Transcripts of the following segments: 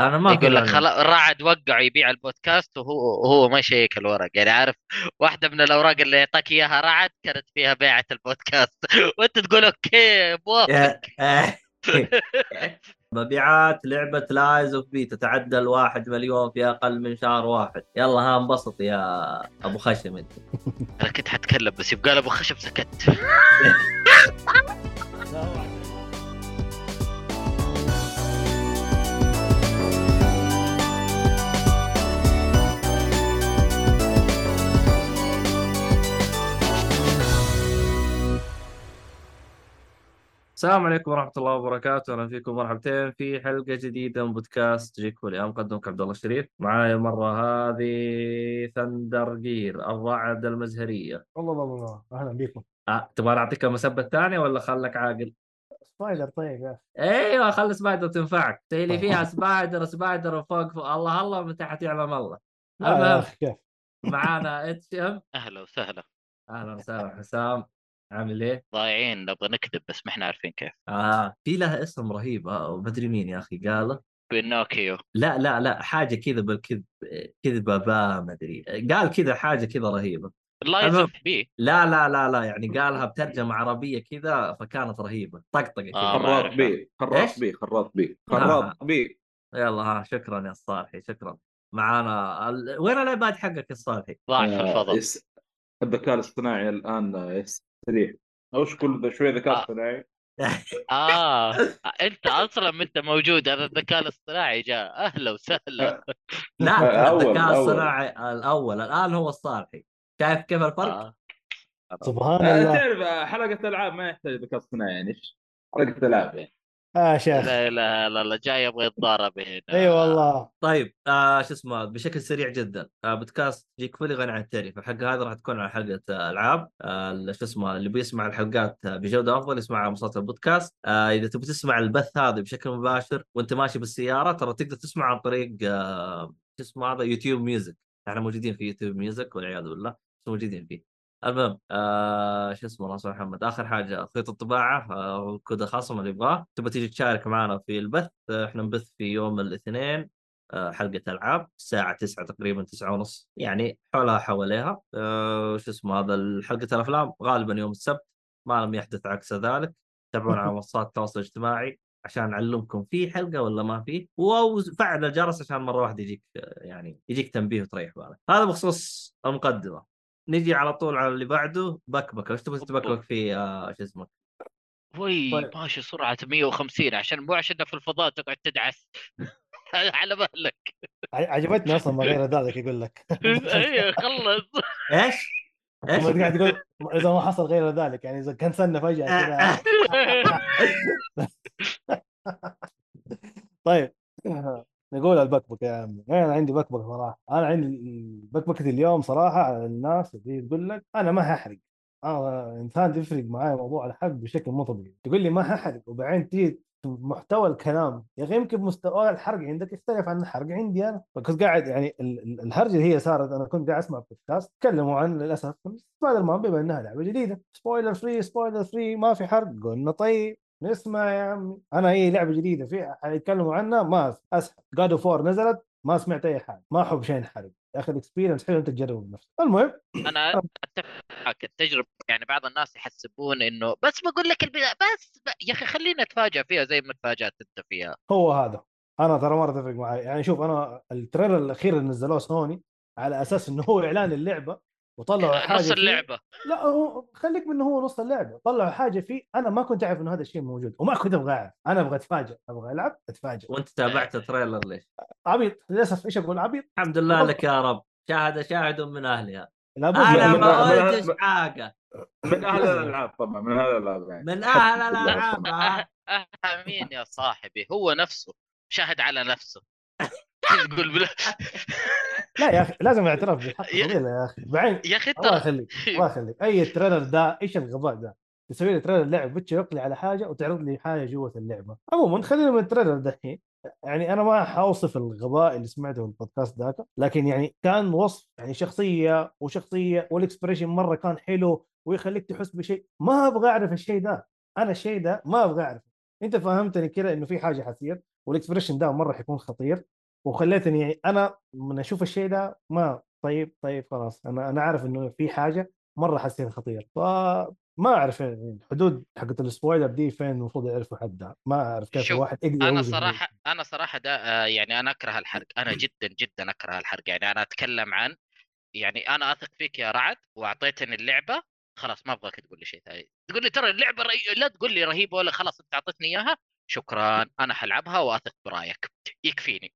أنا ما يقول لك خلاص راعد وقع يبيع البودكاست وهو وهو ما يشيك الورق. يعني عارف واحدة من الأوراق اللي يعطاك إياها رعد كانت فيها بيعة البودكاست. وأنت تقول okay موافق. مبيعات لعبة Lies of P تتعدى الواحد مليون في أقل من شهر واحد. يلا ها انبسط يا أبو خشم أنت. أنا كنت حتكلم بس يبقى أبو خشب سكت. السلام عليكم ورحمة الله وبركاته، أهلا فيكم مرحبتين في حلقة جديدة من بودكاست Geekfully، أنا مقدمك عبد الله الشريف، معاي المرة هذه ثندر جير الرعد المزهرية. والله والله والله. أهلا بكم أه تبغى نعطيك المسبة الثانية ولا خلك عاقل؟ سبايدر طيب يا. أيوه خلي سبايدر تنفعك، اللي طيب. فيها سبايدر سبايدر وفوق فوق. الله الله من تحت يعلم الله. المهم كيف؟ معانا إتشم. أهلا وسهلا. أهلا وسهلا حسام. عامل إيه؟ ضايعين نبغى نكذب بس ما إحنا عارفين كيف آه في لها اسم رهيب آه مدري مين يا أخي قاله بينوكيو لا لا لا حاجة كذا بالكذب كذبه با ما أدري قال كذا حاجة كذا رهيبة لايز المهم. أوف بي لا لا لا لا يعني قالها بترجمة عربية كذا فكانت رهيبة طقطقة كذا آه. ما خراط. بي؟ خراط بي خراط بي آه. خراط بي يلا ها شكرا يا الصالحي شكرا معانا ال... وين الإيباد حقك يا الصالحي؟ ضاع في آه، الفضاء يس- الذكاء الاصطناعي الآن يستريح وش كل ذا شوي ذكاء آه. اصطناعي آه أنت أصلا أنت موجود هذا الذكاء الاصطناعي جاء أهلا وسهلا لا أول- الذكاء. الصناعي الأول الآن هو الصالحي شايف كيف الفرق؟ آه. سبحان الله تعرف حلقة ألعاب ما يحتاج ذكاء اصطناعي يعني إيش؟ حلقة ألعاب يعني آه شيخ. لا إله إلا الله جاي يبغى يتضارب هنا. أي والله. طيب آه شو اسمه بشكل سريع جدا. آه بودكاست Geekfully غني عن التعريف. الحلقة هذه راح تكون على حلقة آه ألعاب. آه شو اسمه اللي بيسمع الحلقات آه بجودة أفضل يسمع على منصات البودكاست. آه إذا تبي تسمع البث هذا بشكل مباشر وأنت ماشي بالسيارة ترى تقدر تسمع عن طريق آه شو اسمه هذا؟ YouTube Music. إحنا موجودين في YouTube Music والعياذ بالله بس موجودين فيه. المهم آه شو اسمه الله يسلمك محمد. آخر حاجة خيط الطباعة آه كود خصم اللي يبغاه تبغى تيجي تشارك معنا في البث آه إحنا نبث في يوم الاثنين آه، حلقة ألعاب الساعة 9 تقريبا 9 ونص يعني حولها حواليها. أه شو اسمه هذا حلقه الأفلام غالبا يوم السبت ما لم يحدث عكس ذلك. تابعونا على منصات التواصل الاجتماعي عشان نعلمكم في حلقة ولا ما في. وفعل الجرس عشان مرة واحدة يجيك آه، يعني يجيك تنبيه وتريح بالك. هذا بخصوص المقدمة. نجي على طول على اللي بعده بكبكه وش تبغى تبكبك فيه آه شو اسمه؟ وي طيب. ماشي سرعة 150 عشان مو عشان في الفضاء تقعد تدعس. على بالك. عجبتني أصلا ما غير ذلك يقول لك. أيوه خلص. إيش؟ إيش؟ ما قاعد تقول إذا ما حصل غير ذلك يعني إذا كان سنة فجأة كذا. طيب. نقول البكبكه يا عمي. أنا عندي بكبكه صراحة. أنا عندي بكبكه اليوم صراحة على الناس اللي تقول لك أنا ما هحرق. أنا إنسان تفرق معي موضوع الحرق بشكل مو طبيعي. تقول لي ما هحرق وبعدين تيجي محتوى الكلام. يا أخي يمكن مستوى الحرق عندك يختلف عن الحرق عندي أنا. فكنت قاعد يعني ال- ال- الهرجه اللي هي صارت أنا كنت قاعد أسمع بودكاست تكلموا عن للأسف سبايدر مان بما انها لعبة جديدة. spoiler free spoiler free ما في حرق. قلنا طيب. نسمع يا عمي. أنا هي لعبة جديدة في يتكلموا عنها ما اسحب جاد اوف نزلت ما سمعت أي حاجة ما أحب شيء ينحرق. يا أخي ال experience حلو أنت تجربه بنفسك. المهم أنا أتفق معك التجربة يعني بعض الناس يحسبون إنه بس بقول لك البداية بس ب... يا أخي خلينا نتفاجئ فيها زي ما تفاجأت أنت فيها. هو هذا. أنا ترى مره تفرق معي يعني شوف أنا ال trailer الأخير اللي نزلوه سوني على أساس إنه هو إعلان اللعبة وطلعوا حاجة نص فيه- اللعبه لا هو خليك من إنه هو نص اللعبه طلعوا حاجة فيه أنا ما كنت اعرف انه هذا الشيء موجود وما كنت أبغى اعرف أنا أبغى اتفاجئ أبغى العب اتفاجئ وانت تابعت ال trailer ليش؟ عبيط للاسف إيش أقول عبيط الحمد لله لك يا رب شاهد شاهد من اهلها أنا ما قلتش حاجة من أهل الالعاب طبعا من أهل الالعاب يعني من أهل الالعاب؟ أه مين يا صاحبي هو نفسه شاهد على نفسه تقول بلا... لا يا أخي لازم اعتراف بالحق يا- أخي. بعدين يا أخي الله يخليك الله يخليك. أي trailer ده إيش الغباء ده؟ تسوي لي trailer لعب لي على حاجة وتعرض لي حاجة جوة اللعبة. عموما خلينا من ال trailer دحين. يعني أنا ما حوصف الغباء اللي سمعته في البودكاست ذاك لكن يعني كان وصف يعني شخصية وشخصية وال expression مرة كان حلو ويخليك تحس بشيء. ما أبغى أعرف الشيء ده. أنا الشيء ده ما أبغى أعرفه. أنت فهمتني كده إنه في حاجة حتصير وال expression ده مرة حيكون خطير. وخليتني أنا من أشوف الشيء ده ما طيب طيب خلاص أنا أنا عارف إنه في حاجة مرة حسيت خطير. فما أعرف يعني الحدود حقت ال spoiler دي فين المفروض يعرفوا حدها ما أعرف كيف الواحد يقدر أنا صراحة أنا صراحة ده آه، يعني أنا أكره الحرق أنا جدا جدا أكره الحرق. يعني أنا أتكلم عن يعني أنا أثق فيك يا رعد وأعطيتني اللعبة خلاص ما أبغاك تقول لي شيء ثاني. تقول لي ترى اللعبة رهي... لا تقول لي رهيبة ولا خلاص أنت أعطيتني إياها شكرا أنا حلعبها وأثق برأيك. يكفيني.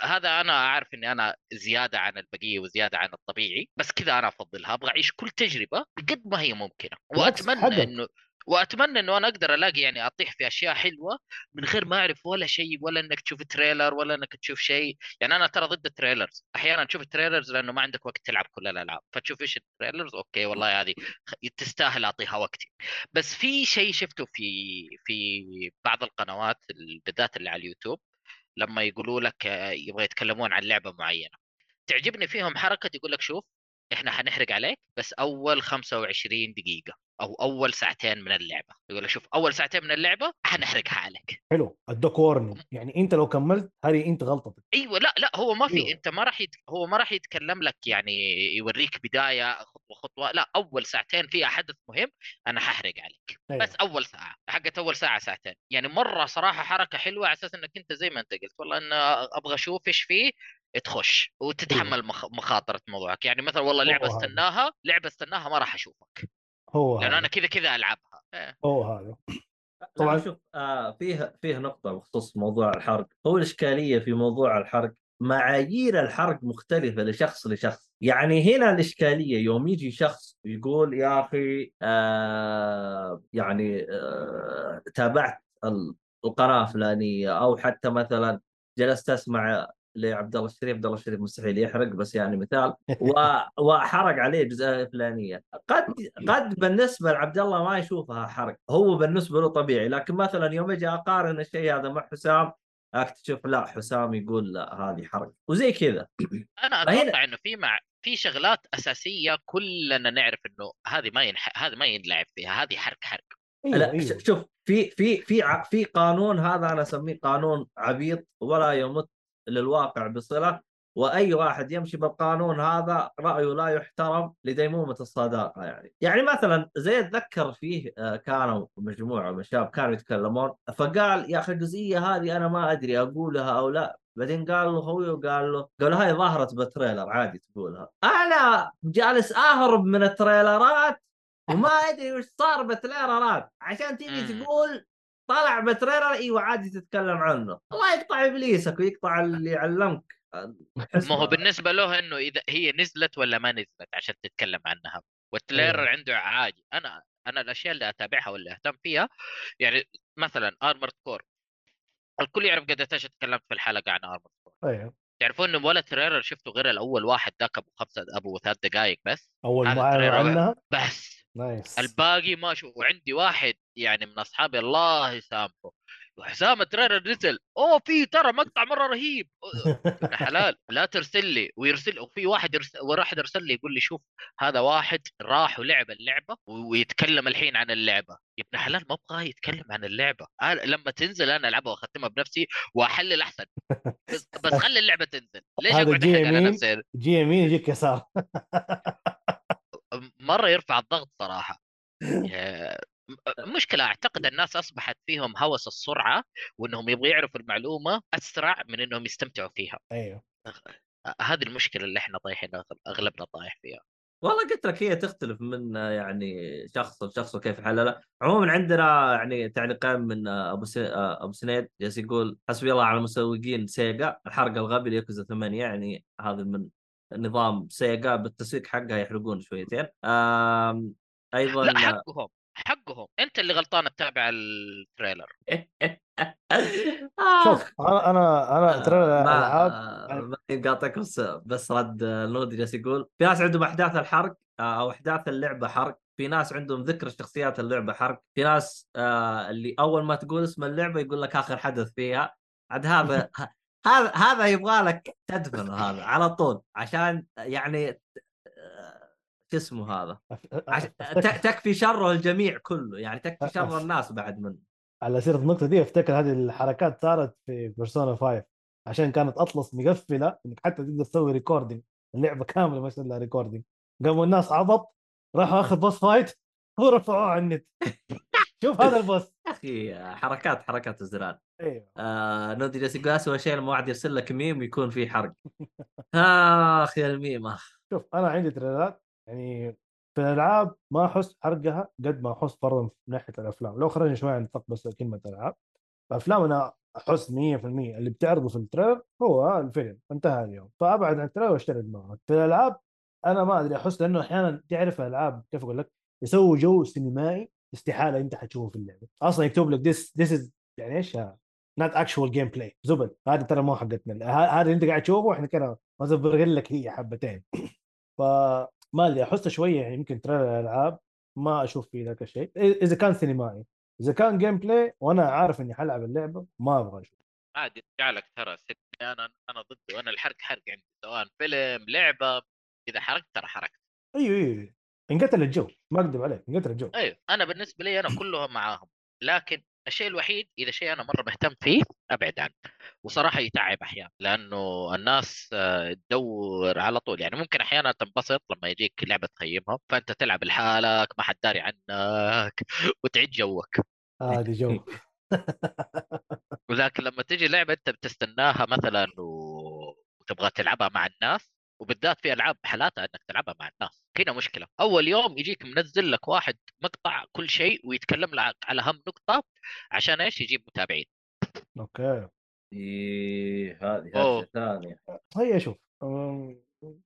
هذا أنا أعرف إني أنا زيادة عن البقية وزيادة عن الطبيعي بس كذا أنا أفضلها أبغى أعيش كل تجربة بقد ما هي ممكنة. وأتمنى. إنه وأتمنى إنه أنا أقدر ألاقي يعني أطيح في أشياء حلوة من غير ما أعرف ولا شيء ولا إنك تشوف trailer ولا إنك تشوف شيء. يعني أنا ترى ضد ال trailers أحيانا تشوف ال trailers لأنه ما عندك وقت تلعب كل الألعاب. فتشوف إيش ال trailers okay والله هذه تستاهل أعطيها وقتي بس في شيء شفته في في بعض القنوات بالذات اللي على اليوتيوب. لما يقولوا لك آه، يبغى يتكلمون عن لعبة معينة. تعجبني فيهم حركة يقول لك شوف إحنا حنحرق عليك بس أول 25 دقيقة أو أول ساعتين من اللعبة. يقول لك شوف أول ساعتين من اللعبة حنحرقها عليك. حلو ادوك وورنينج. يعني أنت لو كملت هذه أنت غلطتك. أيوه لا لا هو ما في أيوة. أنت ما راح يت... هو ما راح يتكلم لك يعني يوريك بداية خطوة خطوة لا أول ساعتين فيها حدث مهم أنا ححرق عليك. أيوة. بس أول ساعة حقت أول ساعة ساعتين. يعني مرة صراحة حركة حلوة على أساس إنك أنت زي ما أنت قلت والله أنا أبغى أشوف إيش فيه تخش وتتحمل مخ... مخاطرة موضوعك. يعني مثلا والله لعبة. استناها لعبة استناها ما راح أشوفك. هو لأن أنا كذا كذا ألعبها. إيه. هو هذا. طبعا. شوف آه فيه فيه نقطة بخصوص موضوع الحرق، هو الإشكالية في موضوع الحرق معايير الحرق مختلفة لشخص لشخص، يعني هنا الإشكالية يوم يجي شخص يقول يا أخي آه يعني آه تابعت ال- القناة الفلانية أو حتى مثلا جلست أسمع لعبد الله الشريف، عبد الله الشريف مستحيل يحرق بس يعني مثال. و- وحرق عليه جزئيه فلانية. قد قد بالنسبة لعبد الله ما يشوفها حرق. هو بالنسبة له طبيعي لكن مثلا يوم أجي أقارن الشيء هذا مع حسام أكتشف لا حسام يقول لا هذه حرق. وزي كذا. أنا فهنا- أتوقع إنه في مع في شغلات أساسية كلنا نعرف إنه هذه ما ينح... هذه ما ينلعب فيها هذه حرق حرق. أيوه لا ش- شوف في في في ع- في قانون هذا أنا أسميه قانون عبيط ولا يمت للواقع بصلة وأي واحد يمشي بالقانون هذا رأيه لا يحترم لديمومة الصداقة يعني. يعني مثلا زي اتذكر فيه آه، كانوا مجموعة من الشباب كانوا يتكلمون فقال يا أخي الجزئية هذه أنا ما أدري أقولها أو لا. بعدين قال له خوي وقال له قال له هاي ظهرت بتريلر عادي تقولها. أنا جالس أهرب من التريلرات وما أدري وش صار بتريلرات عشان تيجي. تقول طلع ب trailer إيوه عادي تتكلم عنه. الله يقطع إبليسك ويقطع اللي علمك ما هو بالنسبة له إنه إذا هي نزلت ولا ما نزلت عشان تتكلم عنها. وال trailer أيوة. عنده عادي. أنا أنا الأشياء اللي أتابعها واللي أهتم فيها يعني مثلا Armored Core الكل يعرف قد إيش تكلمت في الحلقة عن Armored Core أيوه. تعرفون انه ولا trailer شفته غير الأول واحد ذاك أبو خمسة أبو ثلاث دقائق بس؟ أول ما اعلنوا عنها؟ بس. nice. الباقي ما شو وعندي واحد يعني من اصحابي الله يسامحه. حسام ال trailer نزل. أوه في ترى مقطع مرة رهيب. حلال. لا ترسل لي. ويرسل وفي واحد يرسل واحد ارسل لي يقول لي شوف هذا واحد راح ولعب اللعبة ويتكلم الحين عن اللعبة. يا ابن حلال ما أبغاه يتكلم عن اللعبة. أنا لما تنزل أنا ألعبها وأختمها بنفسي وأحلل أحسن. بس, بس خلي اللعبة تنزل. ليش أقعد على. نفسي؟ جي يمين يجيك يسار مرة يرفع الضغط صراحة. مشكلة أعتقد الناس أصبحت فيهم هوس السرعة وأنهم يبغوا يعرفوا المعلومة أسرع من أنهم يستمتعوا فيها. أيوه. هذه المشكلة اللي إحنا طايحين أغلبنا طايح فيها. والله قلت لك هي تختلف من يعني شخص لشخص وكيف حللها عموما عندنا يعني تعليقين من آه، أبو سي... آه، أبو سنيد جالس يقول حسبي الله على مسوقين Sega الحرق الغبي ليكوزا 8 يعني هذا من نظام Sega بالتسويق حقها يحرقون شويتين. أيضا لا حقهم حقهم أنت اللي غلطان تتابع ال trailer آه. شوف أنا أنا أنا ترى ما الالعاب ما يقاطعك بس بس رد النود جالس يقول في ناس عندهم أحداث الحرق آه، أو أحداث اللعبة حرق في ناس عندهم ذكر شخصيات اللعبة حرق في ناس آه اللي أول ما تقول اسم اللعبة يقول لك آخر حدث فيها عاد هذا هذا هذا يبغى لك تدفن هذا على طول عشان يعني آه، شو اسمه هذا؟ عش... ت- تكفي شره الجميع كله يعني تكفي شر الناس بعد منه. على سيرة النقطة دي أفتكر هذه الحركات صارت في Persona 5 عشان كانت Atlus مقفلة إنك حتى تقدر تسوي recording اللعبة كاملة ما يصير لها recording قاموا الناس عبط راحوا اخذ boss fight ورفعوه على النت. شوف هذا ال boss يا أخي حركات حركات الزرار أيوه. آه نودي جالس يقول اسوء شيء لما واحد يرسل لك ميم يكون فيه حرق. اخ يا الميم اخ شوف أنا عندي تريلرات يعني في الألعاب ما أحس حرقها قد ما أحس فرضا من ناحية الأفلام. لو خرجنا شوي عن نطاق بس كلمه العاب الأفلام أنا أحس 100% اللي بتعرضه في ال trailer هو الفيلم. انتهى اليوم. فأبعد عن ال trailer وأشتري معه في الألعاب أنا ما أدري أحس لأنه أحيانا تعرف الالعاب كيف أقول لك يسووا جو سينمائي استحالة أنت حتشوفه في اللعبة. أصلا يكتب لك this this is يعني إيش؟ not actual gameplay زبد هذا ترى مو حقتنا. هذا اللي أنت قاعد تشوفه إحنا كده مزبرقين لك هي حبتين. فما أدري أحسه شوية يعني يمكن ترى الألعاب ما أشوف فيه ذاك الشيء. إذا كان سينمائي. إذا كان gameplay وأنا عارف إني حلعب اللعبة ما أبغى أشوف. عادي يرجع لك ترى. أنا أنا ضده. أنا الحرق حرق عندي. سواء فيلم لعبة إذا حرقت ترى حرقت. أيوه أيوه. انقتل الجو ما اكذب عليك انقتل الجو. أيوه أنا بالنسبة لي أنا كلهم معاهم لكن الشيء الوحيد إذا شيء أنا مرة مهتم فيه أبعد عنه. وصراحة يتعب أحيانا لأنه الناس آه، تدور على طول. يعني ممكن أحيانا تنبسط لما يجيك لعبة تقيمها فأنت تلعب لحالك ما حد داري عنك وتعيد جوك. هذه جو ولكن لما تجي لعبة أنت بتستناها مثلا وتبغى تلعبها مع الناس وبالذات في ألعاب حالاتها أنك تلعبها مع الناس. هنا مشكلة. أول يوم يجيك منزل لك واحد مقطع كل شيء ويتكلم لك على اهم نقطة عشان إيش؟ يجيب متابعين. أوكي. إيه هذه ثانية. هي شوف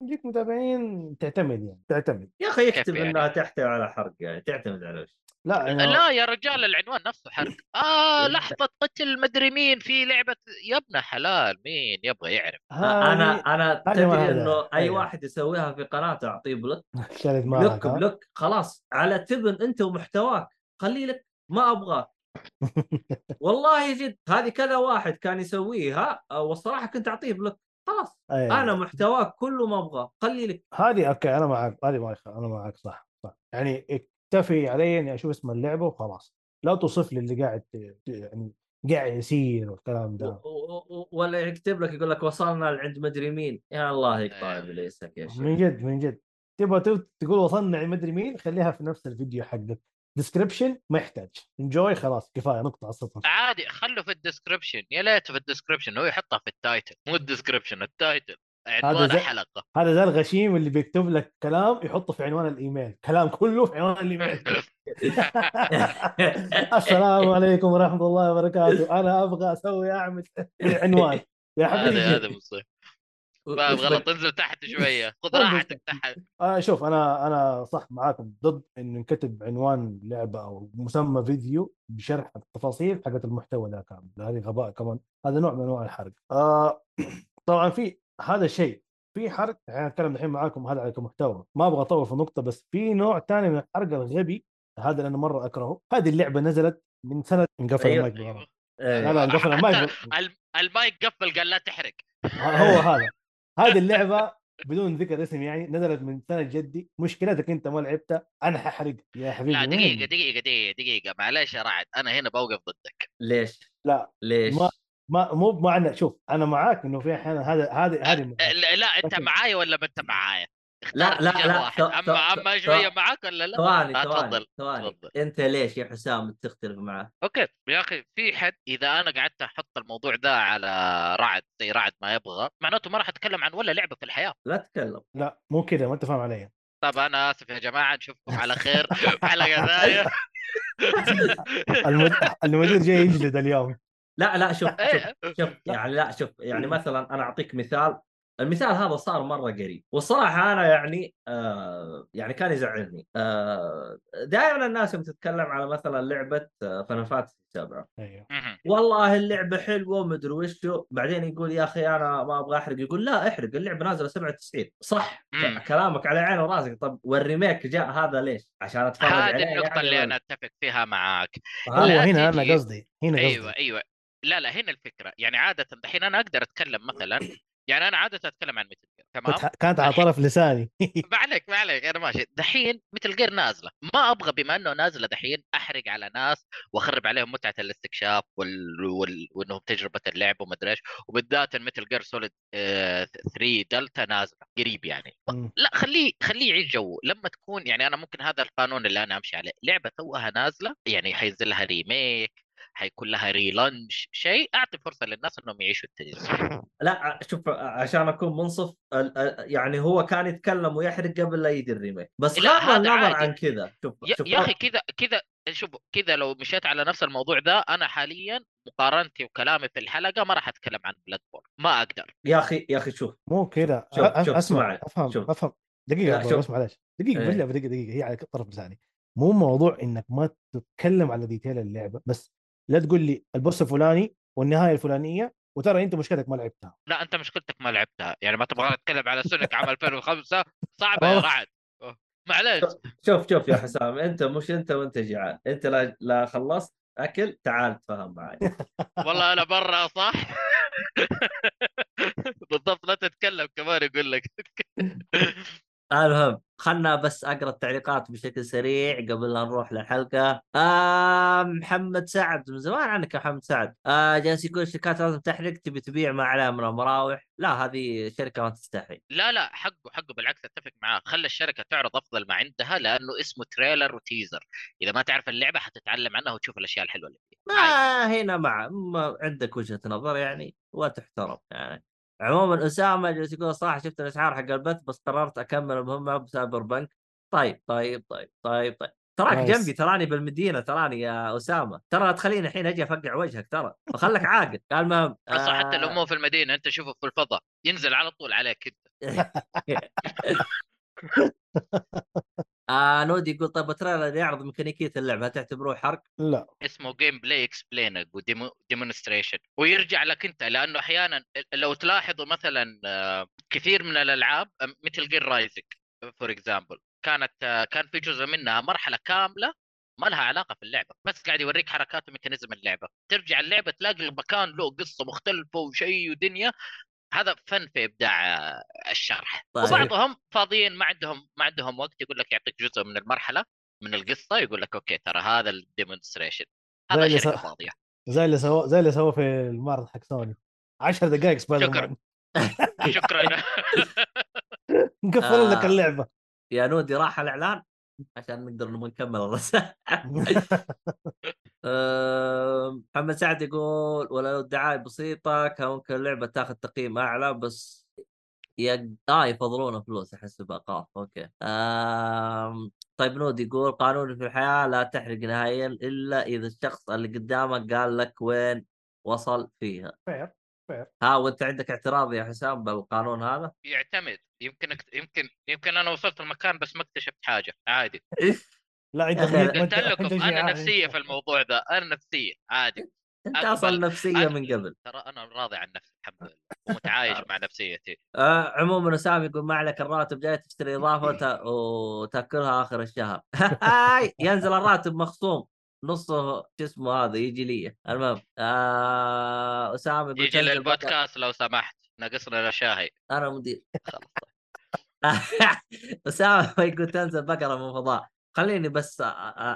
يجيك متابعين تعتمد يعني تعتمد. يا أخي يكتب يعني؟ إنها تحتوي على حرق يعني تعتمد على وش لا أنا لا يا رجال العنوان نفسه حرق. آه لحظة قتل مدري مين في لعبة يا ابن حلال مين يبغى يعرف؟ أنا أنا تدري. إنه أي أيوة. واحد يسويها في قناته أعطيه بلوك. بلوك؟ بلوك. خلاص على تبن أنت ومحتواك. خلي لك ما أبغى والله جد هذه كذا واحد كان يسويها والصراحه كنت أعطيه block. خلاص أيوة. أنا محتواك كله ما أبغى خلي لك. هذه okay أنا معك هذه ما يخ- أنا معك صح صح. يعني اكتفي علي إني أشوف اسم اللعبة وخلاص. لا توصف لي اللي قاعد يعني قاعد يصير والكلام ده. ولا يكتب لك يقول لك وصلنا لعند مدري مين. يا الله يقطع أيوة. إبليسك يا شيخ من جد من جد. تبغى تب- تقول وصلنا عند مدري مين؟ خليها في نفس الفيديو حقك. description ما يحتاج. enjoy خلاص كفاية نقطة على السطر عادي خله في ال description يا ليت في ال description هو يحطها في ال title. مو ال description ال title. عنوان زي- الحلقة هذا زي الغشيم اللي بيكتب لك كلام يحطه في عنوان الإيميل. كلام كله في عنوان الإيميل. السلام عليكم ورحمة الله وبركاته. أنا أبغى أسوي أعمل عنوان. يا حبيبي. هذا هذا مصيبه فاهم غلط انزل تحت شوية. خذ راحتك تحت. آه شوف أنا أنا صح معاكم ضد انه ينكتب عنوان لعبة أو مسمى فيديو بشرح التفاصيل حقت المحتوى ذا كامل. هذه غباء كمان. هذا نوع من أنواع الحرق. آه طبعا في هذا الشيء في حرق يعني أتكلم الحين معاكم هذا على كمحتوى ما أبغى أطول في النقطه بس في نوع ثاني من الحرق الغبي هذا اللي أنا مرة أكرهه هذه اللعبة نزلت من سنة انقفل أيوة. المايك بالغلط. إيه. لا لا انقفل المايك المايك قفل قال لا تحرق هو هذا هذه اللعبة بدون ذكر اسم يعني نزلت من سنة جدي مشكلتك أنت ما لعبتها أنا ححرق يا حبيبي لا؟ دقيقة دقيقة دقيقة دقيقة معلش يا رعد أنا هنا بوقف ضدك ليش؟ لا ليش؟ ما- ما مو بمعنى شوف أنا معاك إنه في أحيانا هذا هذه هذه لا, لا أنت معايا ولا ما أنت معايا؟ لا لا لا واحد. اما أما شوية معاك ولا لا؟ ثواني ثواني تفضل، ثواني. تفضل. أنت ليش يا حسام تختلف معه؟ أوكي. يا أخي في حد إذا أنا قعدت أحط الموضوع ده على رعد زي رعد ما يبغى معناته ما راح أتكلم عن ولا لعبة في الحياة. لا تتكلم. لا مو كذا ما أنت فاهم علي. طب أنا آسف يا جماعة نشوفكم على خير في حلقه ثانية المد... المدير جاي يجلد اليوم. لا لا شوف شوف إيه. شوف يعني لا شوف يعني مثلا أنا أعطيك مثال. المثال هذا صار مرة قريب والصراحة أنا يعني آه يعني كان يزعلني. آه دائما الناس يوم تتكلم على مثلا لعبة فاينل فانتسي 7 أيوه. مهم. والله اللعبة حلوة ومدري وشو بعدين يقول يا أخي أنا ما أبغى أحرق يقول لا أحرق اللعبة نازلة 97 صح. كلامك على عيني وراسك طب وال remake جاء هذا ليش؟ عشان أتفرج هذه عليه النقطة يعني اللي ولا- أنا أتفق فيها معاك. هنا أنا قصدي هنا قصدي. أيوه أيوه. لا لا هنا الفكرة. يعني عاده دحين أنا أقدر أتكلم مثلا يعني أنا عاده أتكلم عن متل جير تمام؟ كانت على طرف لساني. ما عليك ما عليك أنا ماشي. دحين متل جير نازلة. ما أبغى بما إنه نازلة دحين أحرق على ناس وأخرب عليهم متعة الاستكشاف وال... وال... وإنهم تجربة اللعب وما أدري إيش. وبالذات متل جير سوليد 3 دلتا نازلة قريب يعني. مم. لا خليه خليه يعيش جو. لما تكون يعني أنا ممكن هذا القانون اللي أنا أمشي عليه لعبة توها نازلة يعني حينزل لها remake حيكون لها relaunch شيء أعطي فرصة للناس إنهم يعيشوا التجربة. لا شوف عشان أكون منصف يعني هو كان يتكلم ويحرق قبل لا يجي ال remake. بس هذا النظر. عن كذا. شوف يا, شوف يا أخي كذا كذا شوف كذا لو مشيت على نفس الموضوع ده أنا حاليا مقارنتي وكلامي في الحلقة ما راح أتكلم عن بلود بورن ما أقدر. يا أخي يا أخي شوف. مو كذا. أسمع. أفهم شوف. أفهم. دقيقة بس معلش دقيقة. بالله دقيقة دقيقة. هي على طرف لساني مو موضوع إنك ما تتكلم على detail اللعبة بس لا تقول لي ال boss الفلاني والنهاية الفلانية وترى أنت مشكلتك ما لعبتها. لا أنت مشكلتك ما لعبتها. يعني ما تبغى نتكلم على سونيك عام 2005 صعبة يا. رعد. أوه. معليش. شوف شوف يا حسام أنت مش أنت وأنت جيعان. أنت لا لا خلصت أكل تعال تفهم معي والله أنا برا صح؟ بالضبط لا تتكلم كمان يقول لك. المهم خلنا بس أقرأ التعليقات بشكل سريع قبل لا نروح للحلقة. آه محمد سعد من زمان عنك يا محمد سعد. آه جالس يقول الشركات لازم تحرق تبي تبيع ما عليها من المراوح؟ لا هذه شركة ما تستحي. لا لا حقه حقه بالعكس أتفق معاه. خلى الشركة تعرض أفضل ما عندها لأنه اسمه تريلر وتيزر إذا ما تعرف اللعبة حتتعلم عنها وتشوف الأشياء الحلوة اللي فيها. ما هنا مع ما عندك وجهة نظر يعني وتحترم يعني. عموما أسامة جالس يقول صراحة شفت الأسعار حق البث بس قررت أكمل المهمة بسايبر بانك. طيب طيب طيب طيب طيب. تراك كويس. جنبي تراني بالمدينة تراني يا أسامة. ترى لا تخليني الحين أجي أفقع وجهك ترى. وخلك عاقل. المهم أصلا حتى لو آه، مو في المدينة أنت شوفه في الفضاء. ينزل على طول عليك أنت. آه نودي يقول طيب ال trailer يعرض ميكانيكية اللعبة هل تعتبروه حرق؟ لا. اسمه gameplay explainer و demonstration ويرجع لك انت لأنه أحيانا لو تلاحظوا مثلا آه، كثير من الألعاب مثل جير رايزنج for example كانت آه، كان في جزء منها مرحلة كاملة ما لها علاقة في اللعبة بس قاعد يوريك حركات و mechanism اللعبة. ترجع اللعبة تلاقي المكان له قصة مختلفة وشيء ودنيا هذا فن في إبداع الشرح. طيب. وبعضهم فاضيين ما عندهم ما عندهم وقت يقول لك يعطيك جزء من المرحلة من القصة يقول لك okay ترى هذا ال demonstration هذا شركة ص- فاضية. زي اللي سوى زي اللي سوى في المعرض حق سوني. 10 دقائق سبايدر شكراً. مان. شكرا. نقفل لك آه. اللعبة. يا نودي راح الإعلان؟ عشان نقدر نكمل. الرسائل آه، محمد سعد يقول ولو الدعاية بسيطة كان ممكن اللعبة تاخذ تقييم أعلى بس يق... آه يفضلون فلوس احس بأقاف أوكي. آم... طيب نود يقول قانون في الحياة لا تحرق نهائيا إلا إذا الشخص اللي قدامك قال لك وين وصل فيها. فير ها وأنت عندك اعتراض يا حسام بالقانون هذا؟ يعتمد. يمكن يمكن يمكن أنا وصلت المكان بس ما اكتشفت حاجة عادي. لا ما قلت لكم أنا. نفسية في الموضوع ده أنا نفسية عادي. أنت أصلا نفسية من قبل. ترى أنا راضي عن نفسي الحمد لله. ومتعايش مع نفسيتي. آه عموما أسامة يقول ما عليك الراتب جاي تشتري إضافة وت... وتأكلها آخر الشهر. ينزل الراتب مخصوم. نصه شو اسمه هذا يجي لي. المهم آه أسامة يقول يجي للبودكاست لو سمحت. ناقصنا شاهي. أنا مدير. خلاص. أسامة يقول تنزل بقره من فضاء. خليني بس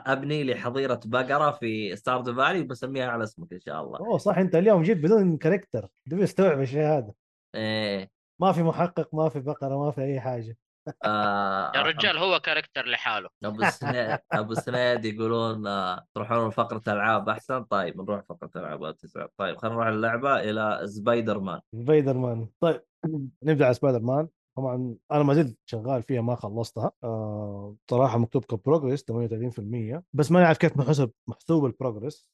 أبني لي حظيرة بقره في ستاردو فالي وبسميها على اسمك إن شاء الله. أوه صح أنت اليوم جيت بدون character تبي استوعب الشيء هذا. إيه. ما في محقق ما في بقرة ما في أي حاجة. آه يا رجال هو character لحاله. أبو سنيد أبو سنيد يقولون آه، تروحون لفقره ألعاب أحسن؟ طيب نروح فقرة ألعاب تسعة. طيب خلينا نروح اللعبة إلى سبايدر مان سبايدر مان طيب نبدأ على سبايدر مان طبعا أنا ما زلت شغال فيها ما خلصتها. آه صراحة مكتوب ك progress 38% بس ما نعرف كيف محسوب محسوب ال progress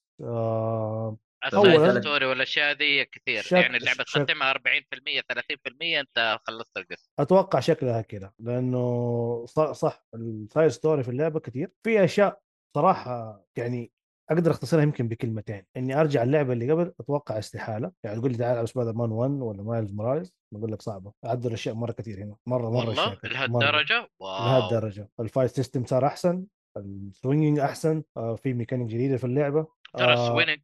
السايد أولاً- ستوري والأشياء ذي كثير شك- يعني اللعبة تختمها 40% 30% أنت خلصت القصة أتوقع شكلها كذا لأنه صح, صح ال side story في اللعبة كثير. في أشياء صراحة يعني أقدر أختصرها يمكن بكلمتين إني أرجع اللعبة اللي قبل أتوقع استحالة يعني تقول لي تعال ألعب سبايدر مان 1 ولا مايلز موراليس بقول لك صعبة عدلوا اشياء مرة كثير هنا مرة مرة والله. لهالدرجة؟ لهالدرجة. ال fight system صار أحسن ال swinging أحسن آه في ميكانيك جديدة في اللعبة ترى آه، swing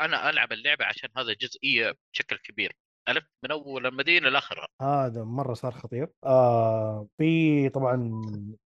أنا ألعب اللعبة عشان هذا جزئية بشكل كبير ألف من أول المدينة لاخرها هذا مرة صار خطير آه في طبعا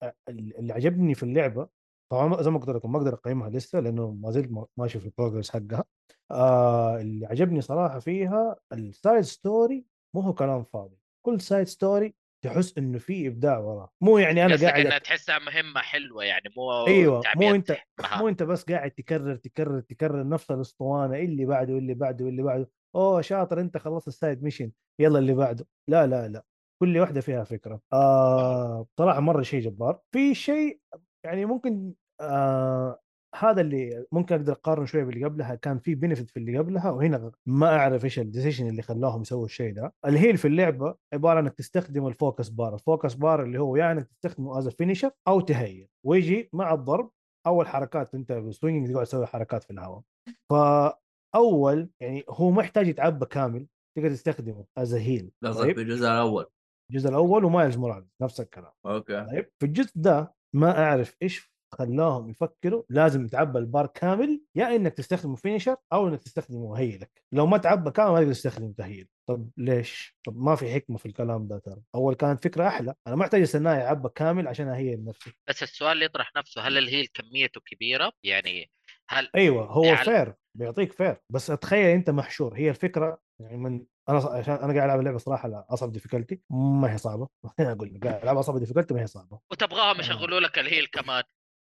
آه، اللي عجبني في اللعبة طبعا زي ما قلت لكم ما أقدر أقيمها لسه لأنه ما زلت ما- ماشي في ال progress حقها. آه اللي عجبني صراحة فيها ال side story مو هو كلام فاضي. كل side story تحس إنه في إبداع وراه. مو يعني أنا قاعد إنها تحسها مهمة حلوة يعني مو أيوه مو أنت مهام. مو أنت بس قاعد تكرر تكرر تكرر نفس الأسطوانة اللي بعده واللي بعده واللي بعده. أوه شاطر أنت خلصت ال side mission يلا اللي بعده. لا لا لا. كل واحدة فيها فكرة. آه بصراحه مرة شيء جبار. في شيء يعني ممكن آه هذا اللي ممكن أقدر اقارن شوية باللي قبلها كان في benefit في اللي قبلها وهنا ما أعرف إيش ال decision اللي خلاهم يسووا الشيء ده. ال heal في اللعبة عبارة إنك تستخدم ال focus bar ال focus bar اللي هو يعني تستخدمه as finisher أو ت heal ويجي مع الضرب اول حركات أنت بال swing تقعد تسوي حركات في الهواء. فأول يعني هو ما يحتاج يتعبى كامل تقدر تستخدمه as heal قصدك في الجزء الأول. الجزء الأول و مايلز موراليس نفس الكلام. okay. طيب؟ في الجزء ده ما أعرف إيش خلاهم يفكروا لازم يتعبى البار كامل يا إنك تستخدمه finisher أو إنك تستخدمه heal ك لو ما تعبى كامل ما تقدر تستخدمه ت heal طب ليش؟ طب ما في حكمة في الكلام ده ترى. أول كانت فكرة أحلى. أنا ما أحتاج استناه يعبى كامل عشان أ heal نفسي. بس السؤال اللي يطرح نفسه هل ال heal كميته كبيرة؟ يعني هل أيوه هو يعني- fair بيعطيك fair بس تخيل أنت محشور. هي الفكرة يعني من أنا عشان أنا قاعد ألعب اللعبة صراحة على أصعب difficulty ما هي صعبة. أقول لك قاعد ألعب أصعب difficulty ما هي صعبة. وتبغاهم آه. يشغلوا لك ال heal كمان.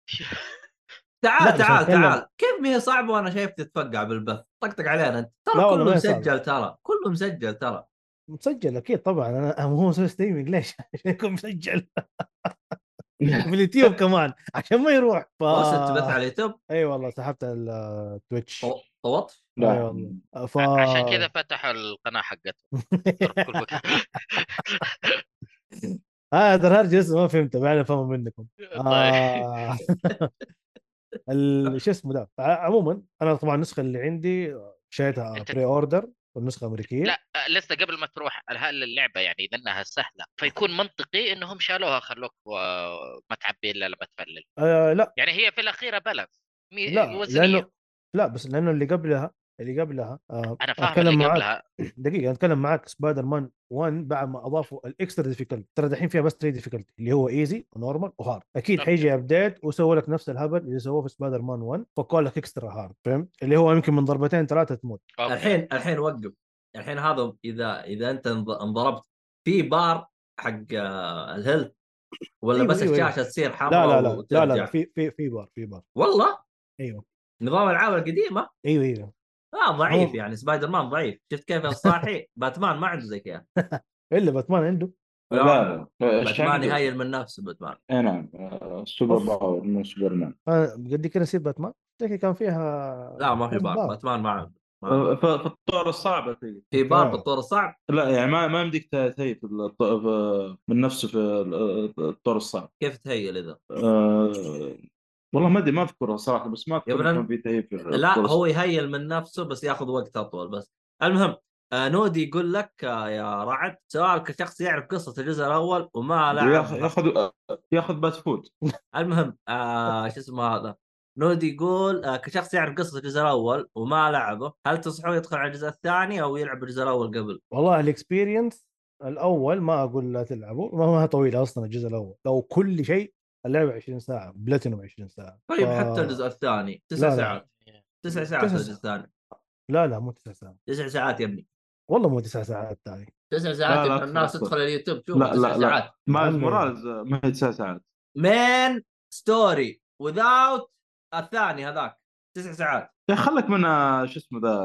لا، تعال تعال تعال. كيف ما هي صعبة وأنا شايف تتفقع بالبث. طقطق علينا. انت لا ترى كله. مسجل ترى. كله مسجل ترى. مسجل أكيد طبعا. أنا هو مسوي streaming ليش؟ عشان يكون مسجل. في اليوتيوب كمان عشان ما يروح. ف... تبث على اليوتيوب. أي والله سحبت التويتش. طو- طوط أي لا. والله. ف... عشان كذا فتحوا القناة مكان. هذا الهرج لسه ما فهمته بعد أفهمه منكم. طيب. آه... ال- شو اسمه ده؟ عموما أنا طبعا النسخة اللي عندي شريتها pre-order والنسخة أمريكية؟ لا لسه قبل ما تروح هل اللعبة يعني اذا إنها سهلة؟ فيكون منطقي إنهم شالوها خلوك و- ما تعبي إلا لما ت full ل. آه لا. يعني هي في الاخيره مي- لا لأنه لا بس لأنه اللي قبلها اللي قبلها آه أنا فاهم أتكلم اللي معاك. قبلها. دقيقة أتكلم معاك. سبايدر مان 1 بعد ما أضافوا ال extra difficulty ترى دحين فيها بس 3 difficulty اللي هو easy و normal و hard أكيد. حيجي update وسووا لك نفس الهبل اللي سووه في سبايدر مان 1 فكوا لك extra hard فهمت؟ اللي هو يمكن من ضربتين ثلاثة تموت. okay. الحين الحين وقف. الحين هذا إذا إذا أنت انض- انضربت. في بار حق آه، ال health. ولا أيوة، بس أيوة، الشاشة تصير لا حمراء لا لا لا وترجع لا, لا في في في بار في بار والله؟ أيوه. نظام الالعاب القديمة؟ أيوه أيوه. آه ضعيف هو- يعني سبايدر مان ضعيف. شفت كيف الصاحي باتمان ما عنده زي كذا. إلا باتمان عنده. لا لا باتمان ي heal من نفسه باتمان. اي نعم آه، super. power مو سوبر مان. قد كده يصير باتمان. لكن كان فيها لا ما في بار. باتمان ما عنده. آه، في الطور الصعبه في في بار آه. بالطور الصعب؟ لا يعني ما ما يمديك تهيئ في الط- في- من نفسه في الطور الصعب. كيف تهيل إذا؟ آه، والله ما أدري ما أذكرها صراحة بس ما أذكر كان في تهيئ في لا هو يهيل من نفسه بس ياخذ وقت أطول بس. المهم آه نودي يقول لك آه يا رعد سؤال كشخص يعرف قصة الجزء الأول وما. لعب. ياخذ ياخذ ياخذ بات فود المهم آه شو اسمه هذا؟ نودي يقول آه كشخص يعرف قصة الجزء الأول وما لعبه هل تنصحه يدخل على الجزء الثاني أو يلعب الجزء الأول قبل؟ والله ال experience الأول ما أقول لا تلعبوا ما هو طويلة أصلا الجزء الأول. لو كل شيء اللعبة 20 ساعة بلاتينوم 20 ساعة. طيب ف- حتى الجزء الثاني تسع. ساعات. تسع ساعات الجزء الثاني. لا لا مو تسع ساعات. تسع ساعات يا ابني. والله مو تسع ساعات ثاني تسع ساعات لا، لا، الناس. تدخل اليوتيوب تشوف لا، تسع لا، لا. ساعات. عمي. مورالز ما هي تسع ساعات. مين ستوري وذاوت الثاني هذاك. تسع ساعات. يا خلك من آه، شو اسمه ذا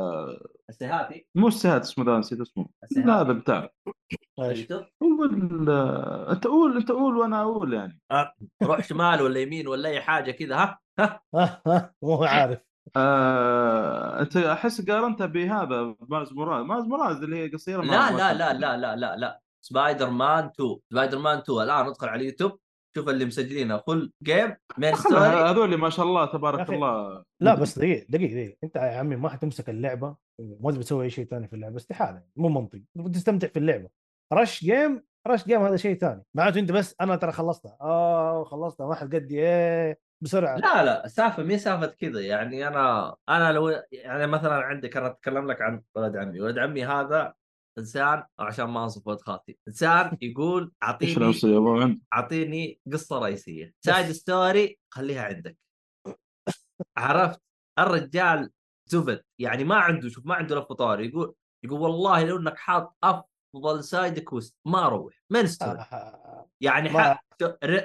السيهاتي مو السهات اسمه ذا نسيت اسمه. السيهاتي. لا هذا بتاع. اليوتيوب هو ال- آه، انت قول انت قول وأنا أقول يعني. روح شمال ولا يمين ولا أي حاجة كذا ها؟ ها؟ مو عارف. آه، انت احس قارنتها بهذا ماز موراز ماز موراز اللي هي قصيرة لا لا لا لا لا لا لا. سبايدر مان 2 سبايدر مان 2 الآن ادخل على اليوتيوب. شوف اللي مسجلينه. فل جيم مين ستوري هذول ما شاء الله تبارك الله. لا بس دقيقة دقيقة دقيقة. انت يا عمي ما حتمسك اللعبة وما تبي تسوي أي شيء ثاني في اللعبة استحالة مو منطقي. تستمتع في اللعبة. rush game rush game هذا شيء ثاني. معناته أنت بس أنا ترى خلصتها. آه خلصتها ما حد قدي إيه بسرعة. لا لا السالفه مي سالفه كذا. يعني أنا أنا لو يعني مثلا عندك أنا أتكلم لك عن ولد عمي. ولد عمي هذا إنسان عشان ما انصف ولد خالتي إنسان يقول إيش اعطيني أعطيني قصة رئيسية. side story خليها عندك. عرفت؟ الرجال زبد يعني ما عنده شوف ما عنده لف طاري يقول يقول والله لو إنك حاط أفضل side quest ما أروح main story آه، يعني ما-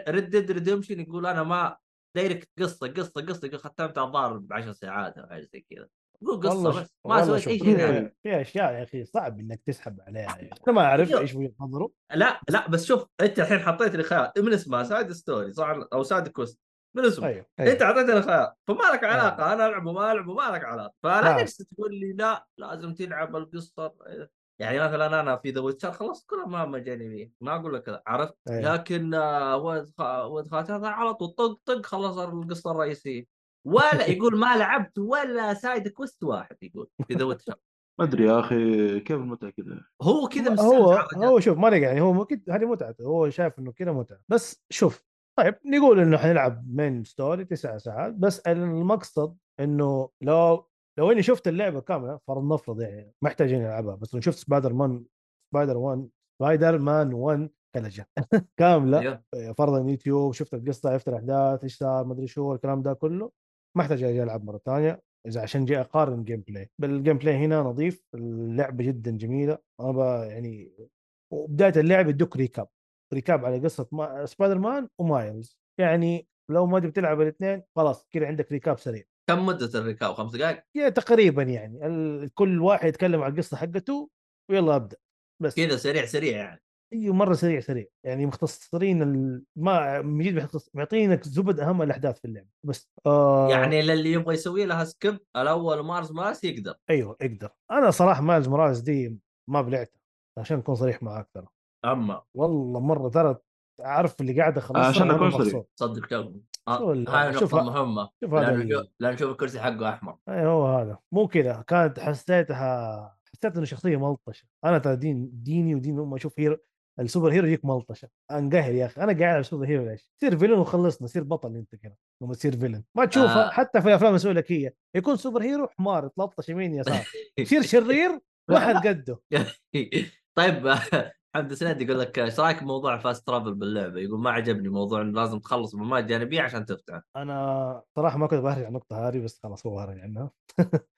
ريد ديد ريدمشن يقول أنا ما direct قصة قصة قصة يقول ختمتها الظاهر ب 10 ساعات أو حاجة زي كذا. يقول قصة والله بس ما سويت أي شيء ثاني. في- أشياء يا أخي صعب إنك تسحب عليها يعني. أنا ما اعرف. إيش وجهة نظره؟ لا لا بس شوف أنت الحين حطيت لي خيار من اسمها side story صح أو side quest من اسمه أيوه انت أيوه. أعطيتني خيار. فما لك علاقة أنا ألعب وما ألعب وما لك علاقة. فلا نعم. تجلس تقول لي لا لازم تلعب القصة. يعني مثلا أنا في ذا ويتشر خلصت كل المهام الجانبيه ما أقول لك كذا عرفت؟ أيوه. لكن آه، ولد خ- ولد خالتي هذا على طول طق طق خلص القصة الرئيسية. ولا يقول ما لعبت ولا side quest واحد يقول في ذا ويتشر. ما أدري يا أخي كيف المتعة كذا؟ هو كذا هو. هو شوف ما يعني هو ممكن هذه متعته هو شايف إنه كذا متعة. بس شوف طيب نقول إنه حنلعب main story تسع ساعات بس المقصد إنه لو لو إني شفت اللعبة كاملة فرض نفرض يعني اني العبها بس لو شفت سبايدر مان سبايدر 1 سبايدر مان 1 كلجة كاملة. فرضا يوتيوب شفت القصة عرفت الأحداث إيش صار ما أدري شو الكلام ده كله ما احتاج أجي ألعب مرة ثانية إذا عشان جاي أقارن gameplay بال gameplay هنا نظيف اللعبة جدا جميلة أنا يعني وبداية اللعب يدوك recap recap على قصة ما... سبايدر مان ومايلز. يعني لو ما تبي تلعب الاثنين خلاص كذا عندك recap سريع. كم مدة ال recap؟ خمس دقائق يعني تقريبا يعني. ال... كل واحد يتكلم عن القصة حقته ويلا أبدأ. بس كذا سريع سريع يعني. أيوه مرة سريع سريع. يعني مختصرين ال... ما بيختص- معطينك زبد أهم الأحداث في اللعبه بس آه. يعني للي يبغى يسوي لها skip الأول مارس مارس يقدر. أيوه أقدر أنا صراحة مايلز موراليس دي ما بلعتها عشان أكون صريح معاك ترى. اما. والله مرة ترى عارف اللي قاعد اخلصها عشان. مبسوط. صدق شو ال- هاي نقطة مهمة. شوف هذا لأنه شوف الكرسي حقه أحمر. اي هو هذا. مو كذا. كانت حسيتها حسيت إنه شخصية ملطشة. أنا ترى دين ديني ودين أمي. أشوف hero ال super hero يجيك ملطشة. أنقهر يا أخي. أنا قاعد ألعب super hero ليش؟ سير villain وخلصنا. سير بطل أنت كذا. لما تصير villain. ما تشوفها. آه. حتى في الأفلام المسؤولكيه يكون super hero حمار يتلطش يمين يسار. يصير شرير واحد قده. طيب. حمد سند يقول لك إيش رأيك بموضوع ال fast travel باللعبة؟ يقول ما عجبني موضوع إنه لازم تخلص مهمات جانبية عشان تفتح أنا صراحة ما كنت بهرج على النقطة هذه بس خلاص هو هرج عنها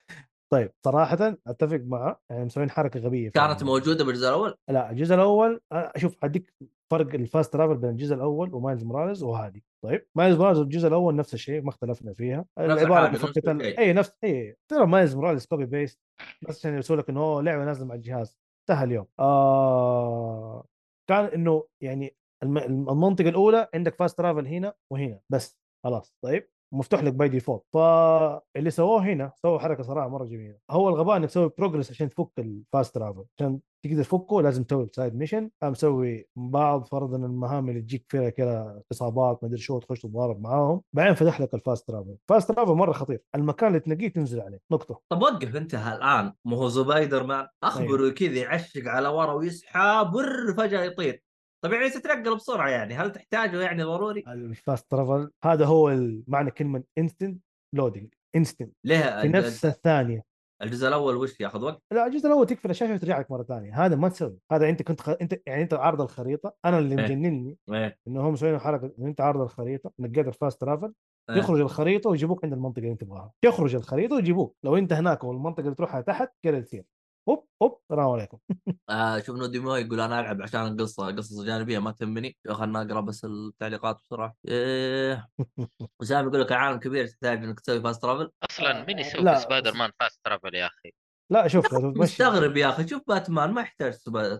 طيب صراحة أتفق معه يعني مسوين حركة غبية في كانت. موجودة بالجزء الأول؟ لا الجزء الأول أه، شوف اديك فرق ال fast travel بين الجزء الأول ومايلز موراليز وهذه طيب مايلز موراليز والجزء الأول نفس الشيء ما اختلفنا فيها العباره الحاجة، نفس. اي نفس اي ترى مايلز موراليز copy paste بس عشان يسوي لك إنه هو لعبة نازلة مع الجهاز انتهى اليوم. آه كان إنه يعني الم- المنطقة الأولى عندك fast travel هنا وهنا بس خلاص طيب؟ مفتوح لك by default فاللي سووه هنا سووا حركة صراحة مرة جميلة. هو الغباء إنك تسوي progress عشان تفك ال fast travel عشان تقدر تفكه لازم تسوي side mission قام مسوي بعض فرضا المهام اللي تجيك فيها كذا اصابات ما أدري شو تخش تتضارب معاهم. بعدين فتح لك ال fast travel ال fast travel مرة خطير. المكان اللي تنقيه تنزل عليه. نقطة. طب وقف أنت الان ما هو سبايدر مان أخبره كذا يعشق على ورا ويسحب فجاه يطير. طب يعني تتنقل بسرعة يعني. هل تحتاجه يعني ضروري؟ ال fast travel هذا هو معنى كلمة instant loading instant ليه في نفس الثانية. الجزء الأول وش ياخذ وقت؟ لا الجزء الأول تقفل الشاشة وترجع لك مرة ثانية. هذا ما تسوي. هذا أنت كنت خ... أنت يعني أنت عارض الخريطة. أنا اللي إيه. مجنني إيه. إنه هم مسوين حركة أنت عارض الخريطة نقيت ال fast travel إيه. يخرج الخريطة ويجيبوك عند المنطقة اللي أنت تبغاها. يخرج الخريطة ويجيبوك. لو أنت هناك والمنطقة اللي تروحها تحت كذا تصير هوب هوب السلام عليكم. آه شوف نودي مو يقول أنا ألعب عشان القصة قصص جانبيه ما تهمني. خلنا اقرا بس التعليقات بسرعة. إيه. وسام يقول لك العالم كبير تحتاج إنك تسوي fast travel أصلا مين يسوي لا. سبايدر مان فاست ترافل يا أخي؟ لا شوف مستغرب يا أخي. شوف باتمان ما يحتاج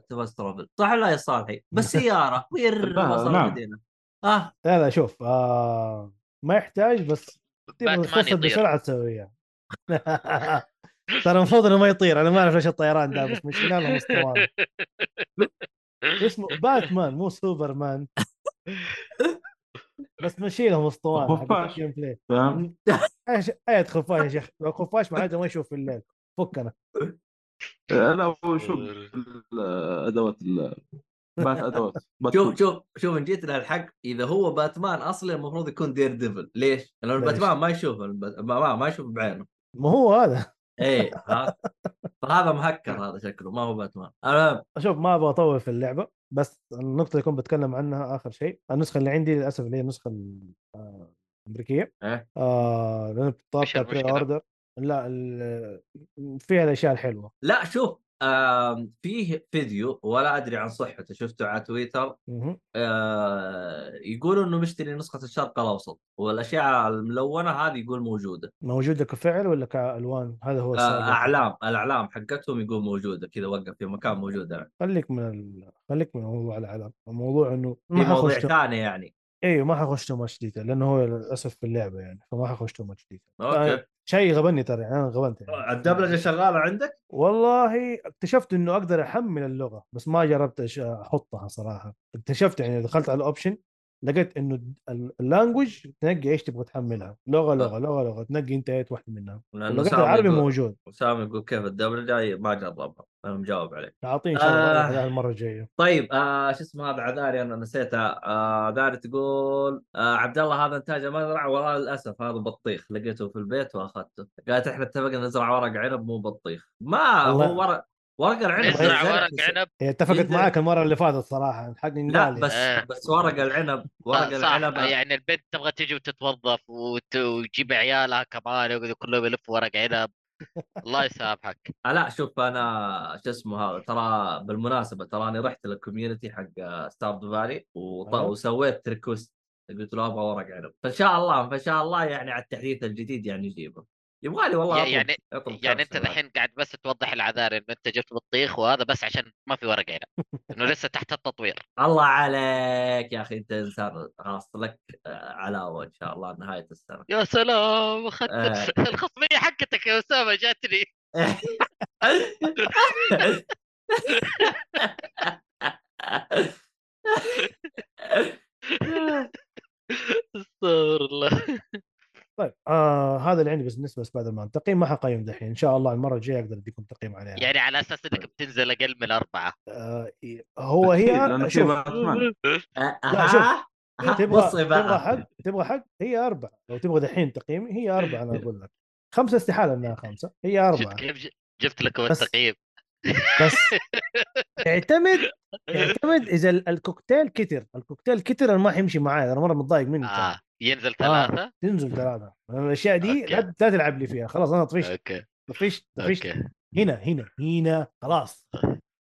فاست ترافل صح ولا يا صالحي؟ بس سيارة وير لا، وصل نعم. المدينة. آه. لا لا شوف آه ما يحتاج بس باتمان يطير. بسرعة تسويها. ترى المفروض إنه ما يطير أنا ما أعرف ليش الطيران ده بس مشكلة لهم اسطوانه اسمه باتمان مو سوبرمان بس مشي لهم اسطوانة خفاش. فاهم؟ إيش اي خفاش يا شيخ لو خفاش معناته ما يشوف في الليل فكنا لا هو شوف الأدوات ال- بات أدوات بات شوف. شوف شوف ان جيت للحق إذا هو باتمان اصلي المفروض يكون دير ديفل ليش؟ لأنه؟ باتمان ما يشوف الب- ما, ما, ما يشوف بعينه ما هو هذا إيه فهذا مهكر هذا شكله ما هو باتمان. المهم. شوف ما أبغى أطول في اللعبة بس النقطة اللي كنت بتكلم عنها آخر شيء النسخة اللي عندي للأسف اللي هي النسخة ال- آه، الامريكيه إيه. آه لأن بتطابق إيش بري؟ اوردر لا ال- فيها الأشياء الحلوة. لا شوف فيه فيديو ولا أدري عن صحته شفته على تويتر. آه، يقولوا إنه مشتري نسخة الشرق الأوسط والأشياء الملونة هذه يقول موجودة. موجودة كفعل ولا كألوان؟ هذا هو آه، السؤال أعلام الأعلام حقتهم يقول موجودة كذا وقف في مكان موجوده خليك من ال... خليك من موضوع الأعلام. الموضوع إنه في حخش ثانية يعني. أيوه ما حخش too much detail لأنه هو للأسف في اللعبة يعني فما حخش too much detail okay شيء غبني ترى يعني أنا غبنت يعني. الدبلجة شغالة عندك؟ والله اكتشفت إنه أقدر أحمل اللغة بس ما جربت أحطها صراحة اكتشفت يعني دخلت على ال option لقيت إنه ال language تنقي إيش تبغى تحملها. لغة لغة لغة لغة تنقي أنت إيش واحدة منها. سامي العربي يقول موجود. سامي يقول كيف الدبلجه ما جربها أنا مجاوب عليك اعطيه إن شاء الله آه. المرة الجاية. طيب آه شو اسمه هذا؟ عذاري أنا نسيتها آه عذاري تقول آه عبد الله هذا إنتاج المزرعه والله للاسف هذا بطيخ. لقيته في البيت وأخذته. قالت إحنا اتفقنا نزرع ورق عنب مو بطيخ. ما والله. هو ورق ورق العنب. نزرع ورق عنب. هي اتفقت ينزل- معاك المرة اللي فاتت صراحة الحق لا بس آه. بس ورق العنب ورق صح. العنب. يعني البنت تبغى تجي وتتوظف وت- وتجيب عيالها كمان كلهم يلفوا ورق عنب. الله يسامحك. آه لا شوف أنا شو اسمه هذا ترى بالمناسبة تراني رحت لل community حق Stardew Valley وط- أه. وسويت request قلت له أبغى ورق عنب. فإن شاء الله فإن شاء الله يعني على التحديث الجديد يعني يجيبه. يبغى لي والله أطلب يعني أطلب يعني أنت. الحين قاعد بس توضح العذاري إنه أنت جبت بطيخ وهذا بس عشان ما في ورق عنب إنه لسه تحت التطوير الله عليك يا أخي أنت إنسان خلاص لك آه، علاوه إن شاء الله نهاية السنة يا سلام أخذت آه. الخصمية حقتك يا أسامة جاتني استغفر الله طيب آه هذا اللي عندي بس بالنسبة لسبايدر مان تقييم ما حقيم دحين إن شاء الله المرة الجاية أقدر أديكم تقييم عليها يعني على أساس إنك بتنزل أقل من أربعة. آه هو هي شوف. باتمان لا شوف. ها؟ تبغى تبغى حق تبغى حق هي أربعة. لو تبغى دحين تقييم هي أربعة أنا أقول لك. خمسة استحالة إنها خمسة هي شفت اربعه كيف جبت لكم بس- التقييم. بس يعتمد يعتمد إذا ال- الكوكتيل كتر الكوكتيل كتر أنا ما حيمشي معايا أنا مرة متضايق منه ترى. ينزل ثلاثة. تنزل ثلاثة. الأشياء دي أوكي. لا تلعب لي فيها. خلاص أنا طفشت. أوكي. طفشت طفشت. هنا هنا هنا. خلاص.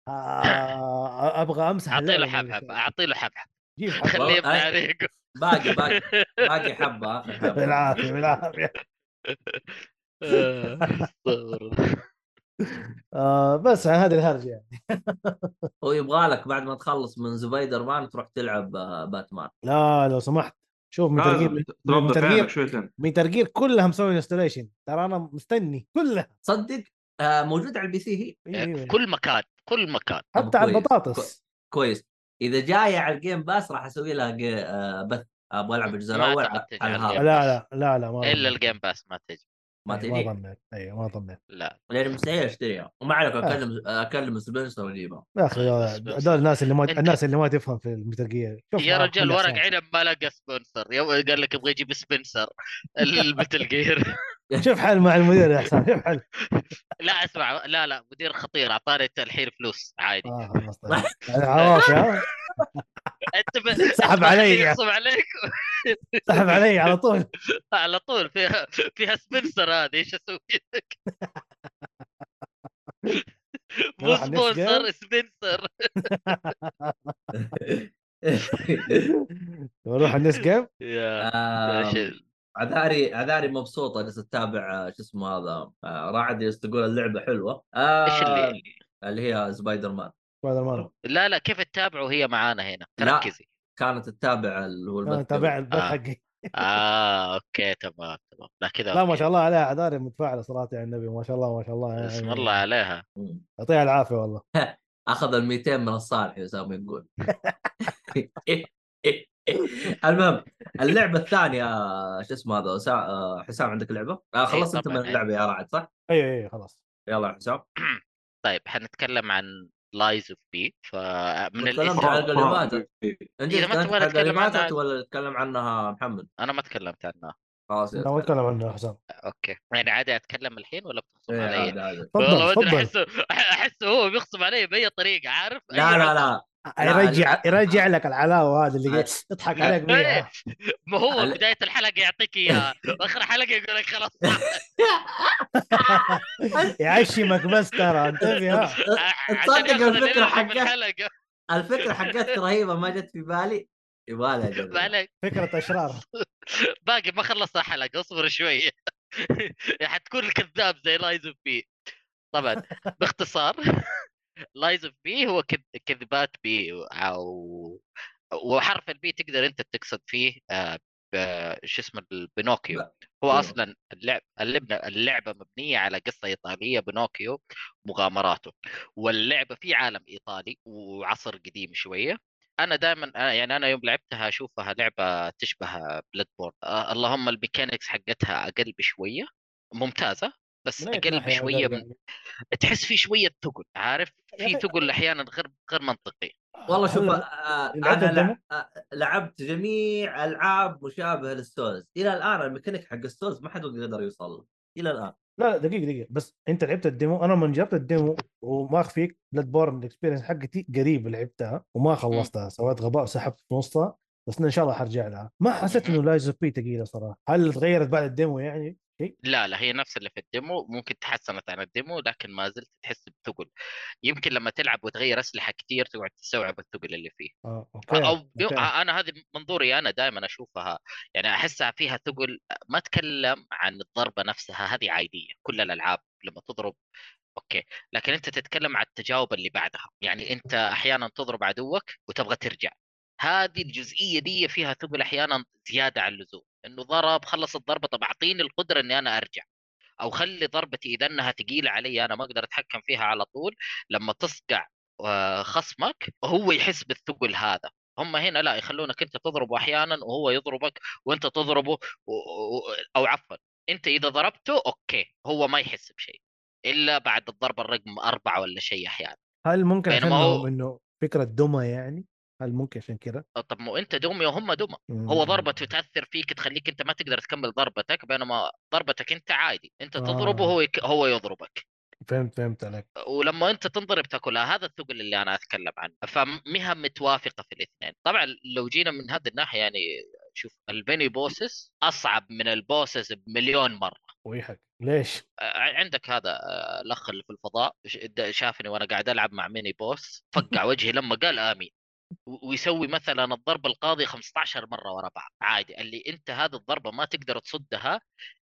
آه أبغى أمسح أعطي له حبحب. أعطي له حبحب. خليه يبني والله، أي- عليكم. باقي باقي باقي حبة آخر حبة. بالعافية بالعافية. آه،. آه بس عن هذه الهرجة يعني. هو يبغى لك بعد ما تخلص من سبايدر مان تروح تلعب آه، باتمان. لا لو سمحت. شوف Metal Gear كلها مسوي installation ترى أنا مستني كلها صدق آه، موجود على ال PC هي إيه، إيه. في كل مكان كل مكان حتى على. البطاطس كويس إذا جاية على الجيم باس راح أسوي لها. آه، بث أبغى ألعب الجزء الأول على. لا لا لا لا ما إلا. الجيم باس ما تجي ما إيه، ما ظنيت أيوه ما ظنيت لا لاني مستحيل اشتريها وما عليك آه. أكلم أكلم سبنسر واجيبها يا أخي هذول الناس اللي ما أنت- الناس اللي ما تفهم في المترقيه شوف يا رجال ورق. عنب ما لقى سبونسر. يا- قال لك يبغى يجيب سبنسر المتل جير. شوف حل مع المدير يا حسام شوف حل لا اسمع لا لا مدير خطير. أعطاني الحين فلوس عادي. آه خلاص طيب. أنت. سحب علي. يغصب عليك. سحب علي على طول. على طول فيها فيها sponsor هذه إيش أسوي لك؟ مو sponsor. Spencer. نروح ال next game عذاري عذاري مبسوطة جالسه تتابع شو اسمه هذا. آه، جالس تقول اللعبة حلوة. إيش اللي؟ اللي هي Spider-Man. Spider-Man. لا لا كيف تتابعه وهي معانا هنا. تركزي. كانت تتابع اللي هو البث تابع قبل. البث آه. حقي آه okay تمام تمام لا كذا لا ما. شاء الله عليها عذاري متفاعلة صراحة يا النبي ما شاء الله ما شاء الله يعني اسم الله عليها. يعطيها العافية والله أخذ ال 200 من الصالح اسامه يقول المهم اللعبة الثانية شو اسمه هذا آه، حسام عندك لعبة؟ آه خلصت أنت من إيه. اللعبة يا رعد صح؟ اي اي خلاص يلا يا حسام طيب حنتكلم عن Lies of P فمن تكلمت عن فاتت. أنت إذا ما تكلمت تبغى نتكلم عنها- فاتت ولا تتكلم عنها محمد؟ أنا ما تكلمت عنها. خلاص لا ما أتكلم عنه حسام. okay. يعني عادي أتكلم الحين ولا بتغصب إيه، علي؟ عادي عادي. والله ما أدري تفضل. أحسه أحسه هو بيغصب علي بأي طريقة عارف؟ لا. لا لا، يرجع. يرجع لك العلاوة هذا اللي. يضحك عليك إيه. بيها ما هو بداية الحلقة يعطيك إياها. واخر حلقة يقول لك خلاص. يعشمك بس ترى انتبه تصدق الفكرة ال energy من حقت الحلقة. الفكرة حقتك رهيبة ما جت في بالي. يبغى لها ما أجربها. عليك فكرة أشرار. باقي ما خلصت الحلقة اصبر شوية حتكون الكذاب زي Lies of P طبعا باختصار. Lies of P هو كذ- كذبات P أو وحرف ال P تقدر أنت تقصد فيه آه، شو اسمه البينوكيو هو. أصلا اللعب اللعبه اللعبة مبنية على قصة إيطالية بينوكيو مغامراته. واللعبة في عالم إيطالي وعصر قديم شوية. أنا دائما يعني أنا يوم لعبتها أشوفها لعبة تشبه Bloodborne. آه اللهم ال mechanics حقتها أقل بشوية. ممتازة. بس أقل بشوية أقل من يعني؟ تحس في شوية ثقل عارف؟ في ثقل أحيانا غير غير منطقي. والله شوف آه، لعبت أنا آه، لعبت جميع ألعاب مشابهة لل Souls إلى الآن الميكانيك حق ال Souls ما حد يقدر يوصل له. إلى الآن. لا لا دقيقة دقيقة. بس أنت لعبت ال demo أنا من جربت ال demo وما اخفيك Bloodborne ال experience حقتي قريب لعبتها وما خلصتها. سويت غباء وسحبت في نصها بس إن شاء الله حرجع لها. ما حسيت إنه Lies of P ثقيلة صراحة. هل تغيرت بعد ال demo يعني؟ لا لا هي نفس اللي في ال demo ممكن تحسنت عن ال demo لكن ما زلت تحس بثقل يمكن لما تلعب وتغير أسلحة كثير تقعد تستوعب الثقل اللي فيه. آه okay أو okay. أنا هذه منظوري أنا دائما أشوفها. يعني أحسها فيها ثقل. ما أتكلم عن الضربة نفسها هذه عادية. كل الألعاب لما تضرب okay. لكن أنت تتكلم عن التجاوب اللي بعدها. يعني أنت أحيانا تضرب عدوك وتبغى ترجع. هذه الجزئية دي فيها ثقل أحيانا زيادة عن اللزوم. إنه ضرب خلص الضربة طب أعطيني القدرة إني أنا أرجع. أو خلي ضربتي إذا إنها ثقيله علي أنا ما أقدر أتحكم فيها على طول. لما تصقع آه، خصمك هو يحس بالثقل هذا. هم هنا لا يخلونك أنت تضربه أحيانا وهو يضربك وأنت تضربه. أو عفوا أنت إذا ضربته أوكي هو ما يحس بشيء. إلا بعد الضربة الرقم أربعة ولا شيء أحيانا. هل ممكن عشان هو- إنه فكرة دمى يعني؟ هل ممكن عشان كذا طب مو أنت دمي وهم دمى هو ضربته تاثر فيك تخليك أنت ما تقدر تكمل ضربتك بينما ضربتك أنت عادي. أنت تضربه آه. هو يك... هو يضربك. فهمت فهمت عليك. ولما أنت تنضرب تاكلها هذا الثقل اللي أنا أتكلم عنه. فمها متوافقة في الاثنين. طبعا لو جينا من هذه الناحية يعني شوف البيني بوسس أصعب من البوسس بمليون مرة. ويحك. ليش؟ عندك هذا آه، الأخ اللي في الفضاء شافني وأنا قاعد ألعب مع mini boss فقع وجهي لما قال آمين. ويسوي مثلا الضربه القاضيه 15 مرة ورا بعض عادي اللي أنت هذه الضربة ما تقدر تصدها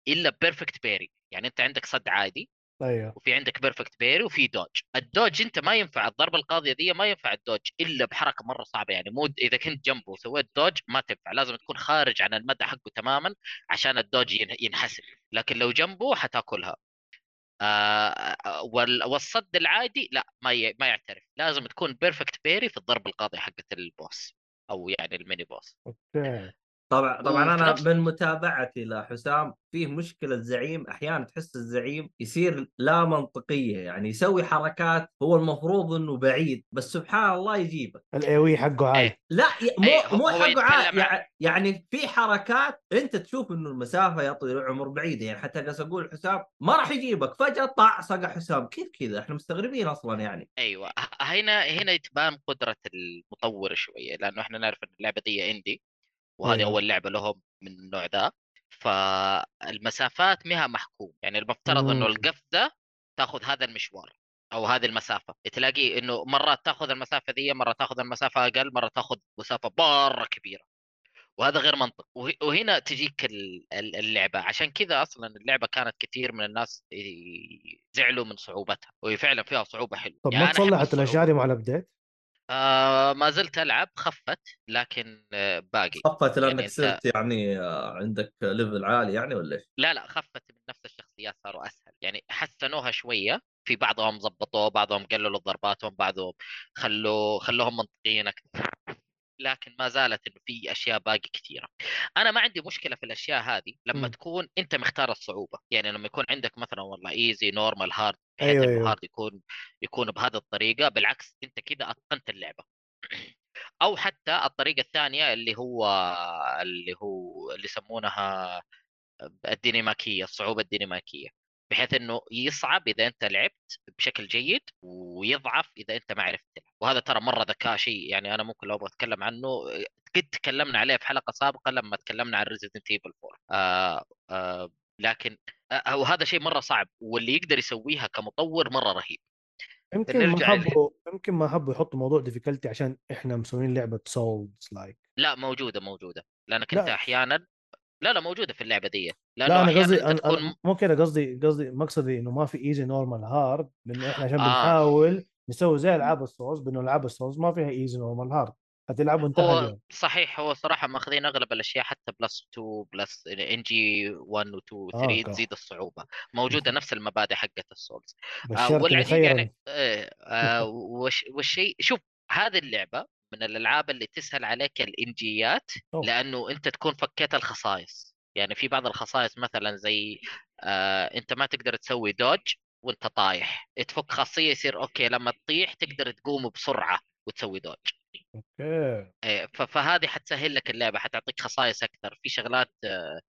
إلا perfect parry يعني أنت عندك صد عادي أيوه. وفي عندك perfect parry وفي dodge ال dodge أنت ما ينفع الضربة القاضية دي ما ينفع ال dodge إلا بحركة مرة صعبة يعني مو إذا كنت جنبه وسويت dodge ما تنفع لازم تكون خارج عن المدى حقه تماما عشان ال dodge ين- ينحسب لكن لو جنبه حتأكلها. والصد العادي لا ما ي- ما يعترف. لازم تكون perfect parry في الضربه القاضيه حقت ال boss أو يعني ال mini boss. okay. طبعا طبعا أنا من متابعتي لحسام فيه مشكلة زعيم أحيانا تحس الزعيم يصير لا منطقية يعني يسوي حركات هو المفروض إنه بعيد بس سبحان الله يجيبك. ال AOE حقه عالي إيه. لا مو هو- مو حقه يتكلم عا- عن- يع- يعني في حركات أنت تشوف إنه المسافة يا طويل العمر بعيده يعني حتى قاعد أقول حسام ما راح يجيبك فجأة طع صقع حسام كيف كذا؟ إحنا مستغربين أصلا يعني. أيوه هنا هنا تبان قدرة المطور شوية لأنه إحنا نعرف إن اللعبة دي اندي وهذه أيوة. أول لعبة لهم من النوع ذا فالمسافات مها محكوم يعني المفترض إنه. القفزه تاخذ هذا المشوار أو هذه المسافة تلاقي إنه مرات تاخذ المسافة ذي مرة تاخذ المسافة أقل مرة تاخذ مسافة مره كبيرة وهذا غير منطق وه- وهنا تجيك ال- ال- اللعبة عشان كذا أصلا اللعبة كانت كثير من الناس ي- زعلوا من صعوبتها وهي فعلا فيها صعوبة حلوة طب يعني ما تصلحت الأشياء. دي مع ال update؟ آه ما زلت ألعب خفت لكن آه باقي. صفت لأنك يعني صرت يعني آه، عندك level عالي يعني ولا إيش؟ لا لا خفت من نفس الشخصيات صاروا أسهل. يعني حسنوها شوية في بعضهم ظبطوه بعضهم قللوا ضرباتهم بعضهم خلوا خلوهم منطقيين أكثر. لكن ما زالت إنه في أشياء باقي كثيرة. أنا ما عندي مشكلة في الأشياء هذه لما مم. تكون أنت مختار الصعوبة. يعني لما يكون عندك مثلا والله easy normal hard بحيث أيوة، انه أيوة. hard يكون يكون بهذه الطريقة بالعكس أنت كذا أتقنت اللعبة. أو حتى الطريقة الثانية اللي هو اللي هو اللي يسمونها الديناميكية الصعوبة الديناميكية. بحيث إنه يصعب إذا أنت لعبت بشكل جيد ويضعف إذا أنت ما عرفت تلعب. وهذا ترى مرة ذكاء شيء. يعني أنا ممكن لو أبغى أتكلم عنه قد تكلمنا عليه في حلقة سابقة لما تكلمنا عن ريزيدنت ايفل 4 آه آه لكن وهذا شيء مرة صعب واللي يقدر يسويها كمطور مرة رهيب. يمكن ما حبوا يمكن ما حبوا يحطوا موضوع difficulty عشان إحنا مسوين لعبة souls-like لا موجودة موجودة. لأنك لا. انت أحيانا لا لا موجودة في اللعبة دي لأنه لا أنا قصدي أنا تكون أنا مو كذا قصدي قصدي مقصدي إنه ما في easy normal hard لأنه إحنا عشان آه. بنحاول نسوي زي ألعاب السولز بإنه ألعاب السولز ما فيها easy normal hard هتلعب وانتهى هو اليوم صحيح هو صراحة ماخذين أغلب الأشياء حتى plus 2 plus NG 1 و 2 و 3 آه،. تزيد الصعوبة. موجودة نفس المبادئ حقت السولز. آه والعجيب يعني آه آه وش والشيء شوف هذه اللعبة من الألعاب اللي تسهل عليك ال NG ات أوه. لأنه أنت تكون فكيت الخصائص. يعني في بعض الخصائص مثلا زي آه أنت ما تقدر تسوي dodge وأنت طايح. تفك خاصية يصير okay لما تطيح تقدر تقوم بسرعة وتسوي dodge. okay. إيه، فهذه حتسهل لك اللعبة حتعطيك خصائص أكثر. في شغلات آه،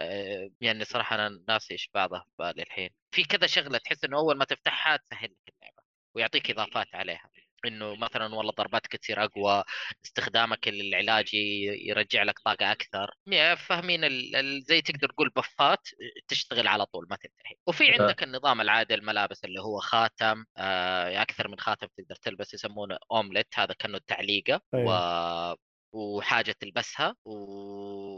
آه، يعني صراحة أنا ناسي إيش بعضها في بالي الحين في كذا شغلة تحس إنه أول ما تفتحها تسهل لك اللعبة ويعطيك إضافات عليها. إنه مثلا والله ضرباتك تصير أقوى استخدامك للعلاج يرجع لك طاقة أكثر. فاهمين ال... ال... زي تقدر تقول بفات تشتغل على طول ما تنتهي. وفي آه. عندك النظام العادي الملابس اللي هو خاتم آه أكثر من خاتم تقدر تلبس يسمونه اومليت هذا كأنه التعليقة و... أيوة. وحاجة تلبسها و...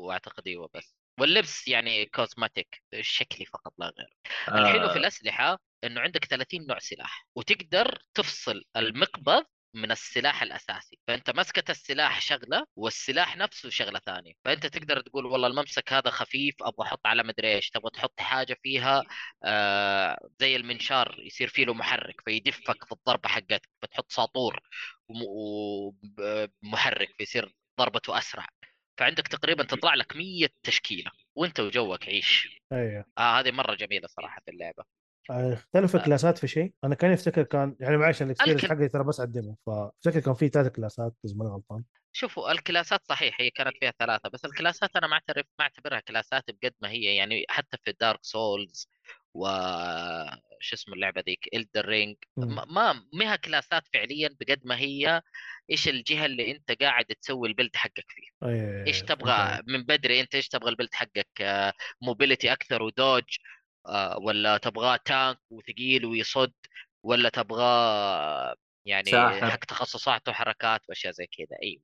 واعتقد إيوه بس. واللبس يعني كوزماتيك شكلي فقط لا غير. الحلو في آه. الأسلحة إنه عندك 30 نوع سلاح وتقدر تفصل المقبض من السلاح الأساسي. فأنت مسكه السلاح شغلة والسلاح نفسه شغلة ثانية. فأنت تقدر تقول والله الممسك هذا خفيف أبغى أحط على مدري إيش تبغى تحط حاجة فيها آه زي المنشار يصير فيه له محرك فيدفك في الضربة حقتك فتحط ساطور ومحرك فيصير ضربته أسرع. فعندك تقريبا تطلع لك 100 تشكيلة وأنت وجوك عيش. أيوه. آه هذه مرة جميلة صراحة في اللعبة. آه، اختلف ال class ات في شيء. أنا كان افتكر كان يعني معلش ال experience حقي ترى بس على ال demo فأفتكر كان في ثلاث class ات اذا ماني غلطان. شوفوا ال class ات صحيح هي كانت فيها ثلاثة بس ال class ات أنا ما أعترف ما أعتبرها class ات بقد ما هي. يعني حتى في Dark Souls و شو اسمه اللعبة ذيك Elden Ring. ما ما مها class ات فعليا بقد ما هي إيش الجهة اللي أنت قاعد تسوي ال build حقك فيه إيش تبغى. من بدري أنت إيش تبغى ال build حقك؟ mobility أكثر و dodge آه، ولا تبغاه tank وثقيل ويصد ولا تبغاه يعني ساحر. حق تخصصات وحركات وأشياء زي كذا. أيوه.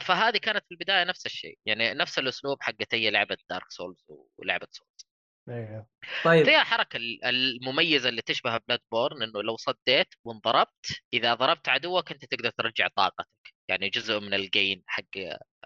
فهذه كانت في البداية نفس الشيء يعني نفس الأسلوب حقت هي لعبة Dark Souls ولعبة سولز أيوه طيب. فيها حركة ال- المميزة اللي تشبه Bloodborne إنه لو صديت وانضربت إذا ضربت عدوك أنت تقدر ترجع طاقتك يعني جزء من ال gain حق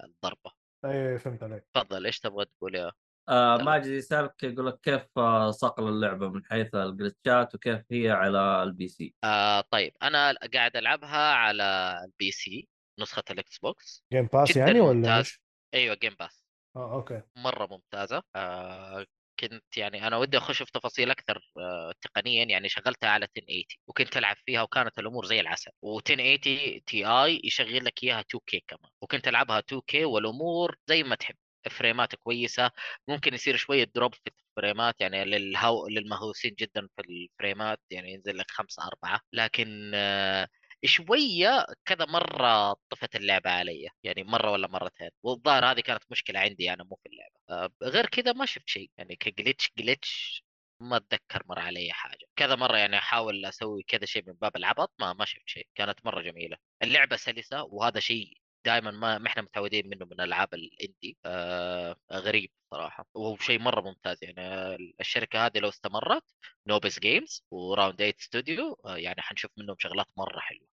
الضربة. أيوه فهمت عليك. تفضل إيش تبغى تقول يا آه. ماجد يسالك يقول لك كيف آه، صقل اللعبة من حيث ال glitch ات وكيف هي على ال PC آه طيب أنا قاعد ألعبها على ال PC نسخة ال Xbox Game Pass يعني ولا ممتاز. إيش؟ أيوه Game Pass آه okay. مرة ممتازة. آه كنت يعني أنا ودي أخش في تفاصيل أكثر آه تقنيا. يعني شغلتها على 1080 وكنت ألعب فيها وكانت الأمور زي العسل. و1080 Ti يشغل لك إياها 2K كمان. وكنت ألعبها 2K والأمور زي ما تحب. frame ات كويسة ممكن يصير شوية drop في ال frame ات يعني للهو للمهووسين جدا في ال frame ات يعني ينزل لك خمسة أربعة. لكن آه، شوية كذا مرة طفت اللعبة علي يعني مرة ولا مرتين. والظاهر هذه كانت مشكلة عندي أنا مو في اللعبة. آه، غير كذا ما شفت شيء يعني ك glitch glitch ما أتذكر مر علي حاجة. كذا مرة يعني أحاول أسوي كذا شيء من باب العبط ما ما شفت شيء. كانت مرة جميلة. اللعبة سلسة وهذا شيء دائما ما ما إحنا متعودين منه من ألعاب ال indie آه غريب صراحة. وهو شيء مرة ممتاز يعني آه، الشركة هذه لو استمرت Neowiz Games و Round 8 ستوديو آه يعني حنشوف منهم شغلات مرة حلوة.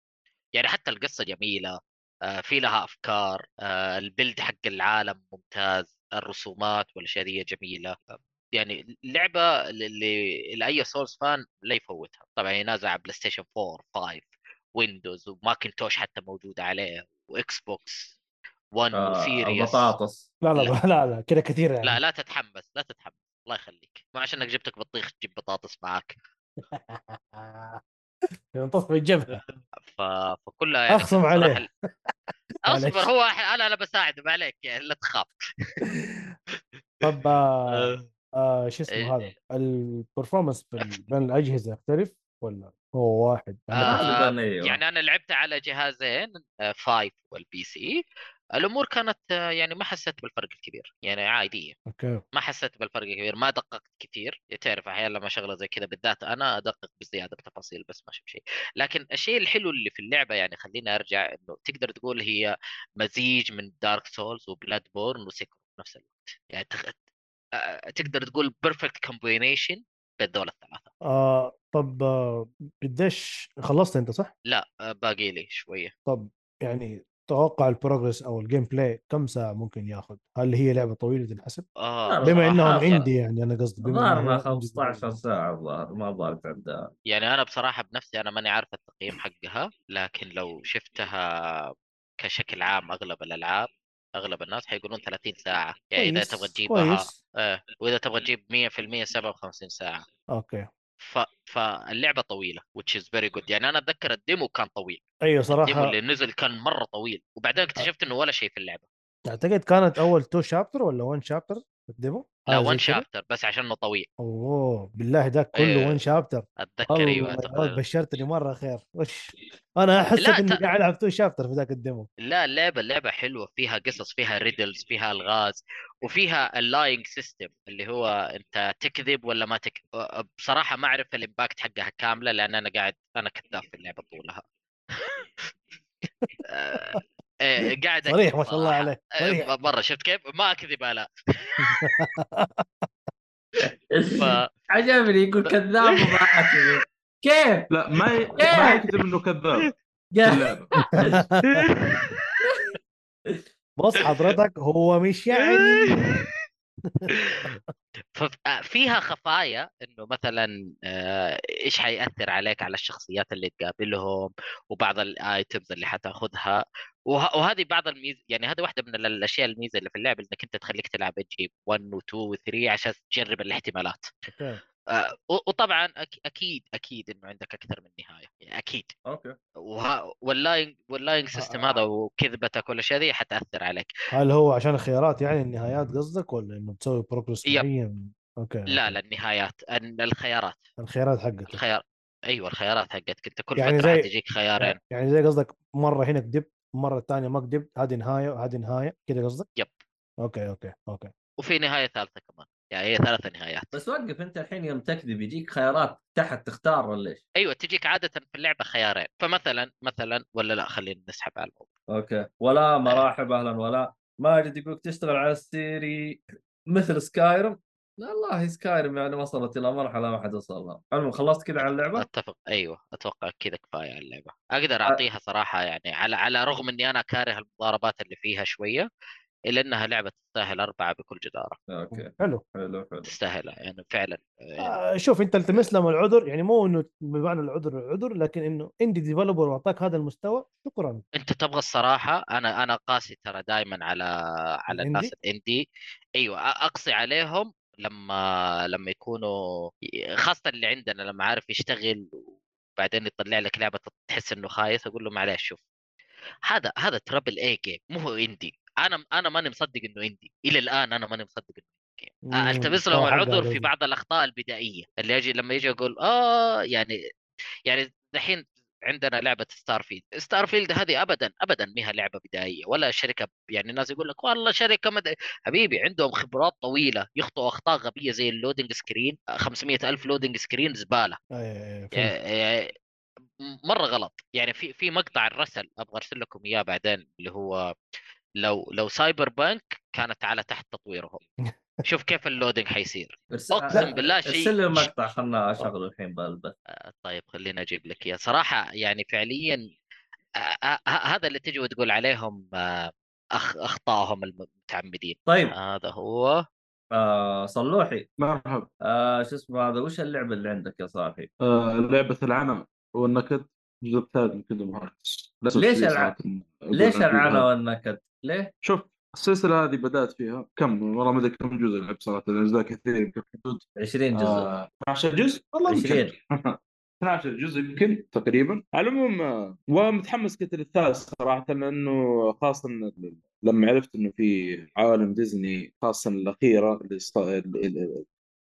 يعني حتى القصة جميلة آه في لها أفكار آه ال build حق العالم ممتاز الرسومات والأشياء دي جميلة. يعني لعبة اللي لأي souls fan لا يفوتها. طبعا هي نازلة على PlayStation 4 5 ويندوز وماكنتوش حتى موجودة عليه. وإكس بوكس 1 آه وسيريس. البطاطس. لا لا لا. لا لا كذا كثير يعني. لا لا تتحمس لا تتحمس. الله يخليك. مو عشانك جبتك بطيخ تجيب بطاطس معاك. ينتصف الجبهه ف... فكلها يعني أخصم عليه. أصبر. هو أنا أنا بساعده ما عليك يعني لا تخاف. طب آه آه، شو اسمه إيه. هذا؟ البرفورمانس بين الاجهزه يختلف؟ ولا هو واحد؟ يعني آه، يعني أنا لعبت على جهازين آه، five وال PC. الأمور كانت آه، يعني ما حسيت بالفرق الكبير يعني عاديه okay. ما حسيت بالفرق الكبير ما دققت كثير. تعرف أحيانا لما شغلة زي كذا بالذات أنا أدقق بزيادة بتفاصيل بس ما شيء. لكن الشيء الحلو اللي في اللعبة يعني خليني أرجع إنه تقدر تقول هي مزيج من دارك سولز وبلاد بورن وسيكرو في نفس الوقت. يعني. آه، تقدر تقول perfect combination بين دول الثلاثه آه طب آه قديش خلصت أنت صح؟ لا آه، باقي لي شوية طب يعني توقع ال progress أو ال gameplay كم ساعة ممكن ياخذ؟ هل هي لعبة طويلة تنحسب؟ آه بما إنهم صراحة- عندي يعني أنا قصدي بما ظهرنا إنها 15 indie ساعة الظاهر ما ضاقت عندها يعني أنا بصراحة بنفسي أنا ماني عارف التقييم حقها لكن لو شفتها كشكل عام أغلب الألعاب أغلب الناس حيقولون 30 ساعة. يعني إذا تبغى تجيبها كويس. آه وإذا تبغى تجيب 100% 57 ساعة. okay. ف... فاللعبة طويلة which is very good. يعني أنا أتذكر ال demo كان طويل. أيوه ال demo صراحة اللي نزل كان مرة طويل وبعدين اكتشفت إنه ولا شيء في اللعبة. أعتقد كانت أول two chapter ولا 1 chapter ال demo؟ لا كده؟ chapter بس عشان إنه طويل. أوه بالله ذاك كله إيه. 1 chapter أتذكر أيوه بشرتني مرة خير. وش أنا لا، إني ت- قاعد ألعب two chapter في ذاك ال demo لا اللعبة اللعبة حلوة. فيها قصص فيها riddles فيها ألغاز وفيها ال lying system اللي هو أنت تكذب ولا ما تكذب بصراحة ما أعرف ال impact حقها كاملة لأن أنا قاعد أنا كذاب في اللعبة طولها. آه، آه، قاعد صريح ما شاء الله صراحة. عليه آه، صريح. مرة شفت كيف؟ ما أكذب لا ف... عجبني يقول كذاب وما أكذب. كيف؟ لا ما ي... ما يكتب إنه كذاب بص حضرتك هو مش يعني ففيها خفايا إنه مثلا آه، إيش حيأثر عليك على الشخصيات اللي تقابلهم وبعض الايتمز اللي حتاخذها. وه- وهذه بعض الميز يعني هذه واحدة من ال- الأشياء الميزة اللي في اللعبه إنك أنت تخليك تلعب تجيب 1 و2 و3 عشان تجرب الاحتمالات. آه، وطبعا أك- أكيد أكيد إنه عندك أكثر من نهاية يعني أكيد. okay. وه... وال lying وال lying system آه. هذا وكذبتك والاشياء ذي حتأثر عليك. هل هو عشان الخيارات يعني النهايات قصدك ولا إنه تسوي progress yep. معين؟ okay لا okay. لا النهايات أن- الخيارات. الخيارات حقتك. الخيار أيوه الخيارات حقتك. أنت كل يعني فترة زي- حتجيك خيارين. يعني زي قصدك مرة هنا كدبت المره الثانية ما كدبت هذه نهاية وهذه نهاية كذا قصدك؟ yep. okay okay okay. وفي نهاية ثالثة كمان. يعني هي ثلاث نهايات. بس وقف انت الحين يوم تكذب يجيك خيارات تحت تختار ولا إيش؟ أيوه تجيك عادة في اللعبة خيارين. فمثلا مثلا ولا لا خلينا نسحب على الموضوع. okay. ولا مرحبا أهلا ولا. ماجد يقول تشتغل على السيريس مثل سكايرم لا والله سكايرم يعني وصلت إلى مرحلة ما حد وصل لها. المهم خلصت كذا على اللعبة؟ أتفق. أيوه أتوقع كذا كفاية على اللعبة. أقدر أعطيها صراحة يعني على على رغم إني أنا كاره المضاربات اللي فيها شوية. إلا إنها لعبة تستاهل أربعة بكل جدارة. okay. حلو. حلو حلو. تستاهلها يعني فعلا. يعني آه شوف أنت التمس لهم العذر يعني مو إنه بمعنى العذر العذر لكن إنه indie developer وأعطاك هذا المستوى شكرا. أنت تبغى الصراحة أنا أنا قاسي ترى دائما على على الناس؟ ال indie أيوه أقصي عليهم لما لما يكونوا خاصة اللي عندنا لما عارف يشتغل وبعدين يطلع لك لعبة تحس إنه خايس أقول له معلش شوف هذا هذا triple A game مو هو indie أنا أنا ماني مصدق إنه indie إلى الآن أنا ماني مصدق إنه game مم، التمس لهم العذر في. بعض الأخطاء البدائية. اللي يجي لما يجي يقول آه يعني يعني دحين عندنا لعبة ستار فيلد ستار فيلد هذه ابدا ابدا ما هي لعبة بدائية ولا شركة يعني الناس يقول لك والله شركة مد... حبيبي عندهم خبرات طويلة يخطئوا أخطاء غبية زي ال loading screen. 500 ألف loading screen زبالة. يعني مرة غلط. يعني في في مقطع الرسل أبغى أرسل لكم إياه بعدين اللي هو لو لو سايبر بانك كانت على تحت تطويرهم. شوف كيف ال loading حيصير. ارس- أقسم بالله شيء ارسل لي مقطع خلنا أشغله الحين بالبث آه، طيب خليني أجيب لك إياه. صراحة يعني فعليا آه، آه، هذا اللي تجي وتقول عليهم آه، أخ اخطائهم المتعمدين. طيب. هذا هو. آه صلوحي. مرحبا. آه شو اسمه هذا؟ وش اللعبة اللي عندك يا صاحبي؟ آه لعبة العنا والنكد الجزء الثالث من Kingdom Hearts ليش الشديد الع- صراحة ليش هذا. والنكد؟ ليه؟ شوف السلسلة هذه بدأت فيها كم والله ما أدري كم جزء لعب صراحة الاجزاء كثير يمكن حدود 20 جزء آه 12 جزء والله 20. يمكن 12 جزء يمكن تقريبا على العموم آه، ومتحمس كنت للثالث صراحة لأنه خاصة لما عرفت إنه في عوالم ديزني خاصة الأخيرة اللي, است...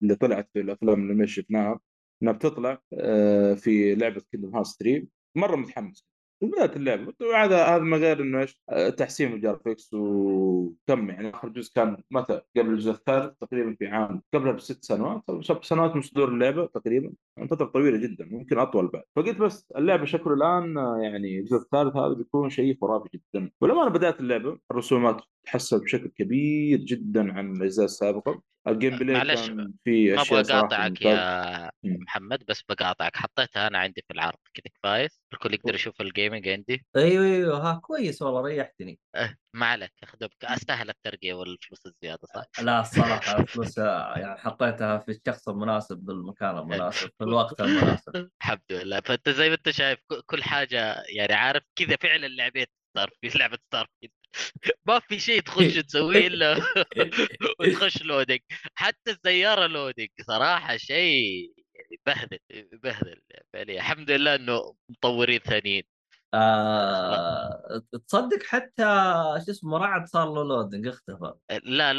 اللي طلعت في الأفلام اللي ما شفناها إنها بتطلع آه، في لعبة Kingdom Hearts 3 مرة متحمس. وبدات اللعبه وهذا هذا من غير إنه إيش آه، تحسين ال graphics وكم يعني. آخر جزء كان متى قبل الجزء الثالث تقريبا في عام قبلها بست سنوات أو سبع سنوات من صدور اللعبة تقريبا. يعني فترة طويلة جدا ممكن أطول بعد. فقلت بس اللعبة شكله الآن آه، يعني الجزء الثالث هذا بيكون شيء خرافي جدا. ولما أنا بدأت اللعبة الرسومات تحسن بشكل كبير جدا عن الأجزاء السابقة. ال gameplay معلش، كان في ما أشياء أبغى أقاطعك. يا مم. محمد بس بقاطعك حطيتها أنا عندي في العرض كذا كفاية. الكل يقدر يشوف ال gaming عندي. أيوه أيوه ها كويس والله ريحتني. أه ما عليك اخذك أستاهل الترقية والفلوس الزيادة صح؟ لا الصراحة الفلوس آه، يعني حطيتها في الشخص المناسب بالمكان المناسب في الوقت المناسب. الحمد لله. فأنت زي ما أنت شايف كل حاجة يعني عارف كذا فعلا لعبه ستار في لعبة ستار ما في شيء تخش تسويه إلا وتخش loading حتى السيارة loading صراحة شيء يبهدل يبهدل فعليا الحمد لله إنه مطورين ثانيين. آه تصدق حتى شو اسمه رعد صار له loading اختفى. لا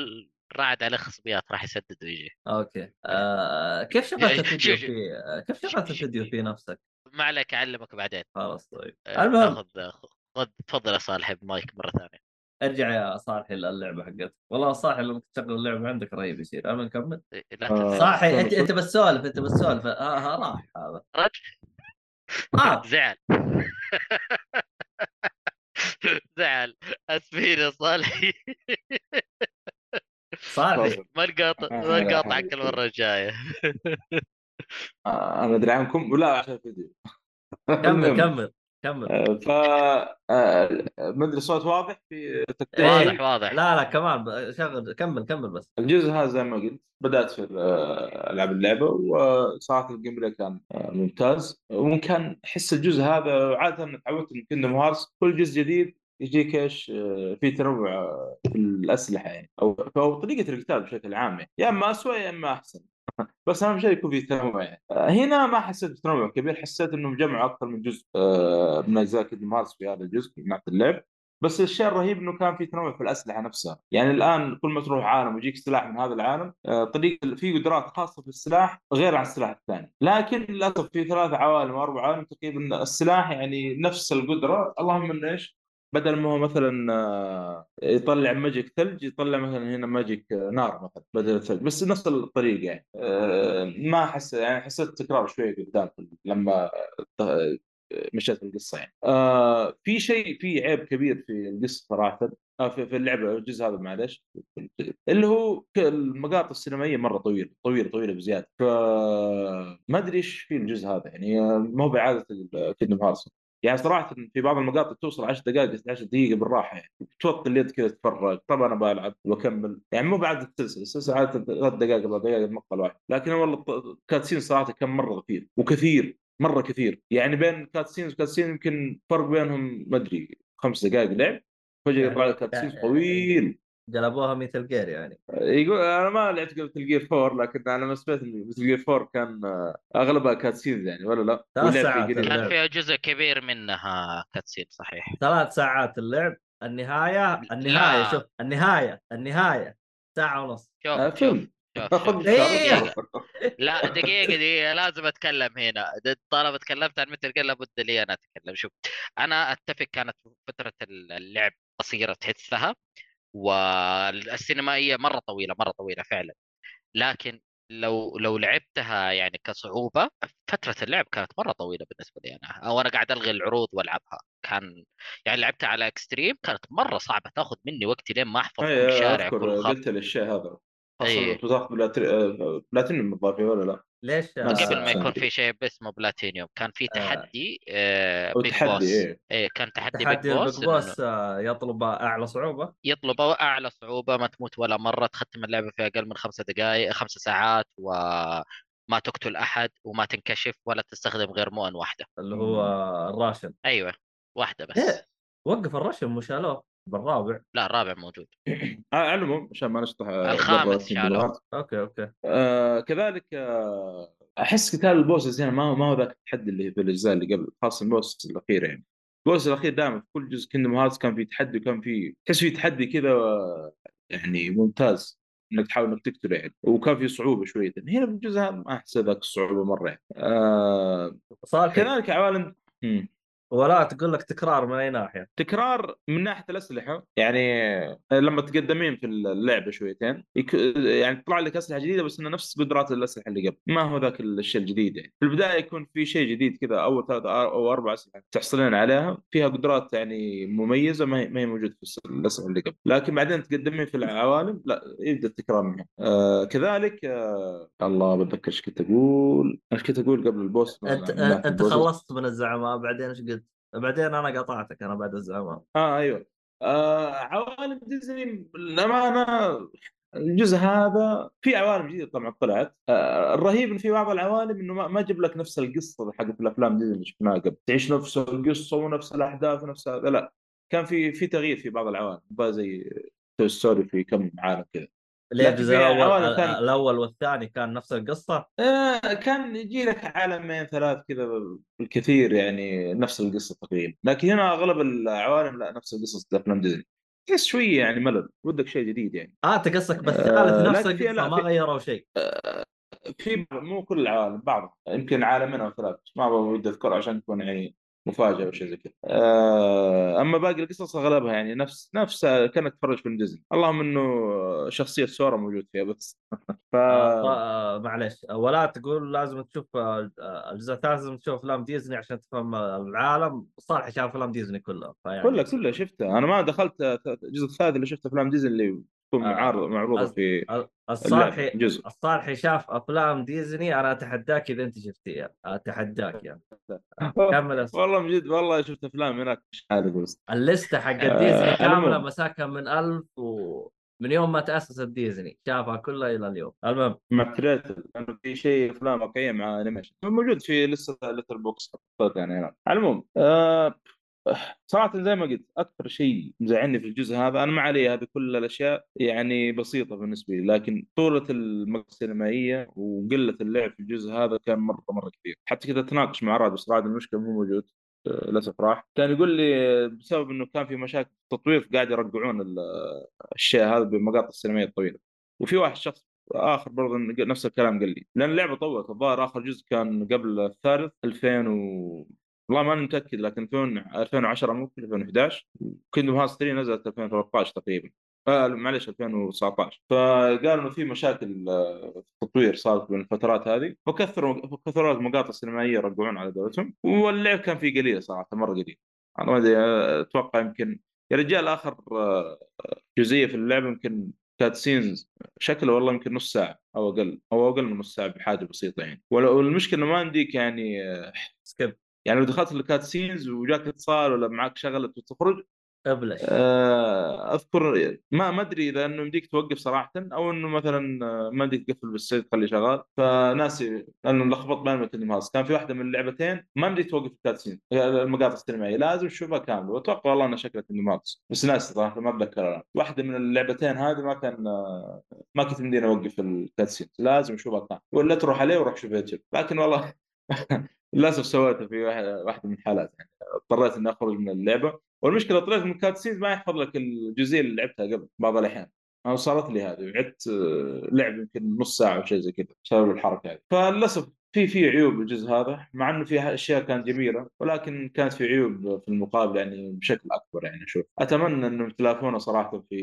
رعد عليه خصبيات راح يسدد ويجي. okay. آه كيف شغلت الفيديو في كيف شغلت الفيديو في نفسك؟ ما عليك أعلمك بعدين. خلاص طيب. آه، المهم. ناخذ خذ تفضل يا صالح بمايك مرة ثانية. ارجع يا صالحي للعبة حقتك. والله صالحي لما تشغل اللعبة عندك رهيب يصير أنا نكمل؟ إيه، آه. صالحي انت. أنت بس سولف أنت بس سولف آه ها راح هذا. آه. زعل. زعل. أسفين يا صالحي. صالحي ما نقاطع ما نقاطعك المرة الجاية. آه، أنا أدري عنكم. ولا عشان الفيديو كمل. كمل. كمل. آه، ف آه، ما أدري الصوت واضح؟ في تقطيع إيه. واضح. واضح لا لا كمان شغل كمل كمل بس. الجزء هذا زي ما قلت بدأت في آه، ألعاب اللعبة وصراحه ال gameplay كان ممتاز. وكان أحس الجزء هذا عادة تعودت من Kingdom Hearts كل جزء جديد يجيك إيش في تنوع في الأسلحة يعني أو أو طريقة القتال بشكل عام يعني. يا إما اسوء يا إما أحسن. بس اهم شيء يكون في تنوع يعني هنا ما حسيت بتنوع كبير حسيت إنهم جمعوا أكثر من جزء آه، من أجزاء Kingdom Hearts في هذا الجزء من ناحية اللعب. بس الشيء الرهيب إنه كان في تنوع في الأسلحة نفسها، يعني الآن كل ما تروح عالم ويجيك سلاح من هذا العالم آه، طريقة في قدرات خاصة في السلاح غير عن السلاح الثاني، لكن للأسف في ثلاث عوالم أو أربع عوالم تقريبا السلاح يعني نفس القدرة. اللهم إنه إيش؟ بدل ما هو مثلا آه، يطلع magic ثلج يطلع مثلا هنا magic نار مثلا بدل الثلج بس نفس الطريقة يعني. آه، ما أحس يعني حسيت تكرار شوية قدام لما آه، مشيت القصة يعني. في شيء في عيب كبير في القصة صراحة في, اللعبة الجزء هذا معلش اللي هو المقاطع السينمائية مرة طويلة طويلة طويلة بزيادة. فما أدري إيش في الجزء هذا يعني ما هو بعادة Kingdom Hearts يعني صراحة في بعض المقاطع توصل 10 دقائق 11 دقيقة بالراحة يعني. توطي اليد كذا تتفرج طبعا أنا بلعب وأكمل. يعني مو بعادة السلسلة السلسلة عادة ثلاث دقائق أربع دقائق المقطع الواحد لكن والله ال cutscene صراحة كان مرة كثير وكثير مرة كثير. يعني بين cutscenes و cutscene يمكن فرق بينهم ما أدري خمس دقائق لعب. فجأة يطلع لك cutscene طويل. قلبوها Metal Gear يعني يقول أنا ما لعبت قبل Gear 4 لكن أنا ما سمعت إن Metal Gear 4 كان أغلبها cutscenes يعني ولا لا؟ ثلاث ساعات. كان فيها جزء كبير منها cutscene صحيح ثلاث ساعات اللعب النهايه النهاية لا. شوف النهاية النهاية ساعة ونص شوف آه، فيلم. إيه. لا دقيقة دقيقة لازم أتكلم هنا طالما تكلمت عن Gear لابد لي أنا أتكلم شوف أنا أتفق كانت فترة اللعب قصيرة تحسها والسينمائية مرة طويلة مرة طويلة فعلا. لكن لو لو لعبتها يعني كصعوبة فترة اللعب كانت مرة طويلة بالنسبة لي أنا. أو أنا قاعد ألغي العروض وألعبها. كان يعني لعبتها على extreme كانت مرة صعبة تاخذ مني وقتي لين ما أحفظ كل اي شارع كل خط. قلت لي الشيء هذا. إيه. خاصه بتاخذ plat- platinum إضافي ولا لا؟ ليش؟ ما قبل آه، ما يكون. في شيء اسمه بلاتينيوم كان في تحدي آه أو big تحدي boss إيه. إيه كان تحدي, تحدي Big Boss, ال Big Boss آه، يطلب أعلى صعوبة؟ يطلب أعلى صعوبة ما تموت ولا مرة تختم اللعبة في أقل من خمسة دقائق خمس ساعات وما تقتل أحد وما تنكشف ولا تستخدم غير مؤن واحدة. اللي هو ال ration. أيوه واحدة بس. إيه. وقف ال ration مو شالوه. بالرابع لا الرابع موجود. آه، على العموم عشان ما نشطح آه، الخامس. okay okay. آه كذلك آه أحس قتال ال bosses هنا ما هو ما هو ذاك التحدي اللي في الأجزاء اللي قبل خاصة ال boss الاخير يعني. ال boss الأخير دائما في كل جزء Kingdom Hearts كان في تحدي وكان في تحس في تحدي كذا يعني ممتاز إنك تحاول إنك تقتله يعني. وكان في صعوبة شوية. هنا في الجزء هذا ما أحس ذاك الصعوبة مرة يعني. آه صالحي كذلك عوالم مم. ولا تقول لك تكرار من أي ناحية. تكرار من ناحية الأسلحة يعني لما تقدمين في اللعبة شويتين يك... يعني تطلع لك أسلحة جديدة بس انها نفس قدرات الأسلحة اللي قبل ما هو ذاك الشيء الجديد يعني. في البداية يكون في شيء جديد كذا أول ثلاث أو أربع أسلحة تحصلين عليها فيها قدرات يعني مميزة ما هي, ما هي موجودة في الأسلحة اللي قبل. لكن بعدين تقدمين في العوالم لا يبدأ التكرار منها آه كذلك آه الله بتذكر إيش كنت أقول؟ إيش كنت أقول قبل البوس؟ أنت أنت خلصت من الزعماء بعدين إيش قلت؟ بعدين أنا قطعتك أنا بعد الزعماء آه أيوه. آه عوالم ديزني للامانه الجزء هذا في عوالم جديدة طبعا طلعت. آه الرهيب إن في بعض العوالم إنه ما, ما جاب لك نفس القصة حقت الأفلام ديزني اللي شفناها قبل. تعيش نفس القصة ونفس الأحداث ونفس هذا. لا كان في في تغيير في بعض العوالم زي Toy Story في كم عالم كذا. ليه الجزء الأول كان... الأول والثاني كان نفس القصة؟ آه كان يجي لك عالمين ثلاث كذا بالكثير يعني نفس القصة تقريبا، لكن هنا أغلب العوالم لا نفس القصص افلام ديزني. تحس شوية يعني ملل، ودك شيء جديد يعني. آه أنت قصدك بالثالث آه نفس القصة ما غيروا شيء. آه في مو كل العوالم بعض يمكن عالمين أو ثلاث ما ودي أذكر عشان تكون يعني مفاجأة أو شيء زي كذا. آه أما باقي القصص أغلبها يعني نفس نفس كأنك تتفرج في ديزني. اللهم إنه شخصية سورا موجود فيها بس. ف آه معلش ولا تقول لازم تشوف الجزء الثالث لازم تشوف أفلام ديزني عشان تفهم العالم. صالح شاف أفلام ديزني كلها فيعني كلها كلها شفتها. أنا ما دخلت الجزء الثالث اللي شفت أفلام ديزني اللي تكون آه معروضة في الصالحي الصالحي شاف أفلام ديزني أنا أتحداك إذا أنت شفتيها. أتحداك يعني. كمل والله من جد والله شفت أفلام هناك مش عارف بس. اللستة حق ديزني كاملة مساكها من ألف و من يوم ما تأسست ديزني شافها كلها إلى اليوم. المهم. مع لأنه في شيء أفلام واقعية مع animation موجود في لستة Letterboxd يعني. هنا المهم آه صراحة زي ما قلت أكثر شيء مزعلني في الجزء هذا أنا ما علي هذه كل الأشياء يعني بسيطة بالنسبة لي لكن طولة المقطع السينمائية وقلة اللعب في الجزء هذا كان مرة مرة كثير حتى كذا تناقش مع رعد بس رعد المشكلة مو موجود للأسف راح. كان يقول لي بسبب إنه كان في مشاكل في التطوير قاعد يرجعون الشيء هذا بالمقاطع السينمائية الطويلة. وفي واحد شخص آخر برضه نفس الكلام قال لي لأن اللعبة طولت الظاهر آخر جزء كان قبل الثالث 2000 و والله ماني متأكد لكن 2010 ممكن 2011 Kingdom Hearts 3 نزلت 2013 تقريبا. آه معلش 2019 فقالوا إنه في مشاكل آه، في التطوير صارت بين الفترات هذه. فكثروا كثروا المقاطع السينمائية يرجعون على قولتهم واللعب كان فيه قليل صراحة مرة قليل. أنا ما أدري آه، أتوقع يمكن يا رجال آخر آه، جزئية في اللعبه يمكن cutscenes شكله والله يمكن نص ساعة أو أقل أو أقل من نص ساعة بحاجة بسيطة يعني. والمشكلة ما عندك يعني skip. يعني لو دخلت ال cutscenes وجاك اتصال ولا معك شغلة وتخرج أبلش. آه، أذكر ما ما أدري إذا إنه يمديك توقف صراحة أو إنه مثلا ما يمديك تقفل بالسيد تخليه شغال. فناسي لأنه لخبط بين Kingdom Hearts كان في واحدة من اللعبتين ما يمديك توقف ال cutscene المقاطع السينمائية لازم تشوفها كاملة. وأتوقع والله انها شكلها Kingdom Hearts بس ناسي صراحة ما أتذكر الان واحدة من اللعبتين هذه ما كان آه، ما كنت يمديني أوقف ال cutscene لازم أشوفها كاملة. ولا تروح عليه وروح شوف يوتيوب. لكن والله للاسف سويته في واحدة من الحالات يعني اضطريت إني أخرج من اللعبة. والمشكلة طلعت من ال cutscenes ما يحفظ لك الجزئية اللي لعبتها قبل بعض الأحيان. أنا صارت لي هذه وعدت آه، لعب يمكن نص ساعة أو شيء زي كذا بسبب الحركة هذه. فللأسف في في عيوب بالجزء هذا مع إنه في أشياء كانت جميلة ولكن كانت في عيوب في المقابل يعني بشكل أكبر يعني أشوف أتمنى انهم يتلافونه صراحة في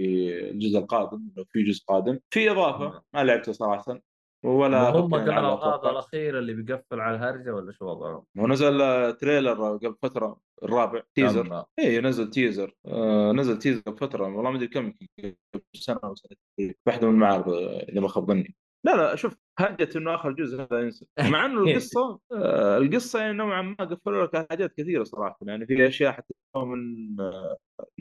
الجزء القادم لو في جزء قادم. في إضافة ما لعبته صراحة. ولا هم قالوا هذا الأخير اللي بيقفل على الهرجة ولا شو وضعه؟ هو نزل trailer قبل فترة الرابع teaser. اي نزل teaser. آه نزل teaser قبل فترة والله ما أدري كم سنة أو سنتين. واحدة من المعارض إذا ما خاب ظني. لا لا شوف هرجة إنه آخر جزء هذا ينسى. مع إنه القصة آه القصة يعني نوعا ما قفلوا لك حاجات كثيرة صراحة يعني في أشياء حتى من آه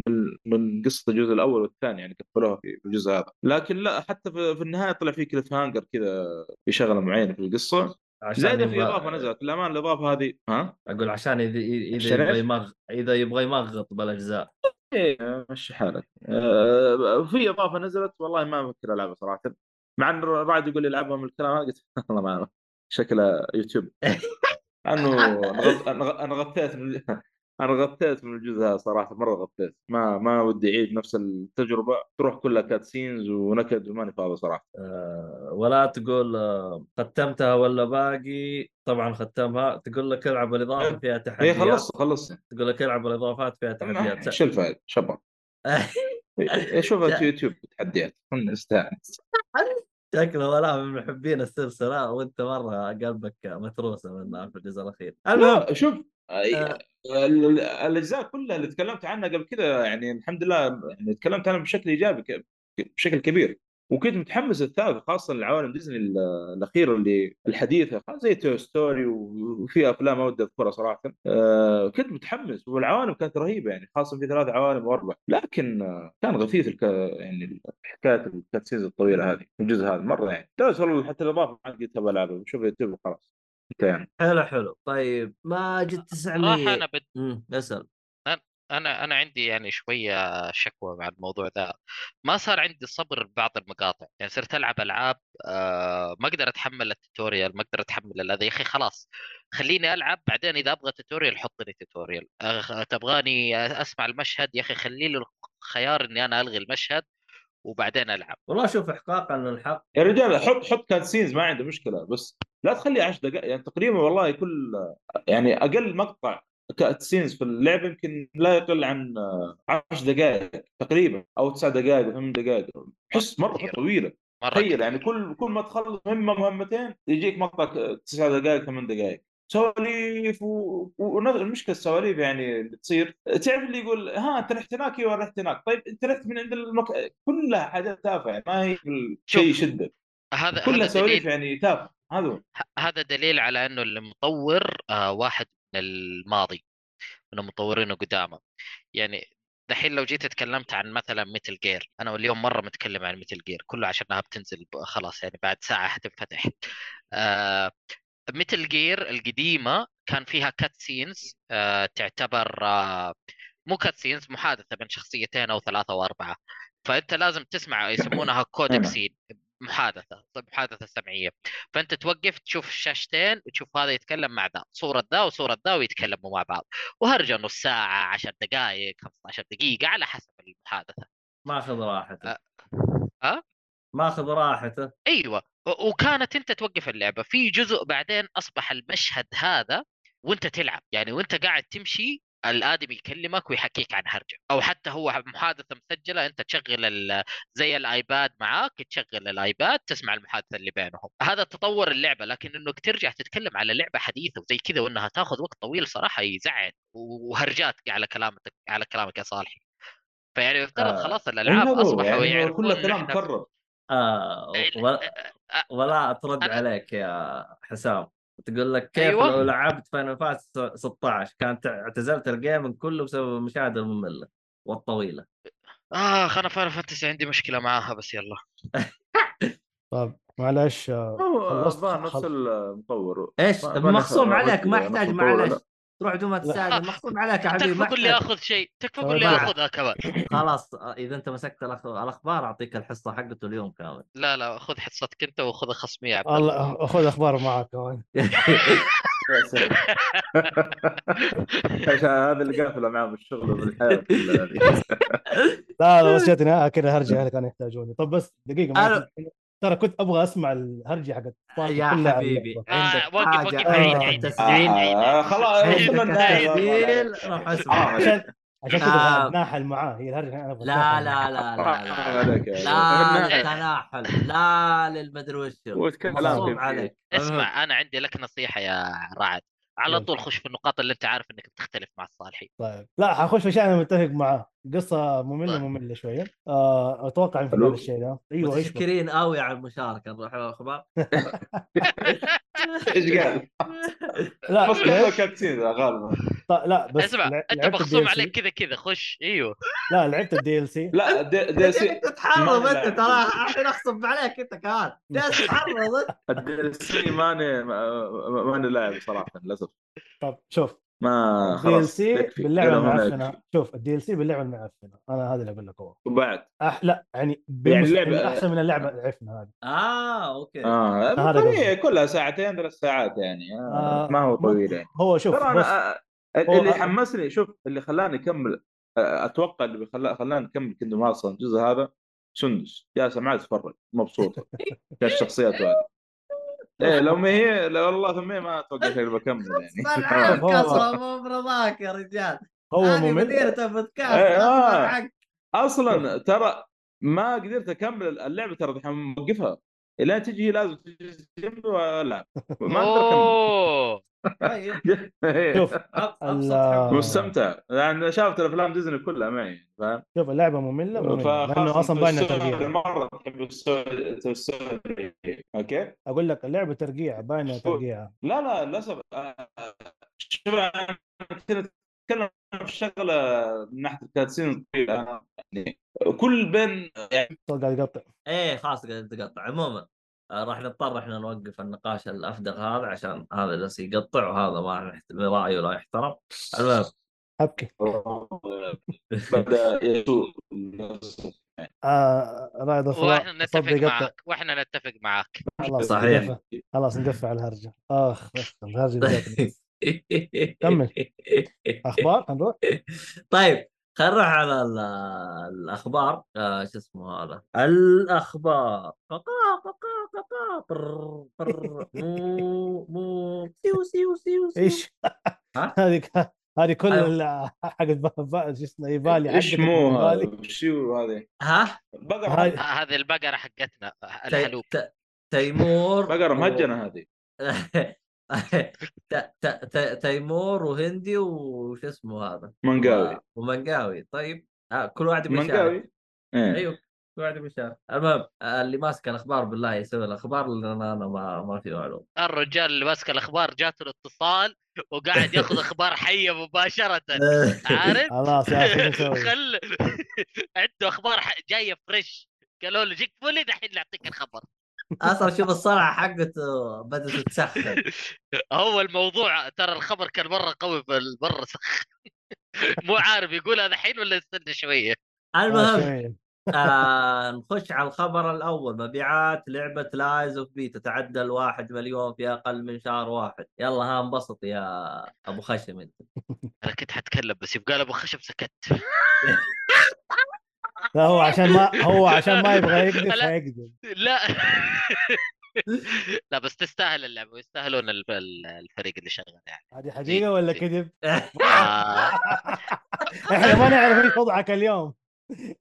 من من قصة الجزء الأول والثاني يعني قفلوها في الجزء هذا. لكن لا حتى في, في النهاية طلع في cliffhanger كذا في شغلة معينة في القصة. زائد في إضافة نزلت للأمانة الإضافة هذه ها؟ أقول عشان إذا إذا يبغى يمغ إذا يبغى يمغط بالأجزاء. إيه مشي حالك. آه في إضافة نزلت والله ما أفكر ألعبها صراحة. مع ان رعد يقول لي العبها من الكلام قلت والله ما شكله يوتيوب. إنه أنا غط- أنا غ- أنا غطيت من أنا غطيت من الجزء هذا صراحة مرة غطيت. ما ما ودي أعيد نفس التجربة. تروح كلها cutscenes ونكد وماني فاضي صراحة. آه، ولا تقول آه، ختمتها ولا باقي. طبعا ختمها. تقول لك العب الإضافة فيها هي تحديات. خلصت خلصت تقول لك العب الإضافات فيها تحديات. شو الفائده شباب. شوف في يوتيوب تحديات. نستأنس. شكله ولا من محبين السلسله وانت مرة قلبك متروسة منها في الجزء الأخير المهم لا شوف آه. ال- ال- الأجزاء كلها اللي تكلمت عنها قبل كذا يعني الحمد لله يعني تكلمت عنها بشكل إيجابي بشكل كبير وكنت متحمس الثالث خاصة العوالم ديزني ال- الاخيره اللي الحديثة زي Toy Story وفي أفلام ما ودي أذكرها صراحة. آه، كنت متحمس والعوالم كانت رهيبة يعني خاصة في ثلاث عوالم وأربع. لكن آه، كان غثيث الك... يعني حكاية ال cutscenes الطويلة هذه الجزء هذا مرة يعني. والله حتى الإضافة ما عاد قلت بلعبها بشوف يوتيوب وخلاص. انتهينا. حلو حلو. طيب ماجد صراحة 900 أنا بد... اسأل. أنا أنا عندي يعني شوية شكوى مع الموضوع ذا ما صار عندي صبر ببعض المقاطع. يعني صرت ألعب ألعاب آه ما أقدر أتحمل ال tutorial ما أقدر أتحمل هذا يا أخي خلاص. خليني ألعب بعدين إذا أبغى tutorial حط لي tutorial. أه تبغاني أسمع المشهد يا أخي خلي لي الخيار إني أنا ألغي المشهد وبعدين ألعب. والله شوف احقاقا للحق يا رجال حط حط cutscenes ما عنده مشكلة. بس لا تخلي 10 دقائق يعني تقريبا والله كل يعني أقل مقطع cutscenes في اللعبه يمكن لا يقل عن 10 دقائق تقريبا أو 9 دقائق 8 دقائق. احس مرة. طويلة. تخيل. يعني كل كل ما تخلص مهمة مهمتين يجيك مقطع 9 دقائق 8 دقائق. سواليف و... ونظر المشكلة السواليف يعني اللي تصير. تعرف اللي يقول ها أنت رحت هناك؟ أيوه رحت هناك. طيب أنت رحت من عند المك... كلها حاجات تافهة يعني ما هي شيء يشدك. هذا كلها سواليف يعني تافهة. هذا هذا دليل على إنه المطور آه واحد الماضي من المطورين قدامى يعني دحين لو جيت تكلمت عن مثلا Metal Gear أنا اليوم مرة متكلم عن Metal Gear كله عشانها بتنزل خلاص يعني بعد ساعة حتنفتح آه Metal Gear القديمة كان فيها cutscenes آه تعتبر آه مو cutscenes محادثة بين شخصيتين أو ثلاثة وأربعة. فأنت لازم تسمع يسمونها codec نعم. scene محادثة محادثة سمعية. فأنت توقف تشوف الشاشتين وتشوف هذا يتكلم مع ذا صورة ذا وصورة ذا ويتكلموا مع بعض. وهرجه نص ساعه 10 دقائق 15 دقيقة على حسب المحادثة. ماخذ راحته أه؟ أه؟ ماخذ راحته أيوه. وكانت أنت توقف اللعبة. في جزء بعدين أصبح المشهد هذا وأنت تلعب. يعني وأنت قاعد تمشي الآدمي يكلمك ويحكيك عن هرجة. أو حتى هو محادثة مسجلة أنت تشغل ال- زي ال iPad معاك تشغل ال iPad تسمع المحادثة اللي بينهم. هذا تطور اللعبة لكن انك ترجع تتكلم على لعبة حديثة وزي كذا وإنها تاخذ وقت طويل صراحة يزعل وهرجات على كلامك على كلامك يا صالحي. فيعني يفترض آه. خلاص إيه الألعاب أصبحوا يعني يعرفون كله إن كلام إحنا- مكرر. آه ولا, آه، ولا ترد أنا- عليك يا حسام. تقول لك كيف أيوة. لو لعبت Final Fantasy 16 كانت اعتزلت ال gaming كله بسبب المشاهد المملة والطويلة. اخ أنا Final Fantasy عندي مشكلة معاها بس يلا. طيب معلش آه، هو خلصت؟ الظاهر نفس المطور. إيش؟ مخصوم عليك ما يحتاج المطور، معلش. تروح دوما تستاجر مخصوم عليك يا حبيبي تكفى قول لي اخذ شيء تكفى قول لي لا. اخذها كمان خلاص إذا أنت مسكت الأخ- الأخبار أعطيك الحصة حقته اليوم كامل لا لا خذ حصتك أنت وخذ خصمي يا عبد الله خذ أخبار معك كمان يا سلام. عشان هذا اللي قافله معاه بالشغل وبالحياه كلها هذه. لا لا بس جاتني آه كذا هرجه يعني كانوا يحتاجوني طب بس دقيقة ترى كنت أبغى أسمع الهرجة حقت يا حبيبي. آه، عندك وقف- وقف، عيد، عندك عيد، التسجيل آه خلاص آه. أسمع. عشان عشان كذا آه. اتناحل معاه هي الهرجة أنا لا لا. لا لا لا. يا لا للمدري وش وتكلم. عليك. اسمع أنا عندي لك نصيحة يا رعد. على يلا. طول خش في النقاط اللي أنت عارف إنك بتختلف مع الصالحي طيب لا حخش في شيء أنا متفق معاه قصة مملة طيب. مملة شوية آه أتوقع انفجار حلو. الشيء ده أيوه؟ متشكرين قوي على المشاركة نروح الاخبار إيش قال؟ لا بس لعبت- كله كاتسين غالبا. طيب، لا بس اسمع أنت مخصوم الدي عليك كذا كذا خش إيوه. لا لعبت الدي ال سي لا دي, دي سي تتحرض أنت. ترى الحين اغصب عليك أنت كمان. تتحرض الدي سي ماني ما- ماني لاعب صراحة للأسف. طب شوف. ما الدي ال خلاص سي باللعبة المعفنة. شوف الدي ال سي باللعبة المعفنة. أنا هذا اللي أقول لك هو. وبعد؟ أح لا يعني. اللعبة- يعني أحسن من اللعبة العفنة هذه. آه أوكي. آه هذا طبيعي. كلها ساعتين ثلاث ساعات يعني. آه آه، ما هو طويل يعني. هو شوف ترى أنا هو- اللي حمسني شوف اللي خلاني أكمل أتوقع اللي خلاني خلاني أكمل كندوم هارتس الجزء هذا سندس. جالسه معي تتفرج مبسوطه كالشخصيات هذه إيه لو ما هي لو والله ثم ما أتوقع شيء بكمل يعني. كسره مو برضاك يا رجال. هو ممل. مدينة بودكاست إيه، آه. أصلا ترى ما قدرت أكمل اللعبة ترى الحين موقفها. الين تجي لازم تجي جنبي والعب ما أقدر طيب. إيه. شوف. مستمتع. يعني شافت الافلام ديزني كلها معي فاهم؟ شوف اللعبة مملة ممله لأنه أصلا باينة ترقيع مرة. تحب أوكي؟ أقول لك اللعبة ترقيع باينة ترقيع لا لا للأسف آه، شوف أنا أتكلم في شغلة من ناحية ال cutscene يعني كل بين يعني قاعد يقطع. إيه خلاص قاعد تقطع عموما راح نضطر إحنا نوقف النقاش الافدغ هذا عشان هذا جالس يقطع وهذا ما رايه لا يحترم. المهم. ابكي بدا يسوء. آه رائد وإحنا نتفق معك. وإحنا نتفق معك. خلاص صحيح. خلاص ندفع على الهرجة. أخ الهرجة. كمل. أخبار؟ نروح. طيب خلينا نروح على ال- الأخبار. آه شو اسمه هذا؟ الأخبار. ققا ققا مو مو سيو سيو سيو إيش ها؟ هذه كل ب- شو اسمه يبالي إيش مو شو هذه ها آه، هذه البقره حقتنا الحلوب تيمور بقره مهجنه هذه تيمور وهندي وش اسمه هذا منقاوي ومنقاوي طيب كل واحد. منقاوي أيوه يبي يشارك المهم آه، اللي ماسك الأخبار بالله يسوي الأخبار لأن أنا ما ما في معلومة. الرجال اللي ماسك الأخبار جاته الاتصال وقاعد ياخذ أخبار حية مباشرة. عارف؟ خلاص؟ خل عنده أخبار ح- جاية fresh قالوا له جيك فولي دحين نعطيك الخبر. أصلا شوف الصلعه حقته بدأت تتسخن هو الموضوع ترى الخبر كان مرة قوي مرة سخ. مو عارف يقولها دحين ولا يستنى شوية. المهم شوية. آه نخش على الخبر الأول. مبيعات لعبة Lies of P تتعدى الواحد مليون في أقل من شهر واحد. يلا ها انبسط يا أبو خشم أنت. أنا كنت حتكلم بس يبقى أبو خشم سكت. لا هو عشان ما هو عشان ما يبغى يكذب لا. فيكذب. لا. لا بس تستاهل اللعبة ويستاهلون ال- ال- الفريق اللي شغال يعني. هذه حقيقة ولا كذب؟ آه. إحنا ما نعرف إيش وضعك اليوم.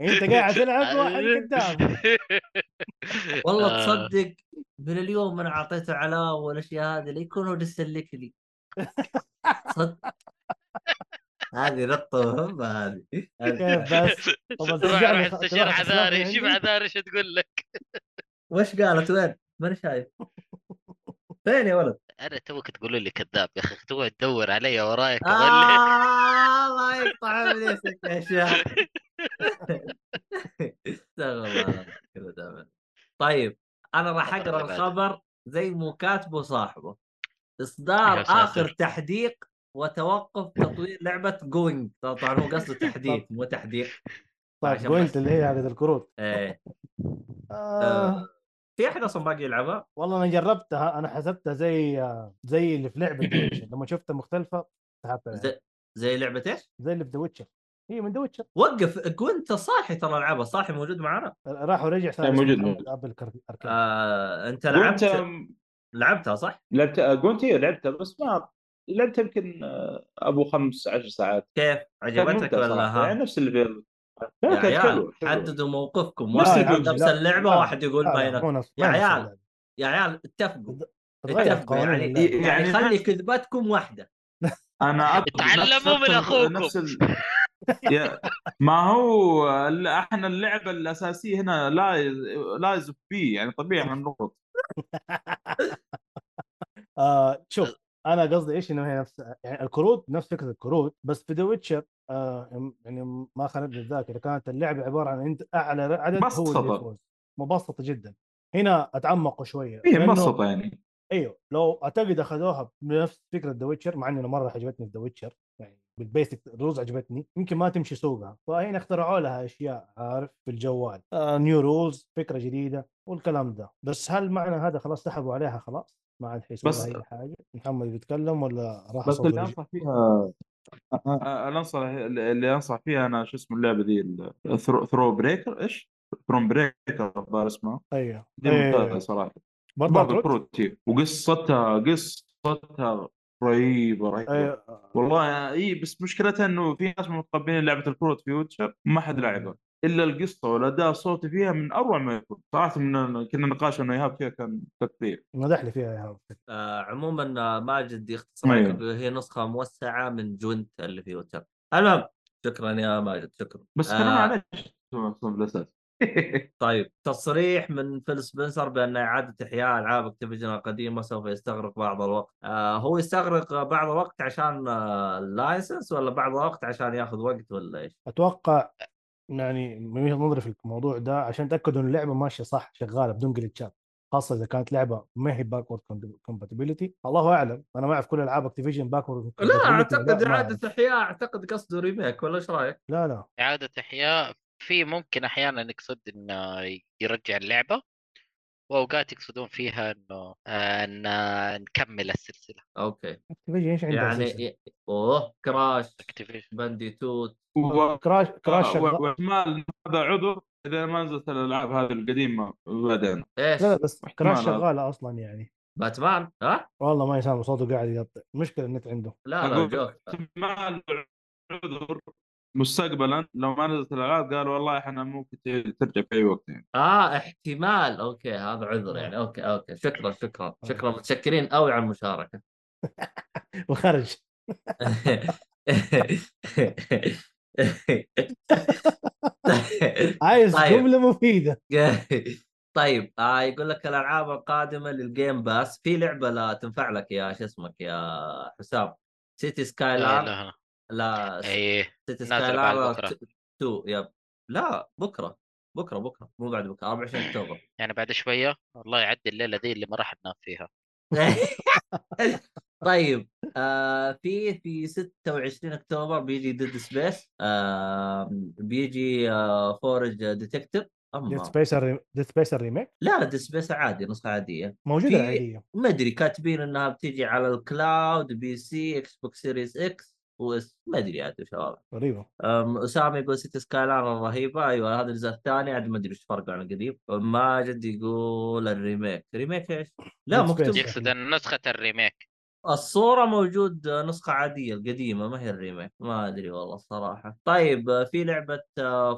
انت قاعد تلعب واحد قدام والله آه. تصدق من اليوم أنا أعطيته علاوه والأشياء هذه لا يكون هو يسلك لي. صدق هذه نقطة مهمة هذه. بس لي- استشير عذاري. شوف؟ عذاري شو تقول لك؟ وش قالت؟ وين؟ ماني شايف. فين يا ولد؟ أنا توك تقولوا لي كذاب يا أخي تقعد تدور علي ورايا كمان آه الله يقطع ابليسك يا شيخ. استغفر الله كذا دائما طيب أنا راح أقرأ الخبر زي ما كاتبه صاحبه إصدار. آخر تحديق وتوقف تطوير لعبة جوينج طبعا هو قصده تحديث مو تحديق طيب بس. اللي هي حقت الكروت إيه آه في أحد أصلا باقي يلعبها؟ والله أنا جربتها أنا حسبتها زي زي اللي في لعبة لما شفتها مختلفة سحبتها يعني. زي, زي لعبة إيش؟ زي اللي في The Witcher هي من The Witcher وقف كنت صاحي ترى ألعبها صاحي موجود معنا راح ورجع صار لا، موجود، موجود. آه، أنت لعبت لعبتها صح؟ لعبت قلت هي لعبتها بس ما لعبتها يمكن آه، أبو خمس عشر ساعات كيف؟ عجبتك ولا. ها؟ يعني نفس اللي يا عيال. حددوا موقفكم نفس واحد. نفس اللعبة لا. واحد يقول ما ينفع يا عيال. يا عيال اتفقوا اتفقوا يعني. يعني يعني خلي كذبتكم واحدة أنا أطلب تعلموا نفس- من أخوكم. ما هو إحنا اللعبة الأساسية هنا Lies Lies يعني طبيعي نضغط آه شوف أنا قصدي إيش إنه هي نفس يعني الكروت نفس فكرة الكروت بس في The Witcher آه يعني ما خانتني الذاكرة كانت اللعبة عبارة عن انت أعلى عدد هو اللي. يفوز. مبسطة جدا. هنا اتعمقوا شوية هي مبسطه يعني. أيوه لو أعتقد أخذوها بنفس فكرة The Witcher مع اني مرة عجبتني The Witcher بال basic ال rules عجبتني يمكن ما تمشي سوقها. فهنا اخترعوا لها أشياء عارف؟ في الجوال. آه new rules فكرة جديدة والكلام ده. بس هل معنى هذا خلاص سحبوا عليها خلاص؟ ما عاد حيسوي أي حاجة. محمد بيتكلم ولا راح بس اللي؟ أنصح فيها أنا أنصح اللي أنصح فيها أنا شو اسمه اللعبة دي Thronebreaker إيش؟ Thronebreaker الظاهر اسمها. أيوه. دي إيه. ممتازه صراحة. برضه برضه كروت؟ وقصتها قصتها رهيبه رهيبه أيوه والله إي بس مشكلتها إنه في ناس متقبلين لعبة الكروت في Witcher ما حد لعبها إلا القصة والأداء الصوتي فيها من أروع ما يكون. صراحة من كنا نقاش إنه ايهاب فيها كان كثير مدح لي فيها إيهاب آه عموما آه، ماجد يختصر أيوه. هي نسخة موسعة من Gwent اللي في Witcher المهم شكرا يا ماجد شكرا. بس آه. كلام عليه بالاساس طيب تصريح من فيل سبنسر بأن إعادة إحياء ألعاب Activision القديمه سوف يستغرق بعض الوقت آه هو يستغرق بعض الوقت عشان آه ال license ولا بعض الوقت عشان ياخذ وقت ولا إيش؟ أتوقع يعني من وجهة نظري في الموضوع ده عشان تاكدوا إن اللعبة ماشية صح شغالة بدون جلتشات خاصة إذا كانت لعبة ما هي backward compatibility الله أعلم أنا ما أعرف كل ألعاب Activision backward لا أعتقد إعادة إحياء أعتقد قصده remake ولا إيش رأيك؟ لا لا إعادة إحياء في ممكن أحيانا يقصد إنه يرجع اللعبة وأوقات يقصدون فيها إنه آه، إن آه، نكمل السلسلة. okay. Activision إيش عندها يعني سلسلة؟ أوه Crash Activision Bandicoot و- Crash Crash شغال؟ واحتمال هذا عذر إذا ما نزلت الألعاب هذه القديمة بعدين. إيش؟ لا لا بس Crash. شغالة أصلا يعني. باتمان؟ ها؟ والله ما يسامع صوته قاعد يقطع مشكلة النت عنده. لا لا احتمال عذر مستقبلا لو ما نزلت الالعاب قالوا والله إحنا ممكن ترجع في أي وقت يعني. آه احتمال. okay هذا عذر يعني. okay okay. شكرا شكرا. شكرا. متشكرين قوي على المشاركة. وخرج. عايز طيب. جملة مفيدة. طيب آه يقول لك الألعاب القادمة لل Game Pass في لعبة لا تنفع لك يا شو اسمك يا حسام؟ City Skyline لا لا إيه City Skyline بعد بكرة. 2 yep. لا بكرة بكرة بكرة مو بعد بكرة 24 أكتوبر. يعني بعد شوية؟ والله يعدي الليلة دي اللي ما راح ننام فيها. طيب آه في في 26 أكتوبر بيجي Dead Space آه بيجي آه Frog Detective Dead Space Dead Space ال remake؟ لا ديد سبيس عادي نسخة عادية. موجودة العادية. ما أدري كاتبين إنها بتيجي على ال cloud PC Xbox Series X ما أدري عاد وش هذا غريبة. أم، اسامه يقول City Skyline رهيبة. أيوه هذا الجزء الثاني. عاد ما أدري إيش فرقه عن القديم. ماجد يقول ال remake. remake إيش؟ لا مكتوب. يقصد نسخة ال remake. الصورة موجود نسخة عادية القديمة ما هي ال remake. ما أدري والله الصراحة طيب في لعبة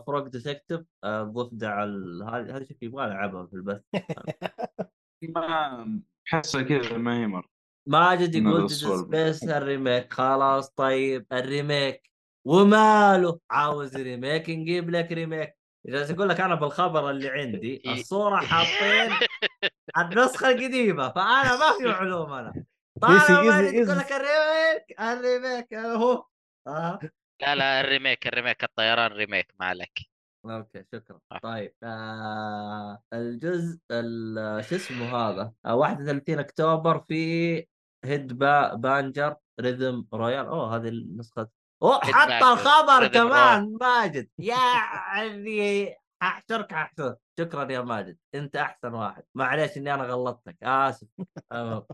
Frog Detective ضفدع على هذه هذه شكلي يبغى ألعبها في البث. ما احسها كذا ما هي مرة. ماجد يقول. Space ال remake خلاص طيب ال remake. وماله؟ عاوز remake نجيب لك remake. جالس أقول لك أنا بالخبر اللي عندي الصورة حاطين النسخة القديمة فأنا ما في علوم أنا. طالع ماجد يقول. لك ال remake ال remake هو. آه. لا لا ال remake ال remake الطيران remake ما عليك. okay شكرا. آه. طيب آه الجزء ال- شو اسمه هذا؟ آه 31 أكتوبر في Headbangers Rhythm Royale. أوه هذه النسخة. أوه حط الخبر كمان ماجد. يعني أحشرك أحشر. شكرا يا ماجد. أنت أحسن واحد. معليش إني أنا غلطتك. آسف.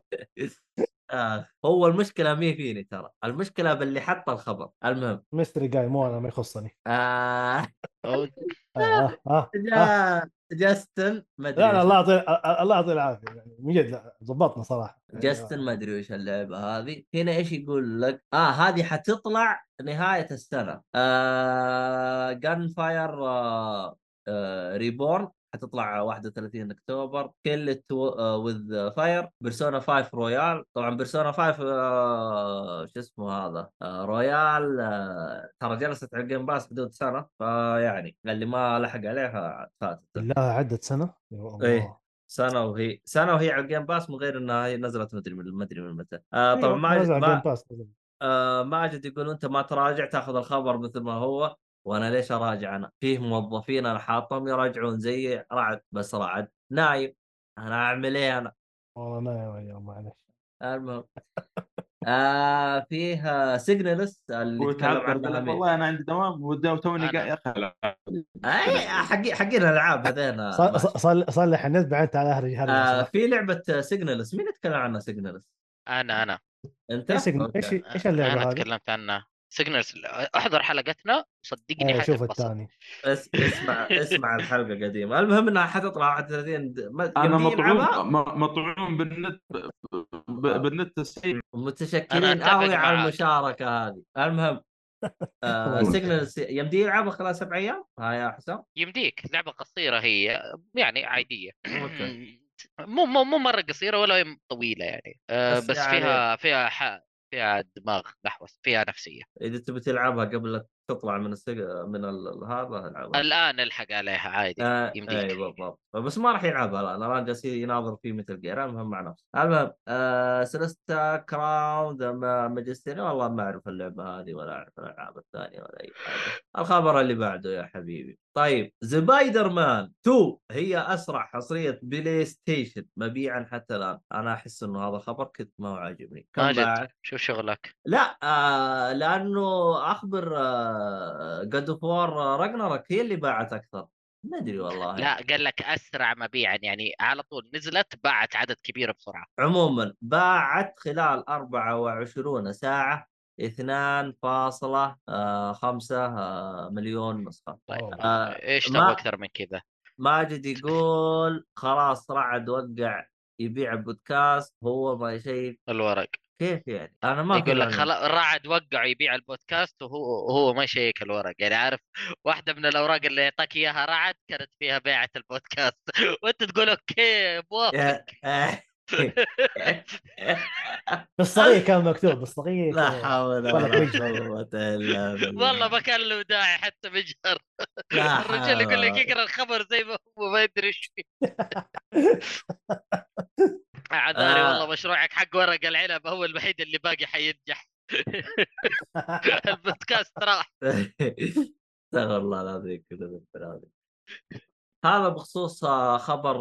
آه. هو المشكلة مي فيني ترى. المشكلة باللي حط الخبر. المهم. ميستري جاي مو أنا ما يخصني. آه. آه آه آه. آه. جاستن ما أدري لا الله يعطيه الله يعطيه العافية. يعني من جد ضبطنا صراحة. جاستن ما أدري وش اللعبة هذه. هنا إيش يقول لك؟ آه هذه حتطلع نهاية السنة. آه Gunfire آه آه Reborn حتطلع 31 أكتوبر. Kill with Fire Persona 5 Royal طبعا Persona 5 آه شو اسمه هذا؟ آه Royal آه ترى جلست على ال Game Pass حدود سنة. فيعني اللي ما لحق عليها فاتت. بالله عدت سنة؟ إيه. سنة وهي سنة وهي على ال Game Pass من غير إنها هي نزلت مدري من مدري من متى. آه طبعا أيوة، ما ال Game ما Pass آه ماجد يقول أنت ما تراجع تأخذ الخبر مثل ما هو. وأنا ليش أراجع أنا؟ فيه موظفين أنا حاطهم يراجعون زي رعد بس رعد نايم أنا أعمل إيه أنا؟ والله نايم اليوم معلش المهم آه فيه Signalis اللي أمين. والله أنا عندي دوام ودام توني أنا- قاعد يا أخي. أي حقين حقين الألعاب هذين صلح النت بعدين تعال اهرج آه. في لعبة Signalis مين يتكلم عنها Signalis؟ أنا أنا أنت؟ إيش. إيش اللعبه أنا هذه؟ تكلمت عنها سيجنالز أحضر حلقتنا صدقني حاجة شوف. الثاني اس اسمع اسمع الحلقة القديمة. المهم إنها حتطلع 31 د- ما- أنا؟ مطعوم مطعوم بالنت ب- بالنت السيء متشكرين قوي على. المشاركة هذه. المهم آه سيجنالس يمدي يلعبها خلال سبع أيام؟ ها يا حسام؟ يمديك. لعبة قصيرة هي يعني عادية. مو مو مو مرة قصيرة ولا طويلة يعني. آه بس بس, يعني- فيها فيها ح... فيها دماغ نحوس فيها نفسية. إذا تبي تلعبها قبل لا تطلع من السج... من ال... هذا العبها. الآن الحق عليها عادي آه يمديك. اي بالضبط. بس ما راح يلعبها الآن الآن جالس يناظر في مثل جير المهم مع نفسه. المهم آه سلستا كراون ذا ماجستيري والله ما أعرف اللعبة هذه ولا أعرف الألعاب الثانية ولا أي حاجة. الخبر اللي بعده يا حبيبي. طيب سبايدر مان 2 هي أسرع حصرية بلاي ستيشن مبيعا حتى الآن. أنا أحس إنه هذا خبر كنت ما هو عاجبني. ماجد؟ شوف شغلك؟ لا آه لأنه أخبر آه جاد اوف وار راجنرك هي اللي باعت أكثر. ما أدري والله. لا قال لك أسرع مبيعا يعني على طول نزلت باعت عدد كبير بسرعة. عموما باعت خلال 24 ساعة 2.5 آه مليون نسخة طيب. آه إيش ما- تبغى أكثر من كذا ماجد يقول خلاص رعد وقع يبيع بودكاست هو ما شيء الورق كيف يعني أنا ما يقول لك. خلاص رعد وقع يبيع البودكاست وهو وهو ما يشيك الورق يعني عارف واحدة من الأوراق اللي يعطاك إياها رعد كانت فيها بيعة البودكاست وأنت تقول أوكي موافق آه. بالصغير كان مكتوب بالصغير لا. حول ولا. قوة إلا بالله والله ما كان له داعي حتى مجهر لا الرجال يقول لك. يقرأ الخبر زي ما هو ما يدري إيش فيه عذاري آه. والله مشروعك حق ورق العنب هو الوحيد اللي باقي حينجح البودكاست راح استغفر الله العظيم كذا هذا بخصوص خبر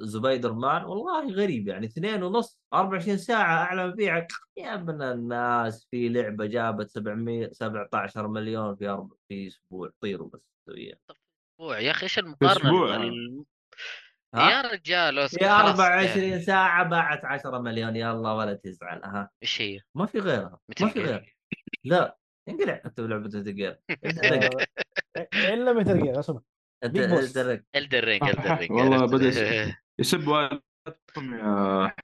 آه، زبايدر مان والله غريب يعني اثنين ونص 24 ساعة أعلى مبيعك يا ابن الناس في لعبة جابت 700 17 مليون في أربع في أسبوع طيروا بس سويا أسبوع يا أخي إيش المقارنة أسبوع. ال- ها؟ يا رجال في خلاص 24 يعني. ساعة باعت 10 مليون يلا ولا تزعل ها إيش هي؟ ما في غيرها ما في جير. غيرها لا انقلع انت بلعبة إلا مثل جير اسمع انت بيج بوس. انت الدر رينج الدر رينج والله عرفت. يسب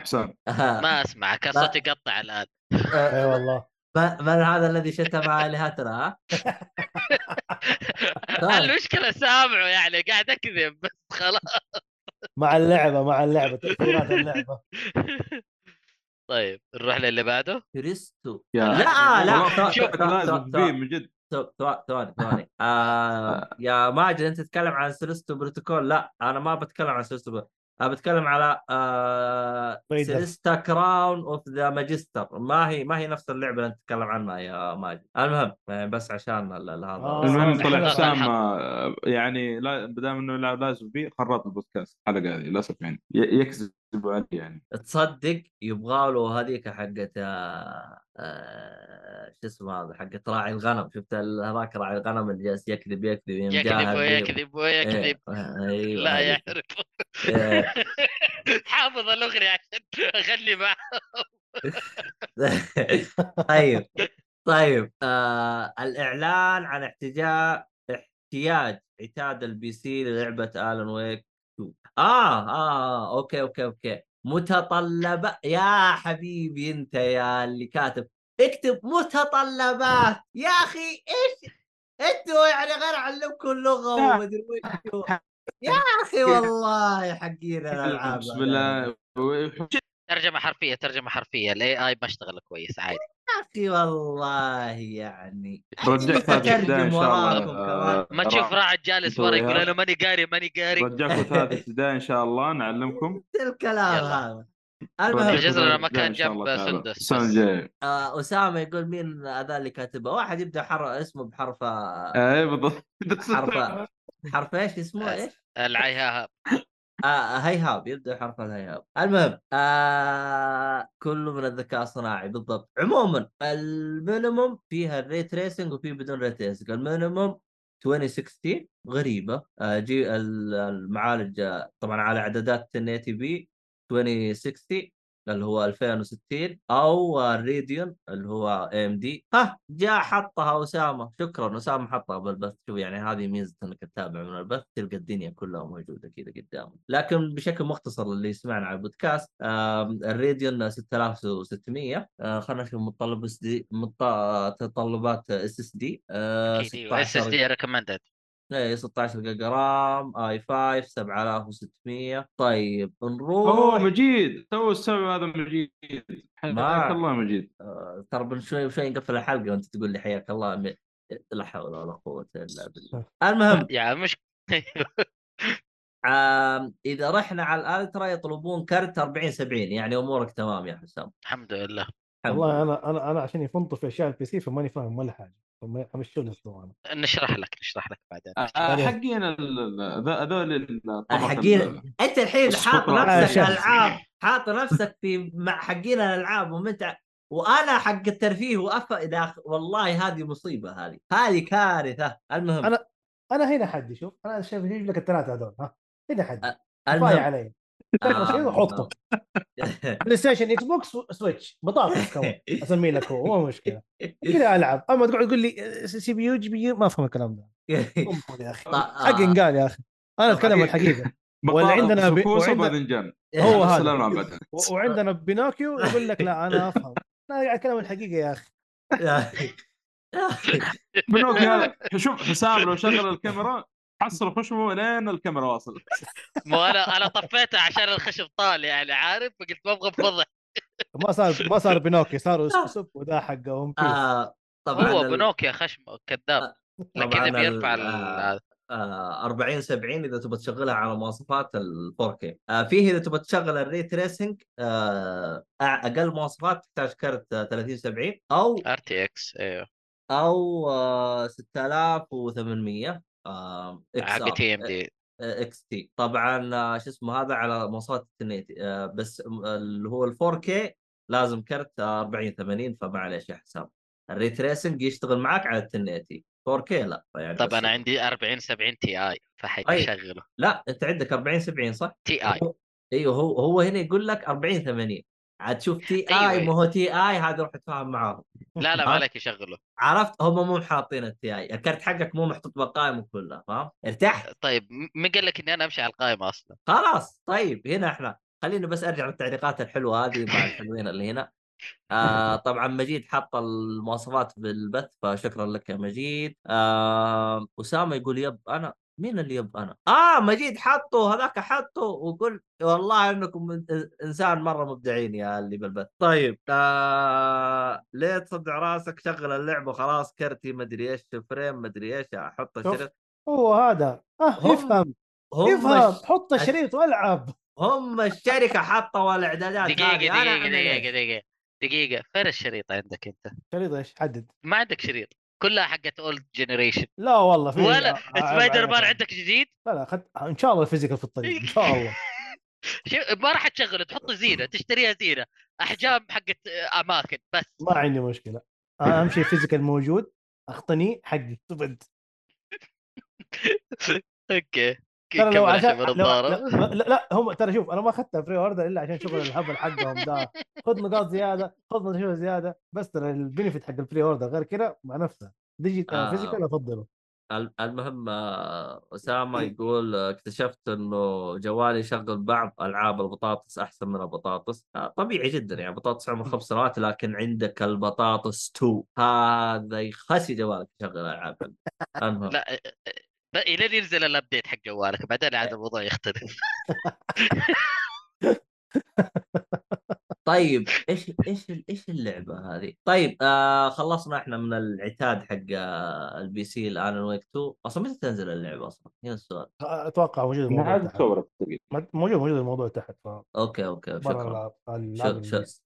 حسام. ما أسمع كان صوتي يقطع الآن. اي والله. من هذا الذي شتم آلهتنا ها؟ طيب. المشكلة سامعه يعني قاعد أكذب بس خلاص. مع اللعبة مع اللعبة تأثيرات اللعبة. طيب نروح للي بعده. كريستو. لا لا شوف، لازم من جد. ثواني ثواني. آه، يا ماجد أنت تتكلم عن سيليستو بروتوكول؟ لا أنا ما بتكلم عن. أنا بتكلم على آه. سيليستا كراون اوف ذا ماجستر ما هي ما هي نفس اللعبة اللي أنت تتكلم عنها يا ماجد المهم يعني بس عشان هذا آه، المهم. طلع حسام. آه، يعني لا بدام إنه لا- لازم فيه خرط البودكاست الحلقة هذه للاسف يعني ي- يكذب علي يعني تصدق يبغى له هذيك حقت آه، آه، شو اسمه هذا حقت راعي الغنم شفت هذاك راعي الغنم اللي جالس يكذب يكذب يكذب. ويكذب ويكذب إيه، أيوه لا هذيك. يعرف إيه. حافظ الأغنية عشان أغني معه طيب طيب آه الإعلان عن احتجاج احتياج عتاد ال PC للعبة Alan Wake 2 آه, آه okay okay okay. متطلبات يا حبيبي أنت يا اللي كاتب. اكتب متطلبات. يا أخي إيش؟ أنتوا يعني غير علمكم اللغة ومدري وشو يا أخي والله حقين الألعاب بسم الله. ترجمة حرفية ترجمة حرفية. ال AI ما اشتغل كويس عادي. أخي والله يعني رجعت البداية إن شاء وراكم الله كمان. آه، ما تشوف راعد جالس ورا يقول أنا ماني قاري ماني قاري رجعكم ثالث ابتدائي إن شاء الله نعلمكم الكلام. هذا المهم. الجزر ثالث كان جنب. سندس آه أسامة يقول مين هذا اللي كاتبه واحد يبدأ حر اسمه بحرف اي بالضبط حرف حرف إيش اسمه إيش؟ العيها آه هيهاب يبدأ حرف الهيهاب. المهم آه كله من الذكاء الصناعي بالضبط. عموما المينيموم فيها الري تريسنج وفي بدون ري تريسنج المينيموم 2060 غريبة. آه G ال- المعالج آه، طبعا على إعدادات 1080 P 2060 اللي هو 2060 أو ال Radeon اللي هو AMD ها جاء حطها أسامة. شكرا أسامة حطها بالبث. شوف يعني هذه ميزة إنك تتابع من البث. تلقى الدنيا كلها موجودة كذا قدامك. لكن بشكل مختصر اللي يسمعنا على البودكاست ال Radeon 6600 آه، خلينا نشوف متطلب اس دي متطلبات اس اس دي اس اس دي ريكومندد إيه 16 جيجا RAM i5 7600 طيب أوه نروح. مجيد. تو السبب هذا مجيد. ما- حياك الله مجيد. آه، ترى من شوي شوي نقفل الحلقة وأنت تقول لي حياك الله. م- لا حول ولا قوة إلا بالله. المهم. يا مش آم، إذا رحنا على ال ultra يطلبون كرت 40 70 يعني أمورك تمام يا حسام. الحمد لله. الحمد والله لله. أنا أنا أنا عشان يفنطوا في أشياء ال PC فماني فاهم ولا حاجة. هم امشوني الاسطوانه نشرح لك نشرح لك بعدين. آه، حقين هذول الحقين ال- أنت الحين حاط آه، نفسك شف. العاب حاط نفسك في مع حقين الألعاب ومتع وأنا حق الترفيه وأف... داخل والله هذه مصيبة هذه. هذه كارثة. المهم. أنا- أنا هنا حدي شوف. أنا شايف يجيب لك الثلاثة هذول ها. هنا حدي. كفاية المهم. علي. تاخذ شيء وحطه بلاي ستيشن إكس بوكس سويتش بطاطس كمان اسميه لك هو مو مشكلة. كذا ألعب. أما تقعد تقول لي سي بي يو جي بي يو ما أفهم الكلام ده. يا أخي. حق آه. قال يا أخي. أنا أتكلم الحقيقة. ولا عندنا ب- وعندنا- هو هذا. وعندنا بينوكيو يقول لك لا أنا أفهم. لا قاعد اتكلم الحقيقة يا أخي. بينوكيو هذا شوف حسام لو شغل الكاميرا حصل خشمه لين الكاميرا واصل مو أنا أنا طفيتها عشان الخشب طال يعني عارف؟ فقلت ما أبغى افضح ما صار ما صار بينوكيو صار سب وده حقه ون بيس آه، طبعا هو بنوكيا خشمه كذاب لكن طبعاً إذا بيرفع آه، آه، 40 70 إذا تبغى تشغلها على مواصفات ال 4K آه، فيه إذا تبغى تشغل الري تريسنج آه، أقل مواصفات تحتاج كرت آه، 30 70 أو ار تي إكس إيوه. أو آه، 6800 آه، إكس حق تي إم دي. إكس تي. طبعا آه، شو اسمه هذا على مواصفات التنيتي آه، بس اللي هو ال 4K لازم كرت آه، 40 80 فمعليش يا حسام ال ray tracing يشتغل معك على التنيتي 4K لا يعني طب أنا عندي 40 70 تي آي أي. أشغله. لا أنت عندك 40 70 صح؟ Ti. إيوه هو هو هنا يقول لك 40 80 عاد تشوف Ti أيوة. اي ما هو Ti هذا روح اتفاهم معاهم. لا لا؟ ما عليك يشغله. عرفت؟ هم مو حاطين ال Ti. الكرت حقك مو محطوط بالقائمة كلها فاهم؟ ارتحت. طيب م- مين قال لك إني أنا أمشي على القائمة أصلا؟ خلاص طيب هنا إحنا. خليني بس أرجع للتعليقات الحلوة هذه مع الحلوين اللي هنا. آه طبعا مجيد حط المواصفات بالبث فشكرا لك يا مجيد. آه أسامة يقول يب أنا مين اللي يب أنا؟ آه مجيد حطه هذاك حطه وقل والله إنكم إنسان مرة مبدعين يا اللي بالبث. طيب آه ليه تصدع راسك شغل اللعبة خلاص كرتي مدري إيش فريم مدري إيش أحط. الشريط هو هذا آه هم- افهم هم افهم الش- حط الشريط والعب هم الشركة حطوا الإعدادات دقيقة دقيقة دقيقة؟ دقيقة دقيقة فين الشريط عندك أنت؟ شريط إيش حدد ما عندك شريط كلها حقت اولد جنريشن لا والله في ولا آه، آه، سبايدر مان. عندك جديد؟ لا لا خد... إن شاء الله الفيزيكال في الطريق إن شاء الله. شو- ما راح تشغله تحط زينة تشتريها زينة. أحجام حقت أماكن بس. ما عندي مشكلة. آه، أهم شيء ال physical موجود أقتني حقي. تبد أوكي. ترى لو عشان لو... لا, لا, لا هم ترى شوف أنا ما أخذتها pre-order إلا عشان شغل الهبل حقهم ده. خذ نقاط زيادة خذ نشوف زيادة. بس ترى ال benefit حق ال pre-order غير كذا مع نفسه. digit آه. physical افضله الم- المهم آه، أسامة يقول آه، اكتشفت إنه جوالي يشغل بعض ألعاب البطاطس أحسن من البطاطس. آه، طبيعي جدا يعني بطاطس عمره خمس سنوات لكن عندك البطاطس 2 هذا يخسي جوالك يشغل ألعاب. المهم. لا الين ينزل ال update حق جوالك بعدين عاد الموضوع يختلف. طيب إيش إيش إيش اللعبة هذه؟ طيب آه خلصنا إحنا من العتاد حق آه ال PC الان ويك 2 أصلا متى تنزل اللعبة أصلا؟ هنا السؤال. أتوقع موجود الموضوع نهايه تحت. موجود موجود الموضوع تحت ف أوكي أوكي برا شكرا.